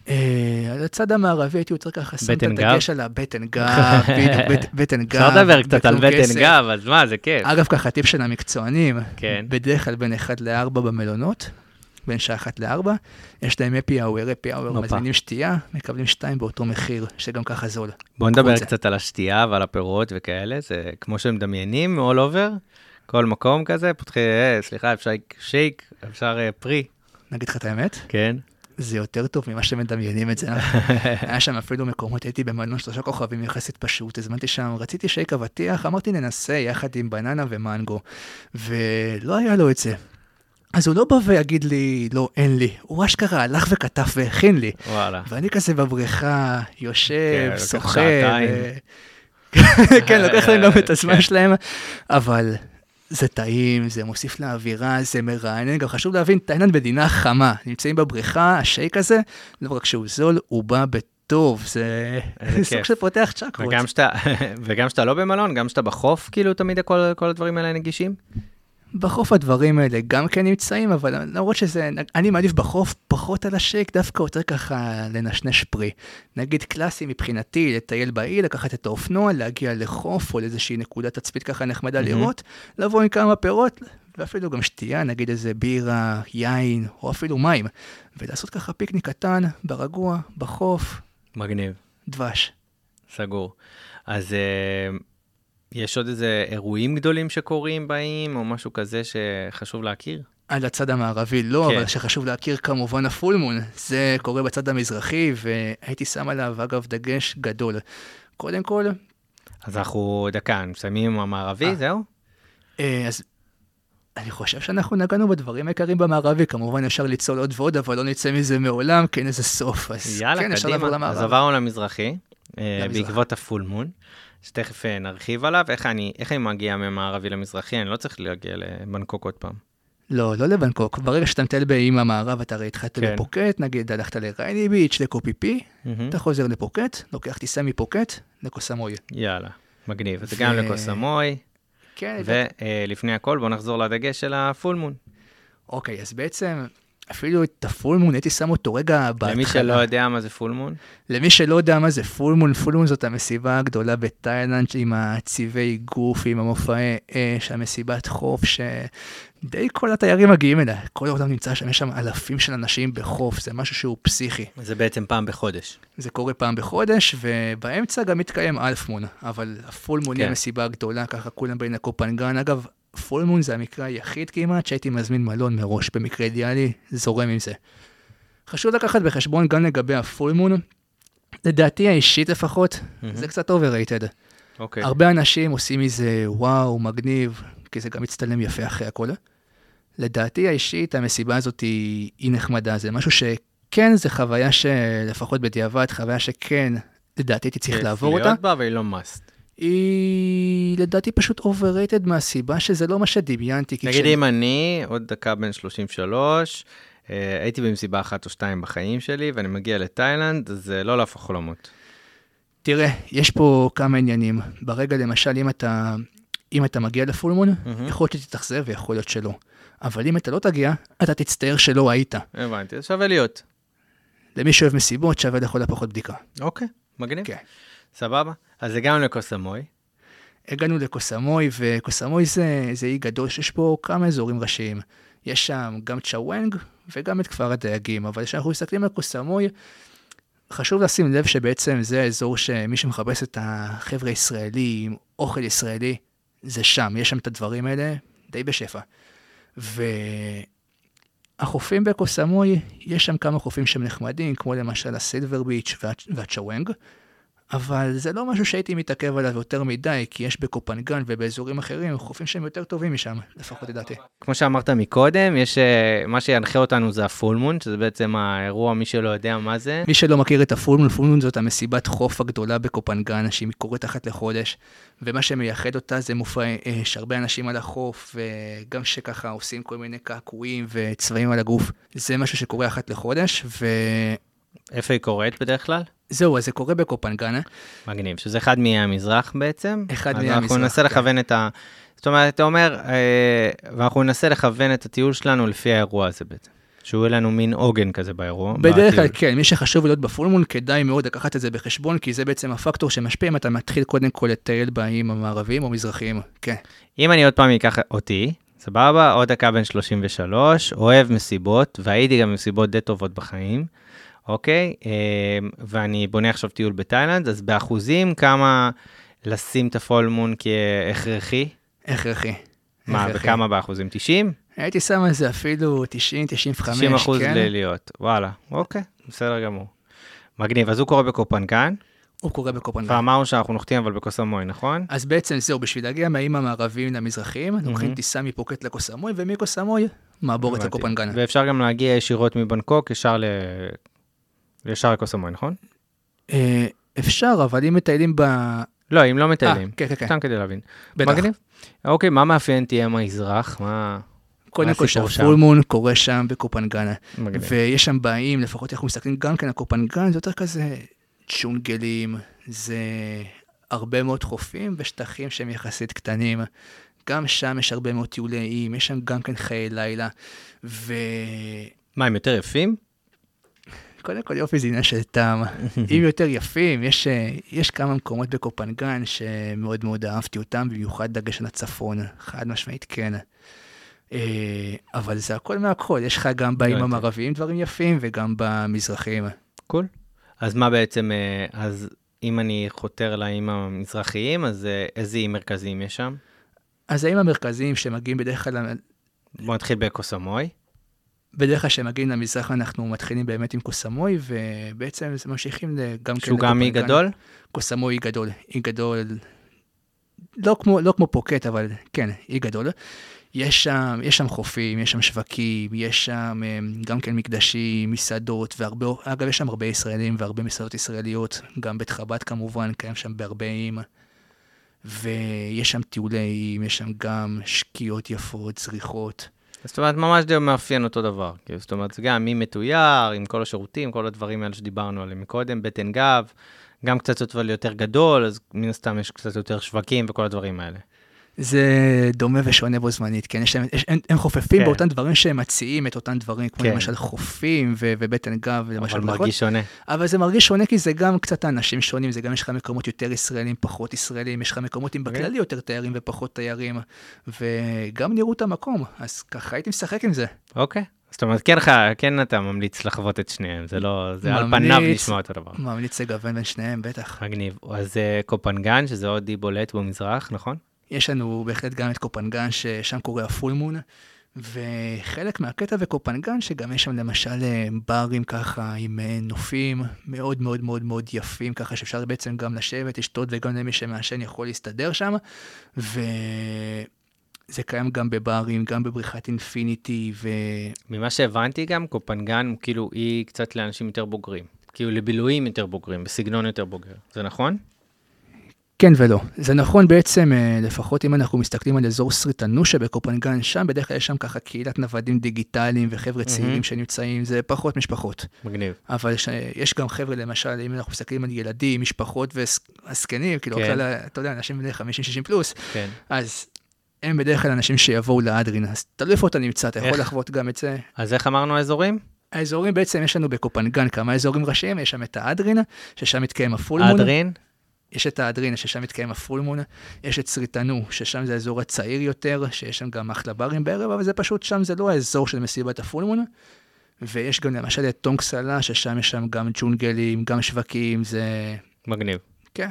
Speaker 2: אה, הצד המערבי הייתי יותר ככה שם את? הדגש על הבטן גב, בדיוק, בטן גב.
Speaker 1: אפשר לדבר קצת על בטן. גב, אז מה, זה כיף.
Speaker 2: אגב, ככה טיפ של המקצוענים,
Speaker 1: כן.
Speaker 2: בדרך כלל בין 1 ל-4 במלונות, בין שעה 1 ל-4, יש להם האוור, אפי האוור,
Speaker 1: הופה.
Speaker 2: מזמינים שתייה, מקבלים 2 באותו מחיר, שגם ככה זול.
Speaker 1: בוא נדבר. קצת על השתייה ועל הפירות וכאלה, זה כמו שמדמיינים all over, כל מקום כזה, פותחים, אה, סליחה, אפשר שייק, אפשר אה, פרי,
Speaker 2: נגיד לך את האמת,
Speaker 1: כן?
Speaker 2: זה יותר טוב ממה שמדמיינים את זה. היה שם אפילו מקומות, הייתי במלון שלושה כוכבים יחסית פשוט, הזמנתי שם, רציתי שייק אבטיח, אמרתי ננסה יחד עם בננה ומנגו, ולא היה לו את זה. אז הוא לא בא ויגיד לי, לא, אין לי. הוא אשכרה הלך וכתב והכין לי.
Speaker 1: וואלה.
Speaker 2: ואני כזה בבריכה, יושב,
Speaker 1: כן,
Speaker 2: שוחה. כן, לוקח להם גם את הזמן שלהם, אבל זה טעים, זה מוסיף לאווירה, זה מרענן. גם חשוב להבין, תאילנד מדינה חמה. נמצאים בבריכה, השייק הזה, לא רק שהוא זול, הוא בא בטוב. זה סוג
Speaker 1: כיף.
Speaker 2: של פותח צ'קרות.
Speaker 1: וגם שאתה, וגם שאתה לא במלון, גם שאתה בחוף, כאילו תמיד כל, כל הדברים האלה נגישים?
Speaker 2: בחוף הדברים האלה גם כן נמצאים, אבל למרות שזה, אני מעדיף בחוף פחות על השייק, דווקא יותר ככה לנשנש פרי. נגיד קלאסי מבחינתי, לטייל באי, לקחת את האופנוע, להגיע לחוף או לאיזושהי נקודת תצפית ככה נחמדה
Speaker 1: מהמם.
Speaker 2: לראות, לבוא עם כמה פירות, ואפילו גם שתייה, נגיד איזה בירה, יין, או אפילו מים, ולעשות ככה פיקניק קטן, ברגוע, בחוף,
Speaker 1: מגניב,
Speaker 2: דבש.
Speaker 1: סגור. אז אה, יש עוד איזה אירועים גדולים שקורים באים, או משהו כזה שחשוב להכיר?
Speaker 2: על הצד המערבי לא,
Speaker 1: כן.
Speaker 2: אבל שחשוב להכיר כמובן הפולמון, זה קורה בצד המזרחי, והייתי שם עליו אגב דגש גדול. קודם כל,
Speaker 1: אז אנחנו, דקה, מסיימים עם המערבי,
Speaker 2: אה.
Speaker 1: זהו?
Speaker 2: אה, אז אני חושב שאנחנו נגענו בדברים העיקריים במערבי, כמובן אפשר ליצול עוד ועוד, אבל לא נצא מזה מעולם, כי אין איזה סוף. אז
Speaker 1: יאללה,
Speaker 2: כן, אפשר לעבור
Speaker 1: קדימה. אז
Speaker 2: למערב.
Speaker 1: עברנו למזרחי, אה,
Speaker 2: למזרח.
Speaker 1: בעקבות הפול מון, שתכף אה, נרחיב עליו. איך אני, איך אני מגיע ממערבי למזרחי? אני לא צריך להגיע לבנקוק עוד פעם.
Speaker 2: לא, לא לבנקוק. ברגע שאתה מטייל באיים המערב, אתה הרי התחלת
Speaker 1: כן.
Speaker 2: בפוקט, נגיד הלכת לרייני ביץ', לקופיפי,
Speaker 1: מהמם.
Speaker 2: אתה חוזר לפוקט, לוקח טיסה מפוקט לקוסמוי.
Speaker 1: יאללה, מגניב. אז
Speaker 2: ו-
Speaker 1: גם לקוסמוי,
Speaker 2: כן,
Speaker 1: ולפני הכל בוא נחזור לדגש של הפול מון.
Speaker 2: אוקיי, אז בעצם אפילו את הפולמון הייתי שם אותו רגע בהתחלה.
Speaker 1: למי שלא יודע מה זה פול מון,
Speaker 2: למי שלא יודע מה זה פולמון, פולמון זאת המסיבה הגדולה בתאילנד עם הצבעי גוף, עם המופעי אש, המסיבת חוף, שדי כל התיירים מגיעים אליה. כל העולם נמצא שם, יש שם אלפים של אנשים בחוף, זה משהו שהוא פסיכי.
Speaker 1: זה בעצם פעם בחודש.
Speaker 2: זה קורה פעם בחודש, ובאמצע גם מתקיים אלפמון, אבל הפולמון היא
Speaker 1: כן.
Speaker 2: המסיבה הגדולה, ככה כולם באים לקופנגן. אגב, פולמון זה המקרה היחיד כמעט שהייתי מזמין מלון מראש, במקרה אידיאלי, זורם עם זה. חשוב לקחת בחשבון גם לגבי הפולמון, לדעתי האישית לפחות,
Speaker 1: מהמם.
Speaker 2: זה קצת overrated.
Speaker 1: אוקיי.
Speaker 2: הרבה אנשים עושים מזה וואו, מגניב, כי זה גם מצטלם יפה אחרי הכל. לדעתי האישית, המסיבה הזאת היא, היא נחמדה, זה משהו כן, זו חוויה שלפחות בדיעבד, חוויה שכן, לדעתי הייתי צריך לעבור אותה.
Speaker 1: להיות בה, אבל היא לא must.
Speaker 2: היא לדעתי פשוט overrated מהסיבה שזה לא מה שדמיינתי.
Speaker 1: נגיד
Speaker 2: כשאני-
Speaker 1: אם אני, עוד דקה בן 33, אה, הייתי במסיבה אחת או שתיים בחיים שלי, ואני מגיע לתאילנד, זה לא להפוך חלומות.
Speaker 2: תראה, יש פה כמה עניינים. ברגע, למשל, אם אתה, אם אתה מגיע לפולמון,
Speaker 1: מהמם.
Speaker 2: יכול להיות שתתאכזב ויכול להיות שלא. אבל אם אתה לא תגיע, אתה תצטער שלא היית.
Speaker 1: הבנתי, שווה להיות.
Speaker 2: למי שאוהב מסיבות, שווה לכל הפחות בדיקה.
Speaker 1: אוקיי, מגניב.
Speaker 2: כן.
Speaker 1: סבבה. אז הגענו לקוסמוי.
Speaker 2: הגענו לקוסמוי, וקוסמוי זה, זה אי גדול שיש בו כמה אזורים ראשיים. יש שם גם צ'אוונג וגם את כפר הדייגים, אבל כשאנחנו מסתכלים על קוסמוי, חשוב לשים לב שבעצם זה האזור שמי שמחפש את החבר'ה הישראלים, אוכל ישראלי, זה שם, יש שם את הדברים האלה די בשפע. והחופים בקוסמוי, יש שם כמה חופים שהם נחמדים, כמו למשל הסילבר ביץ' וה- והצ'אוונג, אבל זה לא משהו שהייתי מתעכב עליו יותר מדי, כי יש בקופנגן ובאזורים אחרים חופים שהם יותר טובים משם, לפחות לדעתי.
Speaker 1: כמו שאמרת מקודם, יש, אה, מה שינחה אותנו זה הפולמון, שזה בעצם האירוע, מי שלא יודע מה זה.
Speaker 2: מי שלא מכיר את הפולמון, פולמון זאת המסיבת חוף הגדולה בקופנגן, שהיא קורית אחת לחודש, ומה שמייחד אותה זה מופע, אה, יש הרבה אנשים על החוף, וגם שככה עושים כל מיני קעקועים וצבעים על הגוף. זה משהו שקורה אחת לחודש,
Speaker 1: איפה היא קורית בדרך כלל?
Speaker 2: וזהו, אז זה קורה בקופנגן.
Speaker 1: מגניב, שזה אחד מאיי המזרח בעצם.
Speaker 2: אחד
Speaker 1: אז
Speaker 2: מאיי
Speaker 1: אנחנו
Speaker 2: המזרח,
Speaker 1: ננסה
Speaker 2: כן.
Speaker 1: לכוון את ה... זאת אומרת, אתה אומר, אה, ואנחנו ננסה לכוון את הטיול שלנו לפי האירוע הזה בעצם. שהוא יהיה לנו מין עוגן כזה באירוע.
Speaker 2: בדרך כלל. כן, מי שחשוב להיות בפולמון, כדאי מאוד לקחת את זה בחשבון, כי זה בעצם הפקטור שמשפיע אם אתה מתחיל קודם כל לטייל באיים המערביים או מזרחיים. כן.
Speaker 1: אם אני עוד פעם אקח אותי, סבבה, עוד דקה בן 33, אוהב מסיבות, והייתי גם במסיבות די טובות בחיים, אוקיי? אה, ואני בונה עכשיו טיול בתאילנד, אז באחוזים, כמה לשים את הפולמון כהכרחי?
Speaker 2: הכרחי.
Speaker 1: מה,
Speaker 2: הכרחי.
Speaker 1: בכמה באחוזים? 90?
Speaker 2: הייתי שם על זה אפילו 90, 95,
Speaker 1: 90 אחוז
Speaker 2: כן.
Speaker 1: ללהיות, וואלה, אוקיי, בסדר גמור. מגניב, אז הוא קורה בקופנגן,
Speaker 2: הוא קורה בקופנגן.
Speaker 1: ואמרנו שאנחנו נוחתים אבל בקוסמוי, נכון?
Speaker 2: אז בעצם זהו, בשביל להגיע מהאיים המערביים למזרחיים, לוקחים טיסה מפוקט לקוסמוי, ומקוסמוי, מעבורת. לקופנגן.
Speaker 1: ואפשר גם להגיע ישירות מבנקוק ישר ל... ישר לקוסמוי, נכון?
Speaker 2: אה, אפשר, אבל אם מטיילים ב...
Speaker 1: לא, אם לא
Speaker 2: אה,
Speaker 1: מטיילים.
Speaker 2: כן, כן, כן.
Speaker 1: סתם כדי להבין.
Speaker 2: בטח.
Speaker 1: מגניב. אוקיי, מה מאפיין תהיה המזרח? מה...
Speaker 2: קודם כל? שהפולמון קורה שם בקופנגן.
Speaker 1: מגניב.
Speaker 2: ויש שם באים, לפחות אנחנו מסתכלים גם כן על קופנגן, זה יותר כזה ג'ונגלים, זה הרבה מאוד חופים ושטחים שהם יחסית קטנים. גם שם יש הרבה מאוד טיולי איים, יש שם גם כן חיי לילה. וקודם
Speaker 1: מה, הם יותר יפים?
Speaker 2: כל יופי זה עניין של טעם. אם יותר יפים, יש, אה, יש כמה מקומות בקופנגן שמאוד מאוד אהבתי אותם, במיוחד דגש על הצפון, חד משמעית כן. אה, אבל זה הכל מהכל, יש לך גם
Speaker 1: הבנתי.
Speaker 2: המערביים דברים יפים וגם במזרחיים.
Speaker 1: קול. אז מה בעצם, אה, אז אם אני חותר לאיים המזרחיים, אז איזה איים מרכזיים יש שם?
Speaker 2: אז האיים המרכזיים שמגיעים בדרך כלל,
Speaker 1: בוא נתחיל בקוסמוי.
Speaker 2: בדרך כלל כשמגיעים למזרח אנחנו מתחילים באמת עם קוסמוי, ובעצם זה ממשיכים גם כן
Speaker 1: שהוא גם אי. גדול?
Speaker 2: קוסמוי אי גדול, אי גדול, לא כמו, לא כמו פוקט, אבל כן, אי גדול. יש שם, יש שם חופים, יש שם שווקים, יש שם אמ, גם כן מקדשים, מסעדות, והרבה, אגב, יש שם הרבה ישראלים והרבה מסעדות ישראליות, גם בית חב"ד כמובן, קיים שם בהרבה איים. ויש שם טיולי איים, יש שם גם שקיעות יפות, זריחות.
Speaker 1: זאת אומרת, ממש די מאפיין אותו דבר. כאילו, זאת אומרת, גם מי מתויר, עם כל השירותים, כל הדברים האלה שדיברנו עליהם מקודם, בטן גב, גם קצת יותר גדול, אז מן הסתם יש קצת יותר שווקים וכל הדברים האלה.
Speaker 2: זה דומה ושונה בו זמנית, כן, יש להם, יש, הם, הם חופפים
Speaker 1: כן.
Speaker 2: באותם דברים שהם מציעים את אותם דברים, כמו
Speaker 1: כן.
Speaker 2: למשל חופים ו- ובטן גב, למשל
Speaker 1: אבל. מרגיש שונה.
Speaker 2: אבל זה מרגיש שונה כי זה גם קצת אנשים שונים, זה גם יש לך מקומות יותר ישראלים, פחות ישראלים, יש לך מקומות עם
Speaker 1: אוקיי.
Speaker 2: בכללי יותר תיירים ופחות תיירים, וגם נראות המקום, אז ככה הייתי משחק עם זה.
Speaker 1: אוקיי. זאת אומרת, כן, כן אתה ממליץ לחוות את שניהם, זה לא, זה על
Speaker 2: ממליץ.
Speaker 1: פניו נשמע אותו דבר.
Speaker 2: ממליץ לגוון בין שניהם, בטח.
Speaker 1: מגניב. אז אה, קופנגן, שזה עוד אי בולט במזרח, נכון?
Speaker 2: יש לנו בהחלט גם את קופנגן, ששם קורה הפול מון, וחלק מהקטע בקופנגן, שגם יש שם למשל אה, ברים ככה עם אה, נופים מאוד מאוד מאוד מאוד יפים, ככה שאפשר בעצם גם לשבת, לשתות, וגם למי שמעשן יכול להסתדר שם. זה קיים גם בברים, גם בבריכת אינפיניטי, ו...
Speaker 1: ממה שהבנתי גם, קופנגן, כאילו, היא קצת לאנשים יותר בוגרים. כאילו, לבילויים יותר בוגרים, בסגנון יותר בוגר. זה נכון?
Speaker 2: כן ולא. זה נכון בעצם, אה, לפחות אם אנחנו מסתכלים על אזור סריטנושה בקופנגן, שם בדרך כלל יש שם ככה קהילת נוודים דיגיטליים וחבר'ה צעירים שנמצאים, זה פחות משפחות.
Speaker 1: מגניב.
Speaker 2: אבל יש, יש גם חבר'ה, למשל, אם אנחנו מסתכלים על ילדים, משפחות והזקנים, כאילו,
Speaker 1: כן.
Speaker 2: כן. כלל, אתה יודע, אנשים בני 50-60 פלוס,
Speaker 1: כן.
Speaker 2: אז הם בדרך כלל אנשים שיבואו לאדרין, אז תלוי איפה אתה נמצא, אתה יכול
Speaker 1: איך?
Speaker 2: לחוות גם את זה.
Speaker 1: אז איך אמרנו האזורים?
Speaker 2: האזורים בעצם, יש לנו בקופנגן כמה אזורים ראשיים, יש שם את האדרין, ששם מתקיים הפולמון.
Speaker 1: אדרין?
Speaker 2: יש את האדרין, ששם מתקיים הפולמון, יש את סריטנו, ששם זה האזור הצעיר יותר, שיש שם גם אחלה ברים בערב, אבל זה פשוט, שם זה לא האזור של מסיבת הפולמון. ויש גם למשל את טונג סלה, ששם יש שם גם ג'ונגלים, גם שווקים, זה...
Speaker 1: מגניב.
Speaker 2: כן.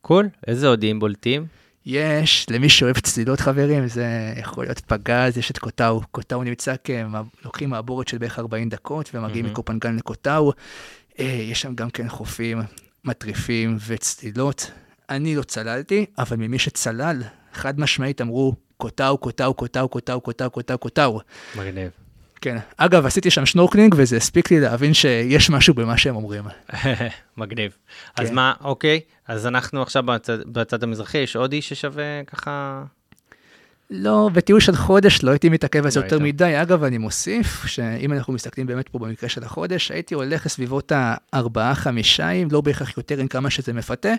Speaker 1: cool, איזה עוד איים בולטים?
Speaker 2: יש, למי שאוהב צלילות חברים, זה יכול להיות פגז, יש את קוטאו. קוטאו נמצא כ... לוקחים מעבורת של בערך 40 דקות ומגיעים
Speaker 1: מהמם.
Speaker 2: מקופנגן לקוטאו. אה, יש שם גם כן חופים, מטריפים וצלילות. אני לא צללתי, אבל ממי שצלל, חד משמעית אמרו, קוטאו, קוטאו, קוטאו, קוטאו, קוטאו, קוטאו, קוטאו.
Speaker 1: מגניב.
Speaker 2: כן. אגב, עשיתי שם שנורקלינג, וזה הספיק לי להבין שיש משהו במה שהם אומרים.
Speaker 1: מגניב. אז
Speaker 2: כן.
Speaker 1: מה, אוקיי, אז אנחנו עכשיו בצד, בצד המזרחי, יש עוד איש ששווה ככה...
Speaker 2: לא, בטיול של חודש לא הייתי מתעכב על זה
Speaker 1: לא
Speaker 2: יותר. מדי. אגב, אני מוסיף שאם אנחנו מסתכלים באמת פה במקרה של החודש, הייתי הולך לסביבות הארבעה, חמישה, אם לא בהכרח יותר עם כמה שזה מפתה.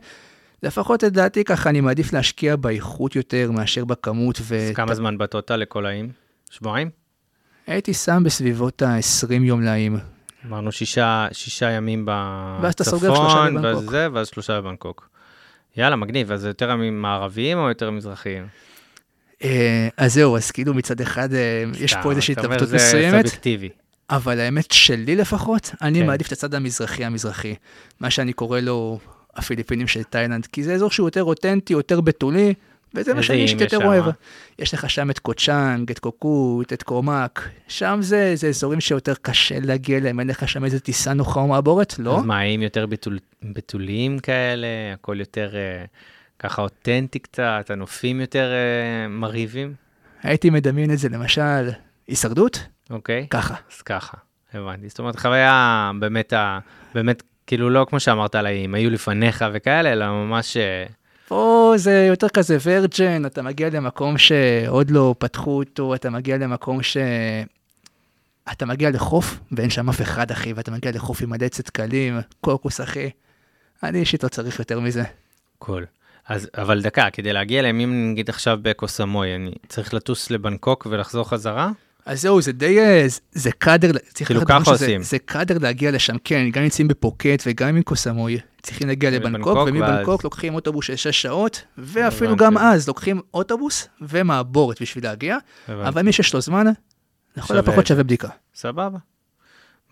Speaker 2: לפחות לדעתי ככה, אני מעדיף להשקיע באיכות יותר מאשר בכמות. ו...
Speaker 1: אז כמה זמן בטוטל לכל האיים? שבועיים?
Speaker 2: הייתי שם בסביבות ה-20 יום לאים.
Speaker 1: אמרנו שישה, שישה ימים
Speaker 2: ואז אתה סוגר שלושה
Speaker 1: בצפון,
Speaker 2: בבנקוק.
Speaker 1: וזה, ואז שלושה בבנקוק. יאללה, מגניב, אז זה יותר ימים מערביים או יותר מזרחיים?
Speaker 2: אה, אז זהו, אז כאילו מצד אחד אה, יש פה איזושהי התלבטות מסוימת. אבל האמת שלי לפחות, אני
Speaker 1: כן.
Speaker 2: מעדיף את הצד המזרחי המזרחי. מה שאני קורא לו הפיליפינים של תאילנד, כי זה אזור שהוא יותר אותנטי, יותר בתולי, וזה מה שאני
Speaker 1: איים
Speaker 2: אישית
Speaker 1: יש
Speaker 2: יותר? אוהב. יש לך שם את קוצ'אנג, את קוקוט, את קורמק, שם זה, זה אזורים שיותר קשה להגיע אליהם, אין לך שם איזה טיסה נוחה או מעבורת, לא?
Speaker 1: אז מה, האיים יותר בתול, בתוליים כאלה, הכל יותר אה, ככה אותנטי קצת, הנופים יותר אה, מרהיבים?
Speaker 2: הייתי מדמיין את זה למשל, הישרדות?
Speaker 1: אוקיי?
Speaker 2: ככה.
Speaker 1: אז ככה, הבנתי. זאת אומרת, חוויה באמת, ה- באמת, כאילו לא כמו שאמרת על האיים, היו לפניך וכאלה, אלא ממש... אה,
Speaker 2: פה זה יותר כזה ורג'ן, אתה מגיע למקום שעוד לא פתחו אותו, אתה מגיע למקום ש... אתה מגיע לחוף ואין שם אף אחד, אחי, ואתה מגיע לחוף עם מלא צדקלים, קוקוס, אחי. אני אישית לא צריך יותר מזה.
Speaker 1: קול. אז, אבל דקה, כדי להגיע אליהם, אם נגיד עכשיו בקוסמוי, אני צריך לטוס לבנקוק ולחזור חזרה?
Speaker 2: אז זהו, זה די, אה, זה- זה קאדר, צריך
Speaker 1: כאילו, ככה עושים.
Speaker 2: זה קאדר להגיע לשם, כן, גם נמצאים בפוקט וגם עם קוסמוי, צריכים להגיע לבנקוק,
Speaker 1: לבנקוק,
Speaker 2: ומבנקוק
Speaker 1: ואז-
Speaker 2: לוקחים אוטובוס של 6 שעות, ואפילו
Speaker 1: הבנתי.
Speaker 2: גם אז לוקחים אוטובוס ומעבורת בשביל להגיע,
Speaker 1: הבנתי.
Speaker 2: אבל מי שיש לו זמן, לכל
Speaker 1: שווה את
Speaker 2: הפחות. שווה בדיקה.
Speaker 1: סבבה.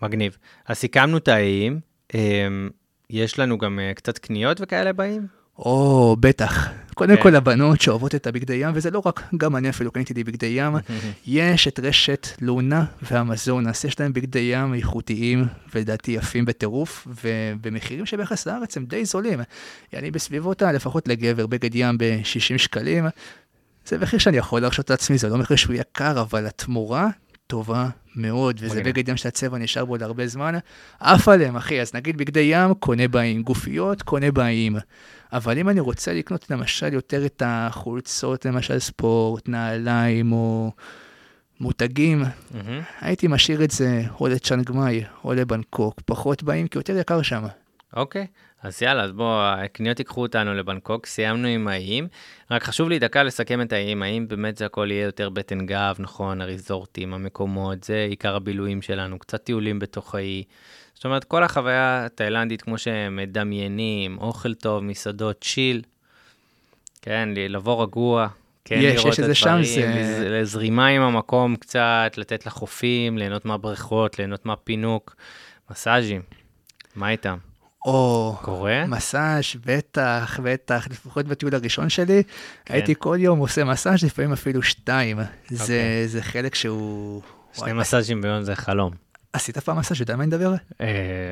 Speaker 1: מגניב. אז סיכמנו את האיים, אמ, יש לנו גם אה, קצת קניות וכאלה באיים?
Speaker 2: או, בטח. קודם
Speaker 1: כן.
Speaker 2: כל הבנות שאוהבות את הבגדי ים, וזה לא רק, גם אני אפילו קניתי לי בגדי ים. יש את רשת לונה והמזונס, יש להם בגדי ים איכותיים, ולדעתי יפים בטירוף, ובמחירים שביחס לארץ הם די זולים. יעני בסביבות ה... לפחות לגבר, בגד ים ב-60 שקלים. זה מחיר שאני יכול להרשות לעצמי, זה לא מחיר שהוא יקר, אבל התמורה טובה מאוד, וזה
Speaker 1: מגניב.
Speaker 2: בגד ים שהצבע נשאר בו להרבה זמן. עף עליהם, אחי, אז נגיד בגדי ים, קונה באים, גופיות, קונה באים. אבל אם אני רוצה לקנות למשל יותר את החולצות, למשל ספורט, נעליים או מותגים,
Speaker 1: מהמם.
Speaker 2: הייתי משאיר את זה או לצ'אנג מאי או לבנקוק, פחות באים כי יותר יקר שם.
Speaker 1: אוקיי, אז יאללה, אז בואו, הקניות ייקחו אותנו לבנקוק, סיימנו עם האיים. רק חשוב לי דקה לסכם את האיים, האם באמת זה הכל יהיה יותר בטן גב, נכון, הריזורטים, המקומות, זה עיקר הבילויים שלנו, קצת טיולים בתוך האי. זאת אומרת, כל החוויה התאילנדית כמו שהם מדמיינים, אוכל טוב, מסעדות, צ'יל, כן, לבוא רגוע, כן,
Speaker 2: יש,
Speaker 1: לראות
Speaker 2: יש
Speaker 1: את הדברים,
Speaker 2: זה-
Speaker 1: לז- לזרימה עם המקום קצת, לתת לחופים, ליהנות מהבריכות, ליהנות מהפינוק, מסאז'ים, מה איתם?
Speaker 2: או
Speaker 1: קורה?
Speaker 2: מסאז', בטח, בטח, לפחות בטיול הראשון שלי,
Speaker 1: כן.
Speaker 2: הייתי כל יום עושה מסאז', לפעמים אפילו שתיים. זה,
Speaker 1: אוקיי.
Speaker 2: זה חלק שהוא...
Speaker 1: שני מסאז'ים ביום זה חלום.
Speaker 2: עשית פעם מסאז', יודע מה אני מדבר?
Speaker 1: אה,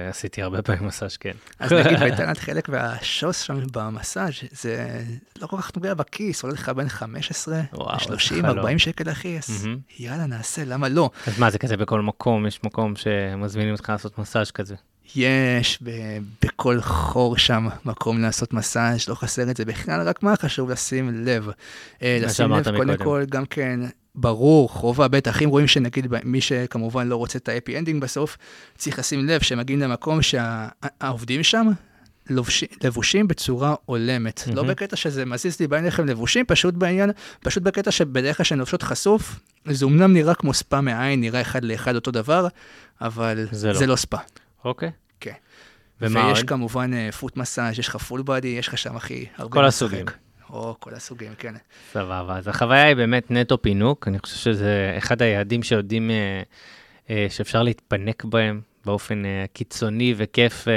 Speaker 1: עשיתי הרבה פעמים מסאז', כן.
Speaker 2: אז נגיד בתאילנד חלק מהשוס שם במסאז' זה לא כל כך נוגע בכיס, עולה לך בין 15
Speaker 1: וואו, איזה
Speaker 2: ל-30,
Speaker 1: חלום.
Speaker 2: 40 שקל אחי, אז
Speaker 1: מהמם.
Speaker 2: יאללה נעשה, למה לא?
Speaker 1: אז מה, זה כזה בכל מקום, יש מקום שמזמינים אותך לעשות מסאז' כזה.
Speaker 2: יש ב- בכל חור שם מקום לעשות מסאז', לא חסר את זה בכלל, רק מה חשוב לשים לב. אה, לשים לב, קודם. כל, גם כן, ברור, חובה, בטח, אם רואים שנגיד מי שכמובן לא רוצה את happy ending בסוף, צריך לשים לב שמגיעים למקום שהעובדים שם לובשים, לבושים בצורה הולמת. לא
Speaker 1: מהמם.
Speaker 2: בקטע שזה מזיז לי בעניין איך הם לבושים, פשוט בעניין, פשוט בקטע שבדרך כלל שהן לובשות חשוף, זה אומנם נראה כמו ספה מעין, נראה אחד לאחד אותו דבר, אבל
Speaker 1: זה
Speaker 2: זה
Speaker 1: לא.
Speaker 2: לא, לא ספה.
Speaker 1: אוקיי.
Speaker 2: כן.
Speaker 1: ומה
Speaker 2: ויש
Speaker 1: עוד?
Speaker 2: כמובן פוט מסאז', יש לך פול בדי, יש לך שם הכי הרבה...
Speaker 1: כל
Speaker 2: מה
Speaker 1: הסוגים.
Speaker 2: או, כל הסוגים, כן.
Speaker 1: סבבה, אז החוויה היא באמת נטו פינוק, אני חושב שזה אחד היעדים שיודעים אה, אה, שאפשר להתפנק בהם באופן אה, קיצוני וכיף אה,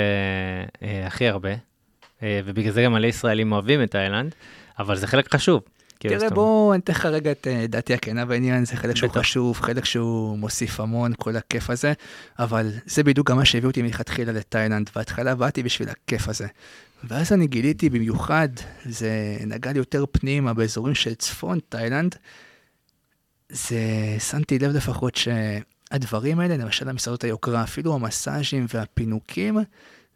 Speaker 1: אה, הכי הרבה, אה, ובגלל זה גם מלא ישראלים אוהבים את תאילנד, אבל זה חלק חשוב.
Speaker 2: תראה,
Speaker 1: זאת
Speaker 2: בוא, אני אתן לך רגע את אה, דעתי הכנה בעניין, זה חלק שהוא. חשוב, חלק שהוא מוסיף המון, כל הכיף הזה, אבל זה בדיוק גם מה שהביא אותי מלכתחילה לתאילנד. בהתחלה באתי בשביל הכיף הזה. ואז אני גיליתי במיוחד, זה נגע לי יותר פנימה באזורים של צפון תאילנד, זה, שמתי לב לפחות שהדברים האלה, למשל המסעדות היוקרה, אפילו המסאז'ים והפינוקים,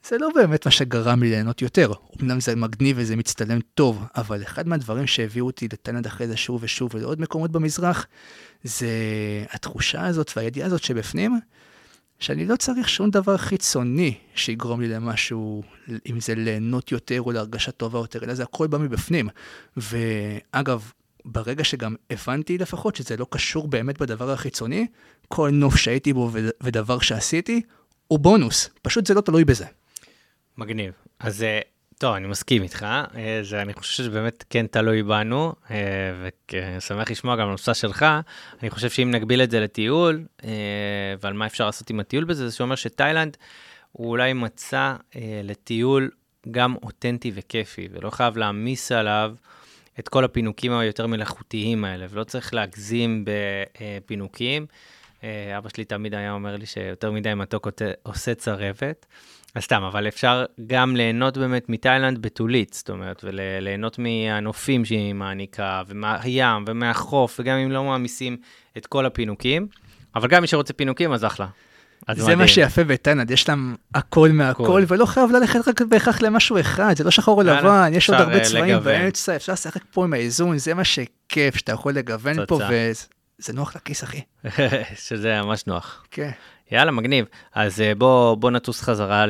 Speaker 2: זה לא באמת מה שגרם לי ליהנות יותר. אמנם זה מגניב וזה מצטלם טוב, אבל אחד מהדברים שהביאו אותי לתאילנד אחרי זה שוב ושוב ולעוד מקומות במזרח, זה התחושה הזאת והידיעה הזאת שבפנים, שאני לא צריך שום דבר חיצוני שיגרום לי למשהו, אם זה ליהנות יותר או להרגשה טובה יותר, אלא זה הכל בא מבפנים. ואגב, ברגע שגם הבנתי לפחות שזה לא קשור באמת בדבר החיצוני, כל נוף שהייתי בו וד- ודבר שעשיתי, הוא בונוס. פשוט זה לא תלוי בזה.
Speaker 1: מגניב. אז אה, טוב, אני מסכים איתך, אה, זה, אני חושב שבאמת כן תלוי בנו, אה, ושמח לשמוע גם על הנושא שלך. אני חושב שאם נגביל את זה לטיול, אה, ועל מה אפשר לעשות עם הטיול בזה, זה שאומר שתאילנד הוא אולי אה, לטיול גם אותנטי וכיפי, ולא חייב להעמיס עליו את כל הפינוקים היותר מלאכותיים האלה, ולא צריך להגזים בפינוקים. אה, אבא שלי תמיד היה אומר לי שיותר מדי מתוק עושה צרבת. סתם, אבל אפשר גם ליהנות באמת מתאילנד בתולית, זאת אומרת, וליהנות מהנופים שהיא מעניקה, ומהים, ומהחוף, וגם אם לא מעמיסים את כל הפינוקים, אבל גם מי שרוצה פינוקים, אז אחלה. אז
Speaker 2: זה
Speaker 1: מדהים.
Speaker 2: מה שיפה בתאילנד, יש להם הכל מהכל,
Speaker 1: הכל.
Speaker 2: ולא חייב ללכת רק בהכרח למשהו אחד, זה לא שחור או
Speaker 1: יאללה,
Speaker 2: לבן, יש עוד הרבה
Speaker 1: אה,
Speaker 2: צבעים
Speaker 1: לגוון.
Speaker 2: באמצע, אפשר לשחק פה עם האיזון, זה מה שכיף, שאתה יכול לגוון פה, וזה נוח לכיס, אחי.
Speaker 1: שזה ממש נוח.
Speaker 2: כן.
Speaker 1: יאללה, מגניב. אז אה, בוא, בוא נטוס חזרה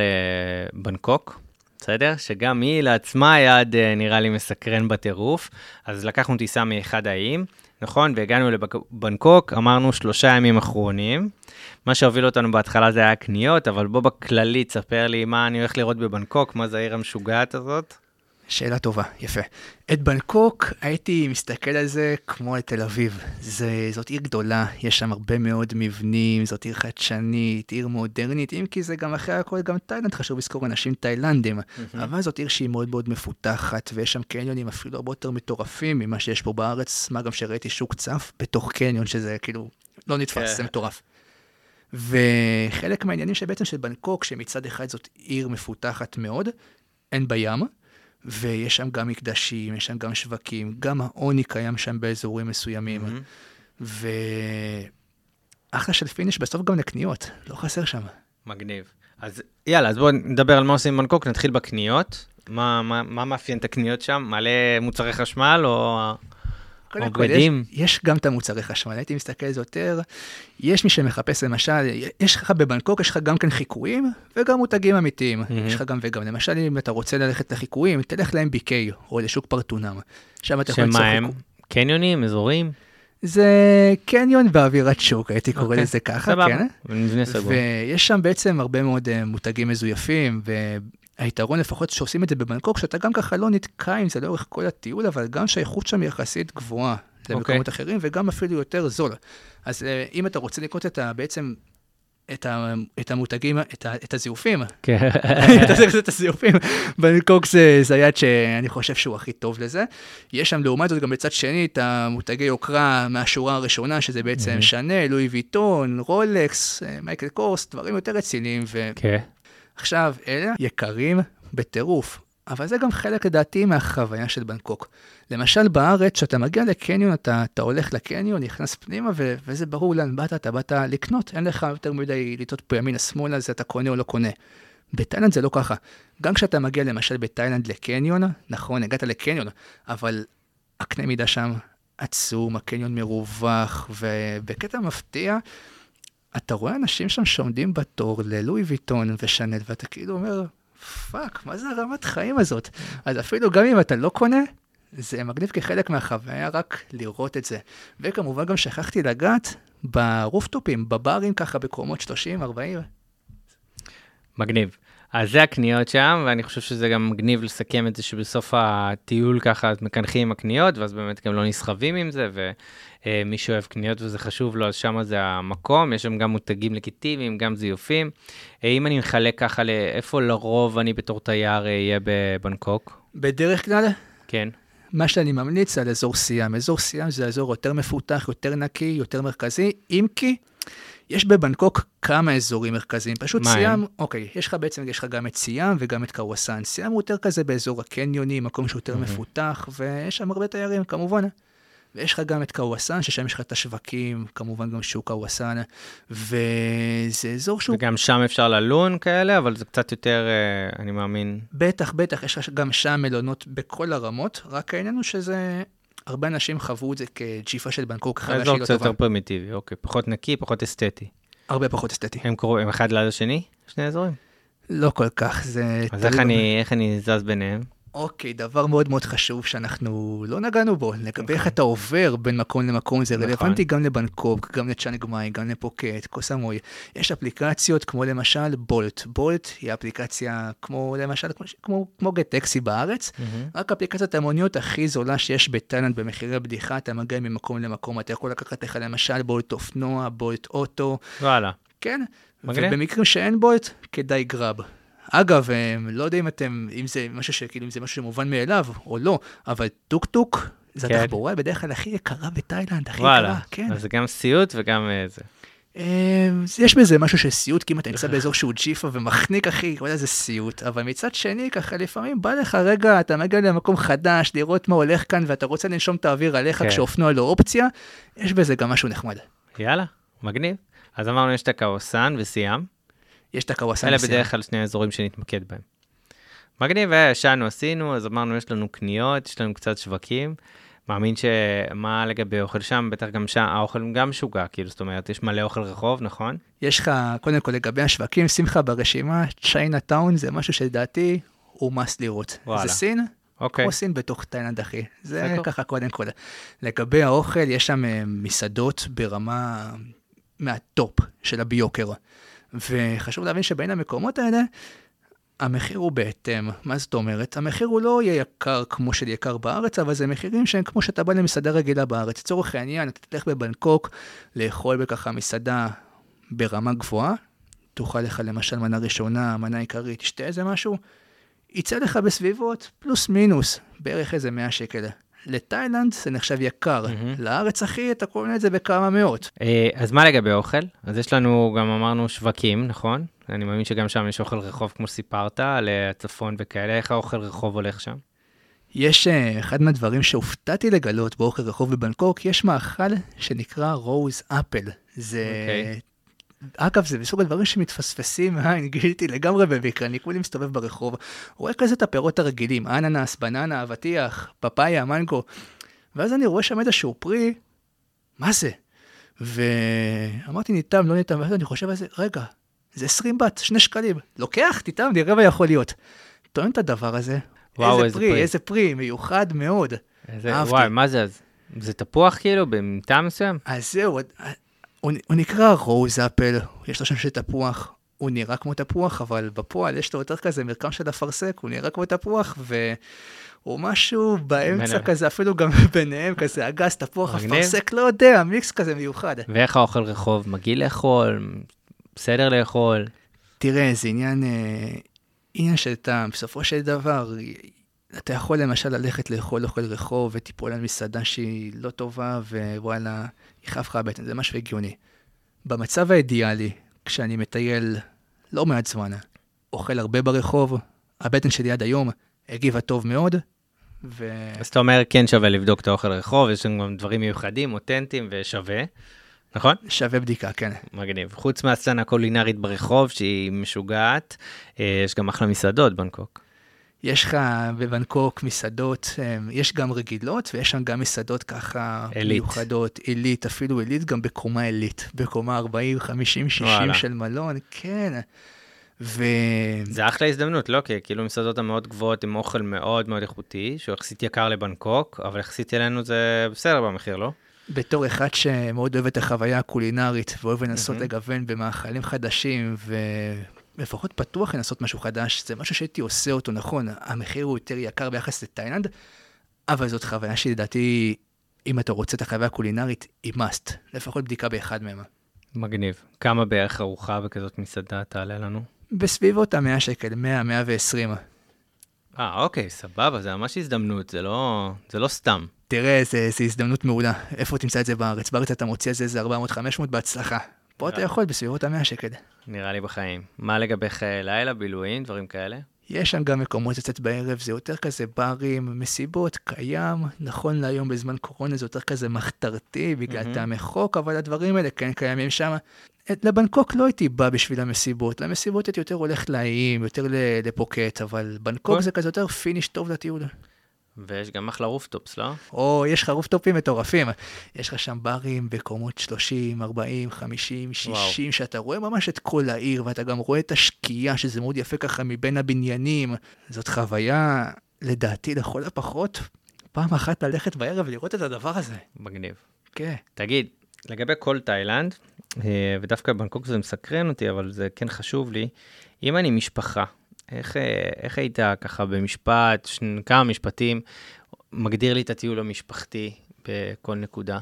Speaker 1: לבנקוק, בסדר? שגם היא לעצמה יעד אה, נראה לי מסקרן בטירוף. אז לקחנו טיסה מאחד האיים, נכון? והגענו לבנקוק, אמרנו שלושה ימים אחרונים. מה שהוביל אותנו בהתחלה זה היה קניות, אבל בוא בכללי תספר לי מה אני הולך לראות בבנקוק, מה זה העיר המשוגעת הזאת.
Speaker 2: שאלה טובה, יפה. את בנקוק הייתי מסתכל על זה כמו על תל אביב. זה, זאת עיר גדולה, יש שם הרבה מאוד מבנים, זאת עיר חדשנית, עיר מודרנית, אם כי זה גם אחרי הכל גם תאילנד, חשוב לזכור אנשים תאילנדים. אבל זאת עיר שהיא מאוד מאוד מפותחת, ויש שם קניונים אפילו הרבה יותר מטורפים ממה שיש פה בארץ, מה גם שראיתי שוק צף בתוך קניון, שזה כאילו לא נתפס,
Speaker 1: כן.
Speaker 2: זה מטורף. וחלק מהעניינים שבעצם של בנקוק, שמצד אחד זאת עיר מפותחת מאוד, אין בים, ויש שם גם מקדשים, יש שם גם שווקים, גם העוני קיים שם באזורים מסוימים,
Speaker 1: מהמם.
Speaker 2: ואחלה של פיניש בסוף גם לקניות, לא חסר שם.
Speaker 1: מגניב. אז יאללה, אז בואו נדבר על מה עושים בבנקוק, נתחיל בקניות. מה, מה, מה מאפיין את הקניות שם? מלא מוצרי חשמל או...
Speaker 2: קודם כל, יש? יש גם את המוצרי חשמל, הייתי מסתכל על זה יותר, יש מי שמחפש למשל, יש לך בבנקוק, יש לך גם כן חיקויים וגם מותגים אמיתיים,
Speaker 1: מהמם.
Speaker 2: יש לך גם וגם, למשל אם אתה רוצה ללכת לחיקויים, תלך ל-MBK או לשוק פרטונם, שם אתה יכול למצוא
Speaker 1: שמה הם? קניונים, אזורים?
Speaker 2: זה קניון באווירת שוק, הייתי קורא
Speaker 1: אוקיי,
Speaker 2: לזה ככה,
Speaker 1: סבבה,
Speaker 2: כן?
Speaker 1: מבנה סגור.
Speaker 2: ויש שם בעצם הרבה מאוד אה, מותגים מזויפים, והיתרון לפחות שעושים את זה בבנקוק, שאתה גם ככה לא נתקע עם זה לאורך כל הטיול, אבל גם שהאיכות שם יחסית גבוהה למקומות
Speaker 1: אוקיי.
Speaker 2: אחרים, וגם אפילו יותר זול. אז אה, אם אתה רוצה לקנות את ה... בעצם את, ה, את המותגים, את, ה, את הזיופים.
Speaker 1: כן.
Speaker 2: את הזיופים. בנקוק זה, זה היד שאני חושב שהוא הכי טוב לזה. יש שם לעומת זאת גם בצד שני את המותגי יוקרה מהשורה הראשונה, שזה בעצם. שאנל, לואי ויטון, רולקס, אה, מייקל קורס, דברים יותר רציניים. ו...
Speaker 1: כן.
Speaker 2: עכשיו, אלה יקרים בטירוף, אבל זה גם חלק לדעתי מהחוויה של בנקוק. למשל בארץ, כשאתה מגיע לקניון, אתה, אתה הולך לקניון, נכנס פנימה, ו, וזה ברור לאן באת, אתה באת לקנות, אין לך יותר מדי לטעות פה ימינה-שמאלה, זה אתה קונה או לא קונה. בתאילנד זה לא ככה. גם כשאתה מגיע למשל בתאילנד לקניון, נכון, הגעת לקניון, אבל הקנה מידה שם עצום, הקניון מרווח, ובקטע מפתיע, אתה רואה אנשים שם שעומדים בתור ללואי ויטון ושנל, ואתה כאילו אומר, fuck, מה זה הרמת חיים הזאת? אז אפילו גם אם אתה לא קונה, זה מגניב כחלק מהחוויה רק לראות את זה. וכמובן גם שכחתי לגעת ברופטופים, בברים ככה בקומות 30, 40.
Speaker 1: מגניב. אז זה הקניות שם, ואני חושב שזה גם מגניב לסכם את זה שבסוף הטיול ככה מקנחים עם הקניות, ואז באמת גם לא נסחבים עם זה, ומי שאוהב קניות וזה חשוב לו, אז שם זה המקום, יש שם גם מותגים לגיטימיים, גם זיופים. אה, אם אני מחלק ככה לאיפה לרוב אני בתור תייר אה, אהיה בבנקוק,
Speaker 2: בדרך כלל,
Speaker 1: כן,
Speaker 2: מה שאני ממליץ על אזור סיאם. אזור סיאם זה אזור יותר מפותח, יותר נקי, יותר מרכזי, אם כי יש בבנקוק כמה אזורים מרכזיים. פשוט
Speaker 1: מה?
Speaker 2: סיאם, אוקיי, יש לך בעצם, יש לך גם את סיאם וגם את קרווסן. סיאם הוא יותר כזה באזור הקניונים, מקום שהוא יותר
Speaker 1: מהמם.
Speaker 2: מפותח, ויש שם הרבה תיירים, כמובן. ויש לך גם את קרווסן, ששם יש לך את השווקים, כמובן גם שוק קרווסן, וזה אזור שהוא
Speaker 1: וגם שם אפשר ללון כאלה, אבל זה קצת יותר, אה, אני מאמין,
Speaker 2: בטח, בטח, יש לך גם שם מלונות בכל הרמות, רק העניין הוא שזה, הרבה אנשים חוו את זה כג'יפה של בנקוק, חוויה שהיא לא
Speaker 1: קצת
Speaker 2: טובה.
Speaker 1: יותר פרימיטיבי, אוקיי, פחות נקי, פחות אסתטי.
Speaker 2: הרבה פחות אסתטי.
Speaker 1: הם קרו- הם אחד ליד השני, שני אזורים?
Speaker 2: לא כל כך, זה...
Speaker 1: אז איך אני, איך אני זז ביניהם?
Speaker 2: אוקיי, דבר מאוד מאוד חשוב שאנחנו לא נגענו בו, לגבי איך אתה עובר בין מקום למקום, זה
Speaker 1: נכון.
Speaker 2: רלוונטי גם לבנקוק, גם לצ'אנג מאי, גם לפוקט, קוסמוי. יש אפליקציות כמו למשל בולט. בולט היא אפליקציה כמו למשל, כמו, כמו, כמו גט טקסי בארץ, רק אפליקציית המוניות הכי זולה שיש בתאילנד במחירי בדיחה, אתה מגיע ממקום למקום, אתה יכול לקחת לך למשל בולט אופנוע, בולט אוטו,
Speaker 1: וואלה.
Speaker 2: כן,
Speaker 1: מגניב.
Speaker 2: ובמקרים שאין Bolt, כדאי Grab. אגב, הם, לא יודע אם אתם, אם זה משהו שכאילו, אם זה משהו שמובן מאליו או לא, אבל טוק טוק, זה
Speaker 1: כן.
Speaker 2: התחבורה בדרך כלל הכי יקרה בתאילנד, הכי
Speaker 1: וואלה.
Speaker 2: יקרה, כן.
Speaker 1: אז זה גם סיוט וגם אה, זה.
Speaker 2: אה, יש בזה משהו של סיוט, כי אם אתה נמצא באזור שהוא ג'יפה ומחניק, אחי, כל זה סיוט. אבל מצד שני, ככה לפעמים בא לך רגע, אתה מגיע למקום חדש, לראות מה הולך כאן, ואתה רוצה לנשום את האוויר עליך
Speaker 1: כן.
Speaker 2: כשאופנוע לא אופציה, יש בזה גם משהו נחמד.
Speaker 1: יאללה, מגניב. אז אמרנו יש את הקאוסן וסיאם,
Speaker 2: יש את הקוואסן.
Speaker 1: אלה בדרך כלל שני האזורים שנתמקד בהם. מגניב, אה, ישנו, עשינו, אז אמרנו יש לנו קניות, יש לנו קצת שווקים. מאמין שמה לגבי אוכל שם, בטח גם שם, האוכל גם משוגע, כאילו, זאת אומרת, יש מלא אוכל רחוב, נכון?
Speaker 2: יש לך, קודם כל לגבי השווקים, שים לך ברשימה, צ'יינה טאון זה משהו שלדעתי הוא must לראות.
Speaker 1: וואלה.
Speaker 2: זה סין,
Speaker 1: אוקיי.
Speaker 2: כמו סין בתוך תאילנד, אחי. זה
Speaker 1: סגור.
Speaker 2: ככה קודם כל. לגבי האוכל, יש שם אה, מסעדות ברמה מהטופ של הביוקר. וחשוב להבין שבין המקומות האלה, המחיר הוא בהתאם. מה זאת אומרת? המחיר הוא לא יהיה יקר כמו של יקר בארץ, אבל זה מחירים שהם כמו שאתה בא למסעדה רגילה בארץ. לצורך העניין, אתה תלך בבנקוק לאכול בככה מסעדה ברמה גבוהה, תאכל לך למשל מנה ראשונה, מנה עיקרית, תשתה איזה משהו, יצא לך בסביבות פלוס מינוס, בערך איזה 100 שקל. לתאילנד זה נחשב יקר,
Speaker 1: מהמם.
Speaker 2: לארץ אחי אתה קונה את זה בכמה מאות.
Speaker 1: אה, אז מה לגבי אוכל? אז יש לנו, גם אמרנו שווקים, נכון? אני מאמין שגם שם יש אוכל רחוב, כמו שסיפרת, על אה, הצפון וכאלה, איך האוכל רחוב הולך שם?
Speaker 2: יש אה, אחד מהדברים שהופתעתי לגלות באוכל רחוב בבנקוק, יש מאכל שנקרא רוז אפל. זה...
Speaker 1: אוקיי.
Speaker 2: אגב, זה מסוג הדברים שמתפספסים מהעין, גיליתי לגמרי במקרה, אני כולי מסתובב ברחוב, רואה כזה את הפירות הרגילים, אננס, בננה, אבטיח, פפאיה, מנגו, ואז אני רואה שם איזשהו פרי, מה זה? ואמרתי, ניתם, לא ניתם, ואז אני חושב על זה, רגע, זה 20 בת, שני שקלים, לוקח, תיתם, נראה מה יכול להיות. טוען את הדבר הזה,
Speaker 1: וואו,
Speaker 2: איזה
Speaker 1: איזה
Speaker 2: פרי,
Speaker 1: פרי.
Speaker 2: איזה פרי, מיוחד מאוד.
Speaker 1: איזה,
Speaker 2: אהבתי.
Speaker 1: וואי, מה זה אז? זה תפוח כאילו, במטעם מסוים?
Speaker 2: אז זהו, הוא, הוא נקרא רוז אפל, יש לו שם של תפוח, הוא נראה כמו תפוח, אבל בפועל יש לו יותר כזה מרקם של אפרסק, הוא נראה כמו תפוח, והוא משהו באמצע
Speaker 1: ביניהם.
Speaker 2: כזה, אפילו גם ביניהם כזה, אגס, תפוח,
Speaker 1: מגניב.
Speaker 2: אפרסק, לא יודע, מיקס כזה מיוחד.
Speaker 1: ואיך האוכל רחוב? מגעיל לאכול? בסדר לאכול?
Speaker 2: תראה, זה עניין, אה, עניין של טעם. בסופו של דבר, אתה יכול למשל ללכת לאכול אוכל רחוב ותיפול על מסעדה שהיא לא טובה, ווואלה, יכאב לך הבטן, זה משהו הגיוני. במצב האידיאלי, כשאני מטייל לא מעט זמן, אוכל הרבה ברחוב, הבטן שלי עד היום הגיבה טוב מאוד, ו...
Speaker 1: אז אתה אומר, כן שווה לבדוק את האוכל רחוב, יש שם גם דברים מיוחדים, אותנטיים ושווה, נכון?
Speaker 2: שווה בדיקה, כן.
Speaker 1: מגניב. חוץ מהסצנה הקולינרית ברחוב, שהיא משוגעת, אה, יש גם אחלה מסעדות בנקוק.
Speaker 2: יש לך בבנקוק מסעדות, אה, יש גם רגילות, ויש שם גם מסעדות ככה
Speaker 1: עילית.
Speaker 2: מיוחדות, עילית, אפילו עילית, גם בקומה עילית, בקומה 40, 50, 60
Speaker 1: וואלה.
Speaker 2: של מלון, כן. ו...
Speaker 1: זה אחלה הזדמנות, לא? כי כאילו מסעדות המאוד גבוהות עם אוכל מאוד מאוד איכותי, שהוא יחסית יקר לבנקוק, אבל יחסית אלינו זה בסדר במחיר, לא?
Speaker 2: בתור אחד שמאוד אוהב את החוויה הקולינרית, ואוהב לנסות
Speaker 1: מהמם.
Speaker 2: לגוון במאכלים חדשים, ולפחות פתוח לנסות משהו חדש, זה משהו שהייתי עושה אותו נכון. המחיר הוא יותר יקר ביחס לתאילנד, אבל זאת חוויה שלדעתי, אם אתה רוצה את החוויה הקולינרית, היא must. לפחות בדיקה באחד מהם.
Speaker 1: מגניב. כמה בערך ארוחה בכזאת מסעדה תעלה לנו?
Speaker 2: בסביבות ה-100 שקל, 100, 120.
Speaker 1: אה, אוקיי, סבבה, זה ממש הזדמנות, זה לא, זה לא סתם.
Speaker 2: תראה, זה הזדמנות מעולה. איפה תמצא את זה בארץ? בארץ אתה מוציא על זה איזה 400-500 בהצלחה. פה אתה יכול בסביבות ה-100 שקל.
Speaker 1: נראה לי בחיים. מה לגבי חיי לילה, בילויים, דברים כאלה?
Speaker 2: יש שם גם מקומות לצאת בערב, זה יותר כזה ברים, מסיבות, קיים. נכון להיום בזמן קורונה זה יותר כזה מחתרתי בגלל
Speaker 1: מהמם.
Speaker 2: טעמי חוק, אבל הדברים האלה כן קיימים שם. לבנקוק לא הייתי בא בשביל המסיבות, למסיבות הייתי יותר הולך לאיים, יותר לפוקט, אבל בנקוק. זה כזה יותר finish טוב לטיול.
Speaker 1: ויש גם אחלה rooftops, לא?
Speaker 2: או יש לך רופטופים מטורפים, יש לך שם ברים בקומות 30, 40, 50, 60, שאתה רואה ממש את כל העיר, ואתה גם רואה את השקיעה, שזה מאוד יפה ככה מבין הבניינים. זאת חוויה, לדעתי, לכל הפחות, פעם אחת ללכת בערב ולראות את הדבר הזה.
Speaker 1: מגניב.
Speaker 2: כן.
Speaker 1: תגיד, לגבי כל תאילנד, אה, ודווקא בנקוק זה מסקרן אותי, אבל זה כן חשוב לי, אם אני משפחה, איך, אה, איך היית ככה במשפט. כמה משפטים, מגדיר לי את הטיול המשפחתי בכל נקודה?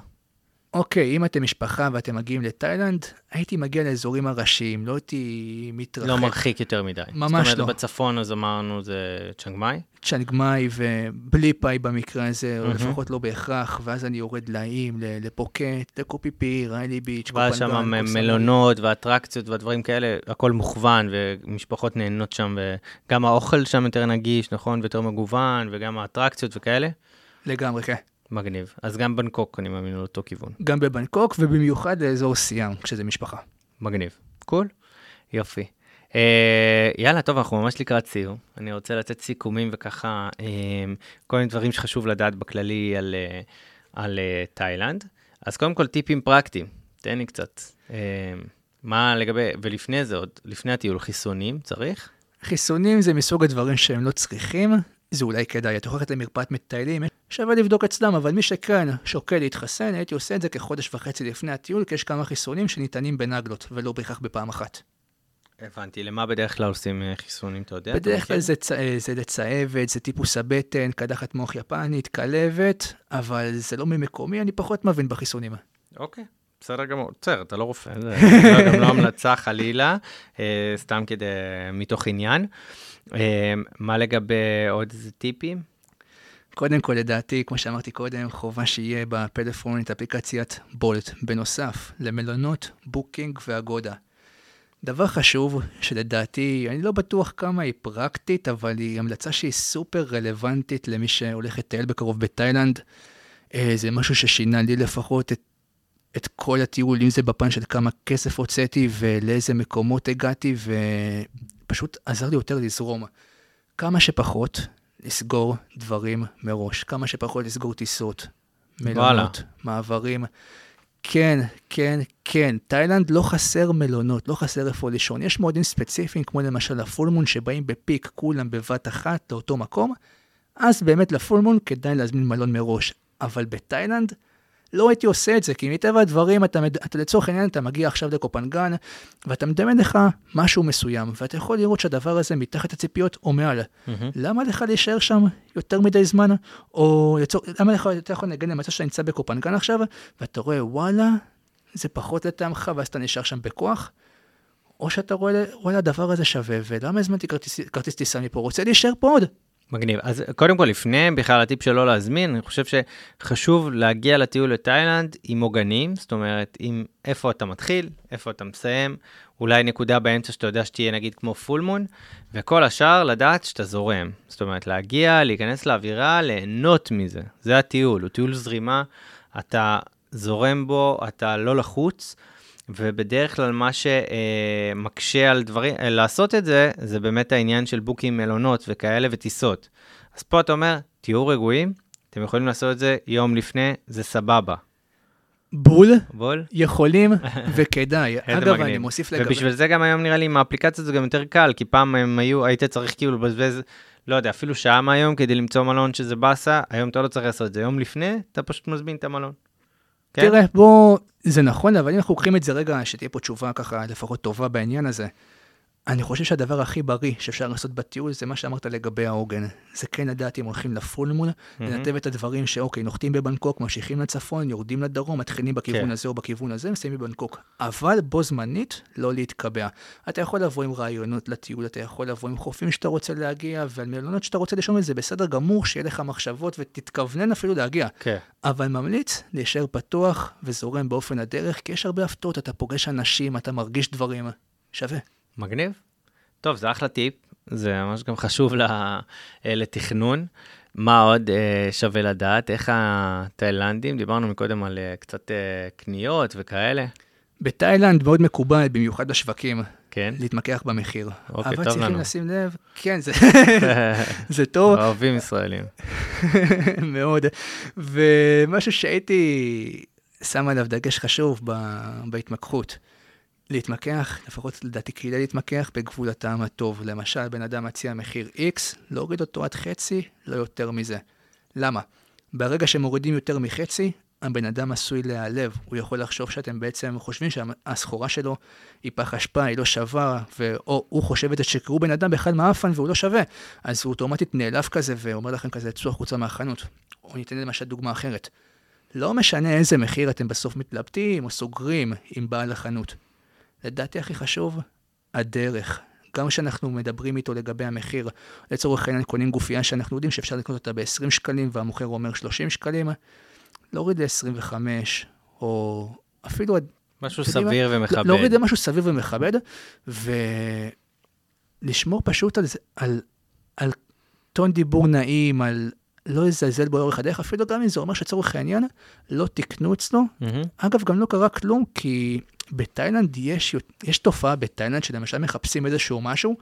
Speaker 2: אוקיי, אם אתם משפחה ואתם מגיעים לתאילנד, הייתי מגיע לאזורים הראשיים, לא הייתי מתרחק.
Speaker 1: לא מרחיק יותר מדי.
Speaker 2: ממש
Speaker 1: זאת
Speaker 2: לא.
Speaker 1: אומרת, בצפון אז אמרנו זה צ'אנג מאי?
Speaker 2: צ'אנג מאי ובלי פאי במקרה הזה, או
Speaker 1: מהמם.
Speaker 2: לפחות לא בהכרח, ואז אני יורד לאיים, לפוקט, לקופיפי, ריילי ביץ',
Speaker 1: ואז שם. מלונות ואטרקציות והדברים כאלה, הכל מוכוון, ומשפחות נהנות שם, וגם האוכל שם יותר נגיש, נכון? ויותר מגוון, וגם האטרקציות וכאלה.
Speaker 2: לגמרי, כן.
Speaker 1: מגניב. אז גם בנקוק, אני מאמין, לאותו כיוון.
Speaker 2: גם בבנקוק, ובמיוחד לאזור סיאם, כשזה משפחה.
Speaker 1: מגניב. קול. יופי. אה, יאללה, טוב, אנחנו ממש לקראת סיום. אני רוצה לתת סיכומים וככה, אה, כל מיני דברים שחשוב לדעת בכללי על, אה, על אה, תאילנד. אז קודם כל, טיפים פרקטיים. תן לי קצת. אה, מה לגבי, ולפני זה עוד, לפני הטיול, חיסונים, צריך?
Speaker 2: חיסונים זה מסוג הדברים שהם לא צריכים, זה אולי כדאי. את הולכת למרפאת מטיילים, שווה לבדוק אצלם, אבל מי שכן שוקל להתחסן, הייתי עושה את זה כחודש וחצי לפני הטיול, כי יש כמה חיסונים שניתנים בנגלות, ולא בהכרח בפעם אחת.
Speaker 1: הבנתי. למה בדרך כלל עושים אה, חיסונים, אתה יודע?
Speaker 2: בדרך כלל? זה, צ... זה לצהבת, זה טיפוס הבטן, קדחת מוח יפנית, כלבת, אבל זה לא ממקומי, אני פחות מבין בחיסונים.
Speaker 1: אוקיי, בסדר גמור. בסדר, אתה לא רופא, זה לא- גם לא המלצה חלילה, אה, סתם כדי, מתוך עניין. אה, מה לגבי עוד איזה טיפים?
Speaker 2: קודם כל, לדעתי, כמו שאמרתי קודם, חובה שיהיה בפלאפון את אפליקציית Bolt, בנוסף למלונות, Booking ו Agoda. דבר חשוב, שלדעתי, אני לא בטוח כמה היא פרקטית, אבל היא המלצה שהיא סופר רלוונטית למי שהולך לטייל בקרוב בתאילנד. אה, זה משהו ששינה לי לפחות את, את כל הטיול, אם זה בפן של כמה כסף הוצאתי ולאיזה מקומות הגעתי, ופשוט עזר לי יותר לזרום. כמה שפחות לסגור דברים מראש, כמה שפחות לסגור טיסות, מלונות,
Speaker 1: וואלה.
Speaker 2: מעברים. כן, כן, כן, תאילנד לא חסר מלונות, לא חסר איפה לישון. יש מועדים ספציפיים, כמו למשל הפולמון, שבאים בפיק כולם בבת אחת לאותו מקום, אז באמת לפולמון כדאי להזמין מלון מראש. אבל בתאילנד לא הייתי עושה את זה, כי מטבע הדברים, אתה, אתה לצורך העניין, אתה מגיע עכשיו לקופנגן, ואתה מדמיין לך משהו מסוים, ואתה יכול לראות שהדבר הזה מתחת הציפיות או מעל.
Speaker 1: מהמם.
Speaker 2: למה לך להישאר שם יותר מדי זמן? או לצור... למה לך, אתה יכול לנגן למצב שאתה נמצא בקופנגן עכשיו, ואתה רואה, וואלה, זה פחות לטעמך, ואז אתה נשאר שם בכוח? או שאתה רואה, וואלה, הדבר הזה שווה, ולמה הזמנתי כרטיס, כרטיס טיסה מפה? רוצה להישאר פה עוד.
Speaker 1: מגניב. אז קודם כל, לפני בכלל הטיפ שלא להזמין, אני חושב שחשוב להגיע לטיול לתאילנד עם עוגנים, זאת אומרת, עם איפה אתה מתחיל, איפה אתה מסיים, אולי נקודה באמצע שאתה יודע שתהיה נגיד כמו פול מון, וכל השאר לדעת שאתה זורם. זאת אומרת, להגיע, להיכנס לאווירה, ליהנות מזה. זה הטיול, הוא טיול זרימה, אתה זורם בו, אתה לא לחוץ. ובדרך כלל מה שמקשה על דברים, לעשות את זה, זה באמת העניין של בוקים מלונות וכאלה וטיסות. אז פה אתה אומר, תהיו רגועים, אתם יכולים לעשות את זה יום לפני, זה סבבה.
Speaker 2: בול,
Speaker 1: בול.
Speaker 2: יכולים וכדאי. אגב,
Speaker 1: מגניב.
Speaker 2: אני מוסיף לגבי...
Speaker 1: ובשביל זה גם היום נראה לי עם האפליקציות זה גם יותר קל, כי פעם הם היו, היית צריך כאילו לבזבז, לא יודע, אפילו שעה מהיום כדי למצוא מלון שזה באסה, היום אתה לא צריך לעשות את זה. יום לפני, אתה פשוט מזמין את המלון. כן?
Speaker 2: תראה, בוא, זה נכון, אבל אם אנחנו לוקחים את זה רגע, שתהיה פה תשובה ככה לפחות טובה בעניין הזה. אני חושב שהדבר הכי בריא שאפשר לעשות בטיול זה מה שאמרת לגבי העוגן. זה כן לדעת אם הולכים לפול מול, לנתב את הדברים שאוקיי, נוחתים בבנקוק, ממשיכים לצפון, יורדים לדרום, מתחילים בכיוון
Speaker 1: כן.
Speaker 2: הזה או בכיוון הזה, מסיימים בבנקוק. אבל בו זמנית, לא להתקבע. אתה יכול לבוא עם רעיונות לטיול, אתה יכול לבוא עם חופים שאתה רוצה להגיע, ועל מלונות שאתה רוצה לישון זה בסדר גמור, שיהיה לך מחשבות ותתכוונן אפילו להגיע.
Speaker 1: כן.
Speaker 2: אבל ממליץ להישאר פתוח וזורם באופן הדרך, כי יש הרבה הפתעות, אתה פוגש אנשים, אתה מרגיש דברים. שווה.
Speaker 1: מגניב. טוב, זה אחלה טיפ, זה ממש גם חשוב אה, לתכנון. מה עוד אה, שווה לדעת? איך התאילנדים, דיברנו מקודם על אה, קצת קניות וכאלה,
Speaker 2: בתאילנד מאוד מקובל, במיוחד בשווקים,
Speaker 1: כן?
Speaker 2: להתמקח במחיר.
Speaker 1: אוקיי,
Speaker 2: אבל
Speaker 1: טוב
Speaker 2: צריכים
Speaker 1: לנו.
Speaker 2: לשים לב, כן, זה, זה טוב
Speaker 1: אוהבים ישראלים.
Speaker 2: מאוד. ומשהו שהייתי שם עליו דגש חשוב ב, בהתמקחות. להתמקח, לפחות לדעתי כדאי להתמקח בגבול הטעם הטוב. למשל, בן אדם מציע מחיר X, להוריד אותו עד חצי, לא יותר מזה. למה? ברגע שמורידים יותר מחצי, הבן אדם עשוי להיעלב. הוא יכול לחשוב שאתם בעצם חושבים שהסחורה שלו היא פח אשפה, היא לא שווה, או הוא חושב את זה שקראו בן אדם בכלל מעפן והוא לא שווה. אז הוא אוטומטית נעלב כזה ואומר לכם כזה, צאו החוצה מהחנות. או ניתן למשל דוגמה אחרת. לא משנה איזה מחיר אתם בסוף מתלבטים או סוגרים עם בעל החנות. לדעתי הכי חשוב, הדרך. גם כשאנחנו מדברים איתו לגבי המחיר, לצורך העניין קונים גופייה שאנחנו יודעים שאפשר לקנות אותה ב-20 שקלים והמוכר אומר 30 שקלים, להוריד ל-25, או אפילו...
Speaker 1: משהו
Speaker 2: יודעים מה?
Speaker 1: סביר ומכבד.
Speaker 2: להוריד למשהו סביר ומכבד, ולשמור פשוט על, על, על טון דיבור נעים, על לא לזלזל בו לאורך הדרך, אפילו גם אם זה אומר שצורך העניין, לא תקנו אצלו.
Speaker 1: מהמם.
Speaker 2: אגב, גם לא קרה כלום, כי בתאילנד יש, יש תופעה בתאילנד שלמשל מחפשים איזשהו משהו,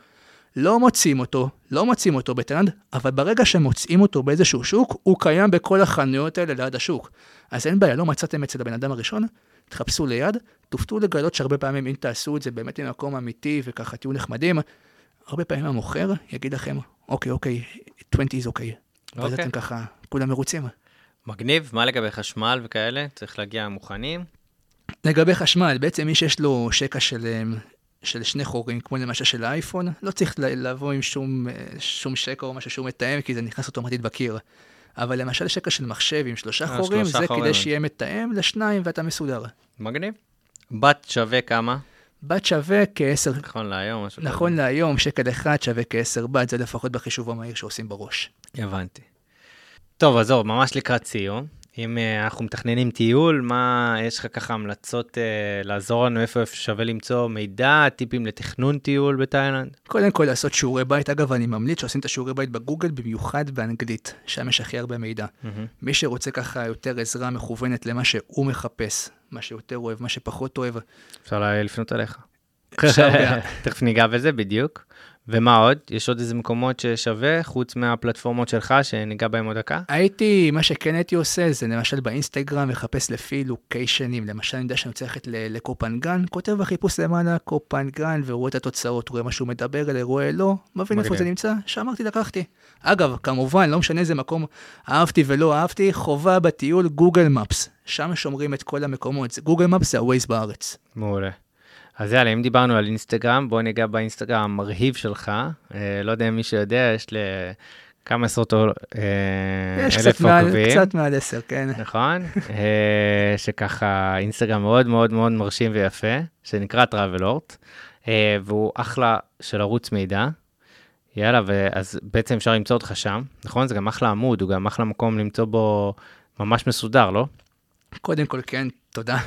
Speaker 2: לא מוצאים אותו, לא מוצאים אותו בתאילנד, אבל ברגע שמוצאים אותו באיזשהו שוק, הוא קיים בכל החנויות האלה ליד השוק. אז אין בעיה, לא מצאתם אצל הבן אדם הראשון, תחפשו ליד, תופתעו לגלות שהרבה פעמים אם תעשו את זה באמת ממקום אמיתי וככה תהיו נחמדים, הרבה פעמים המוכר יגיד לכם, אוקיי, אוקיי, 20 is אוקיי. ואז
Speaker 1: אוקיי.
Speaker 2: אתם ככה, כולם מרוצים.
Speaker 1: מגניב, מה לגבי חשמל וכאלה? צריך להגיע מוכנים.
Speaker 2: לגבי חשמל, בעצם מי שיש לו שקע של, אמ, של שני חורים, כמו למשל של האייפון, לא צריך לבוא עם שום, אה, שום שקע או משהו שהוא מתאם, כי זה נכנס אוטומטית בקיר. אבל למשל שקע של מחשב עם שלושה
Speaker 1: אה,
Speaker 2: חורים,
Speaker 1: שלושה
Speaker 2: זה
Speaker 1: חורים.
Speaker 2: כדי שיהיה מתאם לשניים ואתה מסודר.
Speaker 1: מגניב. בת שווה כמה?
Speaker 2: בת שווה כעשר,
Speaker 1: נכון להיום, משהו כזה.
Speaker 2: נכון להיום, שקל אחד שווה כעשר בת, זה לפחות בחישוב המהיר שעושים בראש.
Speaker 1: הבנתי. טוב, עזוב, ממש לקראת סיום. אם uh, אנחנו מתכננים טיול, מה, יש לך ככה המלצות uh, לעזור לנו איפה שווה למצוא מידע, טיפים לתכנון טיול בתאילנד?
Speaker 2: קודם כל לעשות שיעורי בית, אגב, אני ממליץ שעושים את השיעורי בית בגוגל, במיוחד באנגלית, שם יש הכי הרבה מידע.
Speaker 1: מהמם.
Speaker 2: מי שרוצה ככה יותר עזרה מכוונת למה שהוא מחפש, מה שיותר אוהב, מה שפחות אוהב,
Speaker 1: אפשר לפנות אליך. תכף ניגע בזה בדיוק. ומה עוד? יש עוד איזה מקומות ששווה, חוץ מהפלטפורמות שלך, שניגע בהם עוד דקה?
Speaker 2: הייתי, מה שכן הייתי עושה זה למשל באינסטגרם מחפש לפי לוקיישנים, למשל אני יודע שאני רוצה ללכת לקופנגן, כותב בחיפוש למעלה קופנגן ורואה את התוצאות, רואה מה שהוא מדבר אליי, רואה לא, מבין איפה. זה נמצא, שאמרתי לקחתי. אגב, כמובן, לא משנה איזה מקום אהבתי ולא אהבתי, חובה בטיול גוגל מפס, שם שומרים את כל המקומות, גוגל מפס זה הווייז בארץ.
Speaker 1: מעולה. אז יאללה, אם דיברנו על אינסטגרם, בוא ניגע באינסטגרם המרהיב שלך. אה, לא יודע אם מי שיודע, יש לכמה עשרות אה,
Speaker 2: יש
Speaker 1: אלף עוקבים.
Speaker 2: קצת מעל עשר, כן.
Speaker 1: נכון? אה, שככה אינסטגרם מאוד מאוד מאוד מרשים ויפה, שנקרא טראבלורט. אה, והוא אחלה של ערוץ מידע. יאללה, ואז בעצם אפשר למצוא אותך שם, נכון? זה גם אחלה עמוד, הוא גם אחלה מקום למצוא בו ממש מסודר, לא?
Speaker 2: קודם כל, כן, תודה.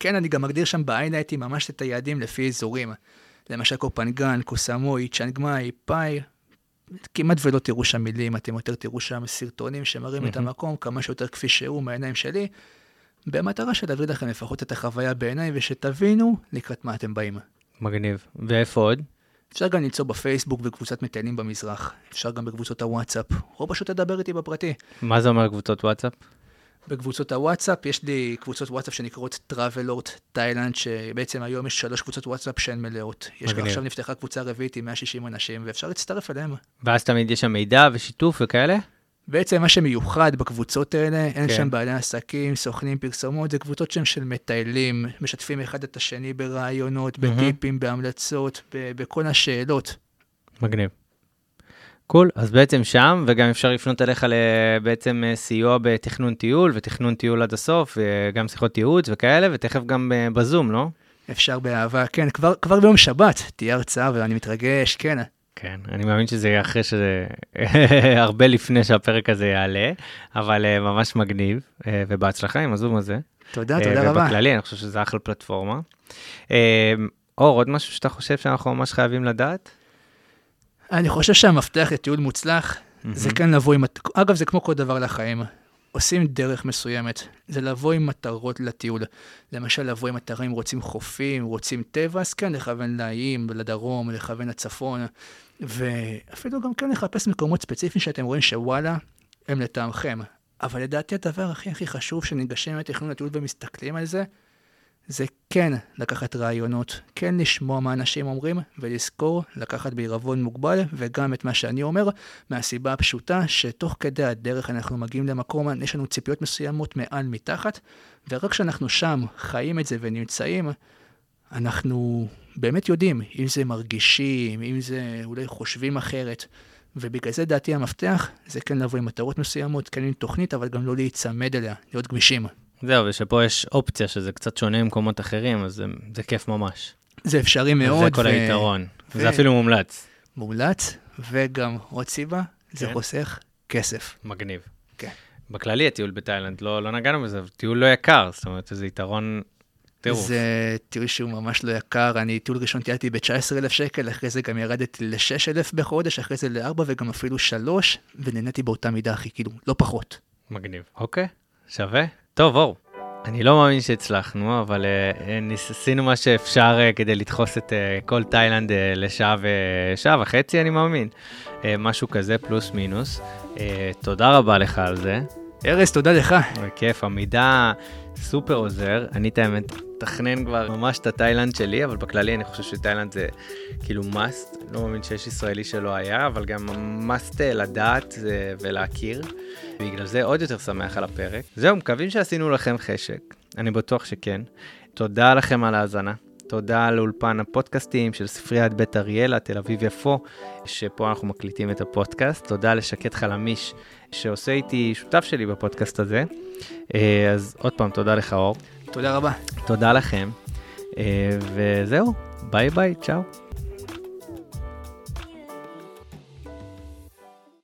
Speaker 2: כן, אני גם מגדיר שם ב-highlighting ממש את היעדים לפי אזורים. למשל קופנגן, קוסמוי, צ'אנגמאי, פאי. כמעט ולא תראו שם מילים, אתם יותר תראו שם סרטונים שמראים את
Speaker 1: מהמם.
Speaker 2: המקום כמה שיותר כפי שהוא מהעיניים שלי, במטרה של להביא לכם לפחות את החוויה בעיניי ושתבינו לקראת מה אתם באים.
Speaker 1: מגניב. ואיפה עוד?
Speaker 2: אפשר גם למצוא בפייסבוק בקבוצת מטיילים במזרח, אפשר גם בקבוצות הוואטסאפ, או פשוט לדבר איתי בפרטי.
Speaker 1: מה זה אומר קבוצות וואטסאפ?
Speaker 2: בקבוצות הוואטסאפ, יש לי קבוצות וואטסאפ שנקראות טראבלורט תאילנד, שבעצם היום יש שלוש קבוצות וואטסאפ שהן מלאות. יש
Speaker 1: מגניב.
Speaker 2: עכשיו נפתחה קבוצה רביעית עם 160 אנשים, ואפשר להצטרף אליהם.
Speaker 1: ואז תמיד יש שם מידע ושיתוף וכאלה?
Speaker 2: בעצם מה שמיוחד בקבוצות האלה, אין
Speaker 1: כן.
Speaker 2: שם בעלי עסקים, סוכנים, פרסומות, זה קבוצות שהן של מטיילים, משתפים אחד את השני ברעיונות. בטיפים, בהמלצות, ב- בכל השאלות.
Speaker 1: מגניב. קול, אז בעצם שם, וגם אפשר לפנות אליך לבעצם אה, סיוע בתכנון טיול, ותכנון טיול עד הסוף, וגם שיחות ייעוץ וכאלה, ותכף גם אה, בזום, לא?
Speaker 2: אפשר באהבה, כן, כבר, כבר ביום שבת תהיה הרצאה ואני מתרגש, כן.
Speaker 1: כן, אני מאמין שזה יהיה אחרי שזה, הרבה לפני שהפרק הזה יעלה, אבל אה, ממש מגניב, ובהצלחה עם הזום הזה.
Speaker 2: תודה, תודה רבה.
Speaker 1: ובכללי, אני חושב שזה אחלה פלטפורמה. אור, עוד משהו שאתה חושב שאנחנו ממש חייבים לדעת?
Speaker 2: אני חושב שהמפתח לטיול מוצלח זה כן לבוא עם... אגב, זה כמו כל דבר לחיים. עושים דרך מסוימת, זה לבוא עם מטרות לטיול. למשל, לבוא עם מטרים, רוצים חופים, רוצים טבע, אז כן, לכוון לאיים, לדרום, לכוון לצפון, ואפילו גם כן לחפש מקומות ספציפיים שאתם רואים שוואלה, הם לטעמכם. אבל לדעתי הדבר הכי הכי חשוב שניגשים לתכנון לטיול ומסתכלים על זה, זה כן לקחת רעיונות, כן לשמוע מה אנשים אומרים, ולזכור לקחת בעירבון מוגבל, וגם את מה שאני אומר, מהסיבה הפשוטה שתוך כדי הדרך אנחנו מגיעים למקום, יש לנו ציפיות מסוימות מעל מתחת, ורק כשאנחנו שם, חיים את זה ונמצאים, אנחנו באמת יודעים, אם זה מרגישים, אם זה אולי חושבים אחרת, ובגלל זה דעתי המפתח, זה כן לבוא עם מטרות מסוימות, כן עם תוכנית, אבל גם לא להיצמד אליה, להיות גמישים.
Speaker 1: זהו, ושפה יש אופציה שזה קצת שונה ממקומות אחרים, אז זה, זה כיף ממש.
Speaker 2: זה אפשרי מאוד.
Speaker 1: זה כל
Speaker 2: ו-
Speaker 1: היתרון,
Speaker 2: ו-
Speaker 1: וזה אפילו מומלץ.
Speaker 2: מומלץ, וגם עוד סיבה, זה
Speaker 1: כן.
Speaker 2: חוסך כסף.
Speaker 1: מגניב.
Speaker 2: כן.
Speaker 1: בכללי הטיול בתאילנד, לא, לא נגענו בזה, טיול לא יקר, זאת אומרת, זה יתרון טירוף.
Speaker 2: זה טיול שהוא ממש לא יקר, אני טיול ראשון טיילתי ב-19,000 שקל, אחרי זה גם ירדתי ל-6,000 בחודש, אחרי זה ל-4 וגם אפילו 3, ונהניתי באותה מידה, אחי, כאילו, לא פחות.
Speaker 1: מגניב. אוקיי, שווה. טוב, אור. אני לא מאמין שהצלחנו, אבל uh, ניס- עשינו מה שאפשר uh, כדי לדחוס את כל תאילנד לשעה ושעה וחצי, אני מאמין. משהו כזה, פלוס מינוס. תודה רבה לך על זה.
Speaker 2: ארז, תודה לך.
Speaker 1: בכיף, המידע סופר עוזר. אני את האמת מתכנן כבר ממש את התאילנד שלי, אבל בכללי אני חושב שתאילנד זה כאילו must. לא מאמין שיש ישראלי שלא היה, אבל גם must אה, לדעת אה, ולהכיר. בגלל זה עוד יותר שמח על הפרק. זהו, מקווים שעשינו לכם חשק. אני בטוח שכן. תודה לכם על ההאזנה. תודה לאולפן הפודקאסטים של ספריית בית אריאלה, תל אביב יפו, שפה אנחנו מקליטים את הפודקאסט. תודה לשקט חלמיש, שעושה איתי, שותף שלי בפודקאסט הזה. אה, אז עוד פעם, תודה לך אור.
Speaker 2: תודה רבה.
Speaker 1: תודה לכם. אה, וזהו, ביי ביי, צ'או.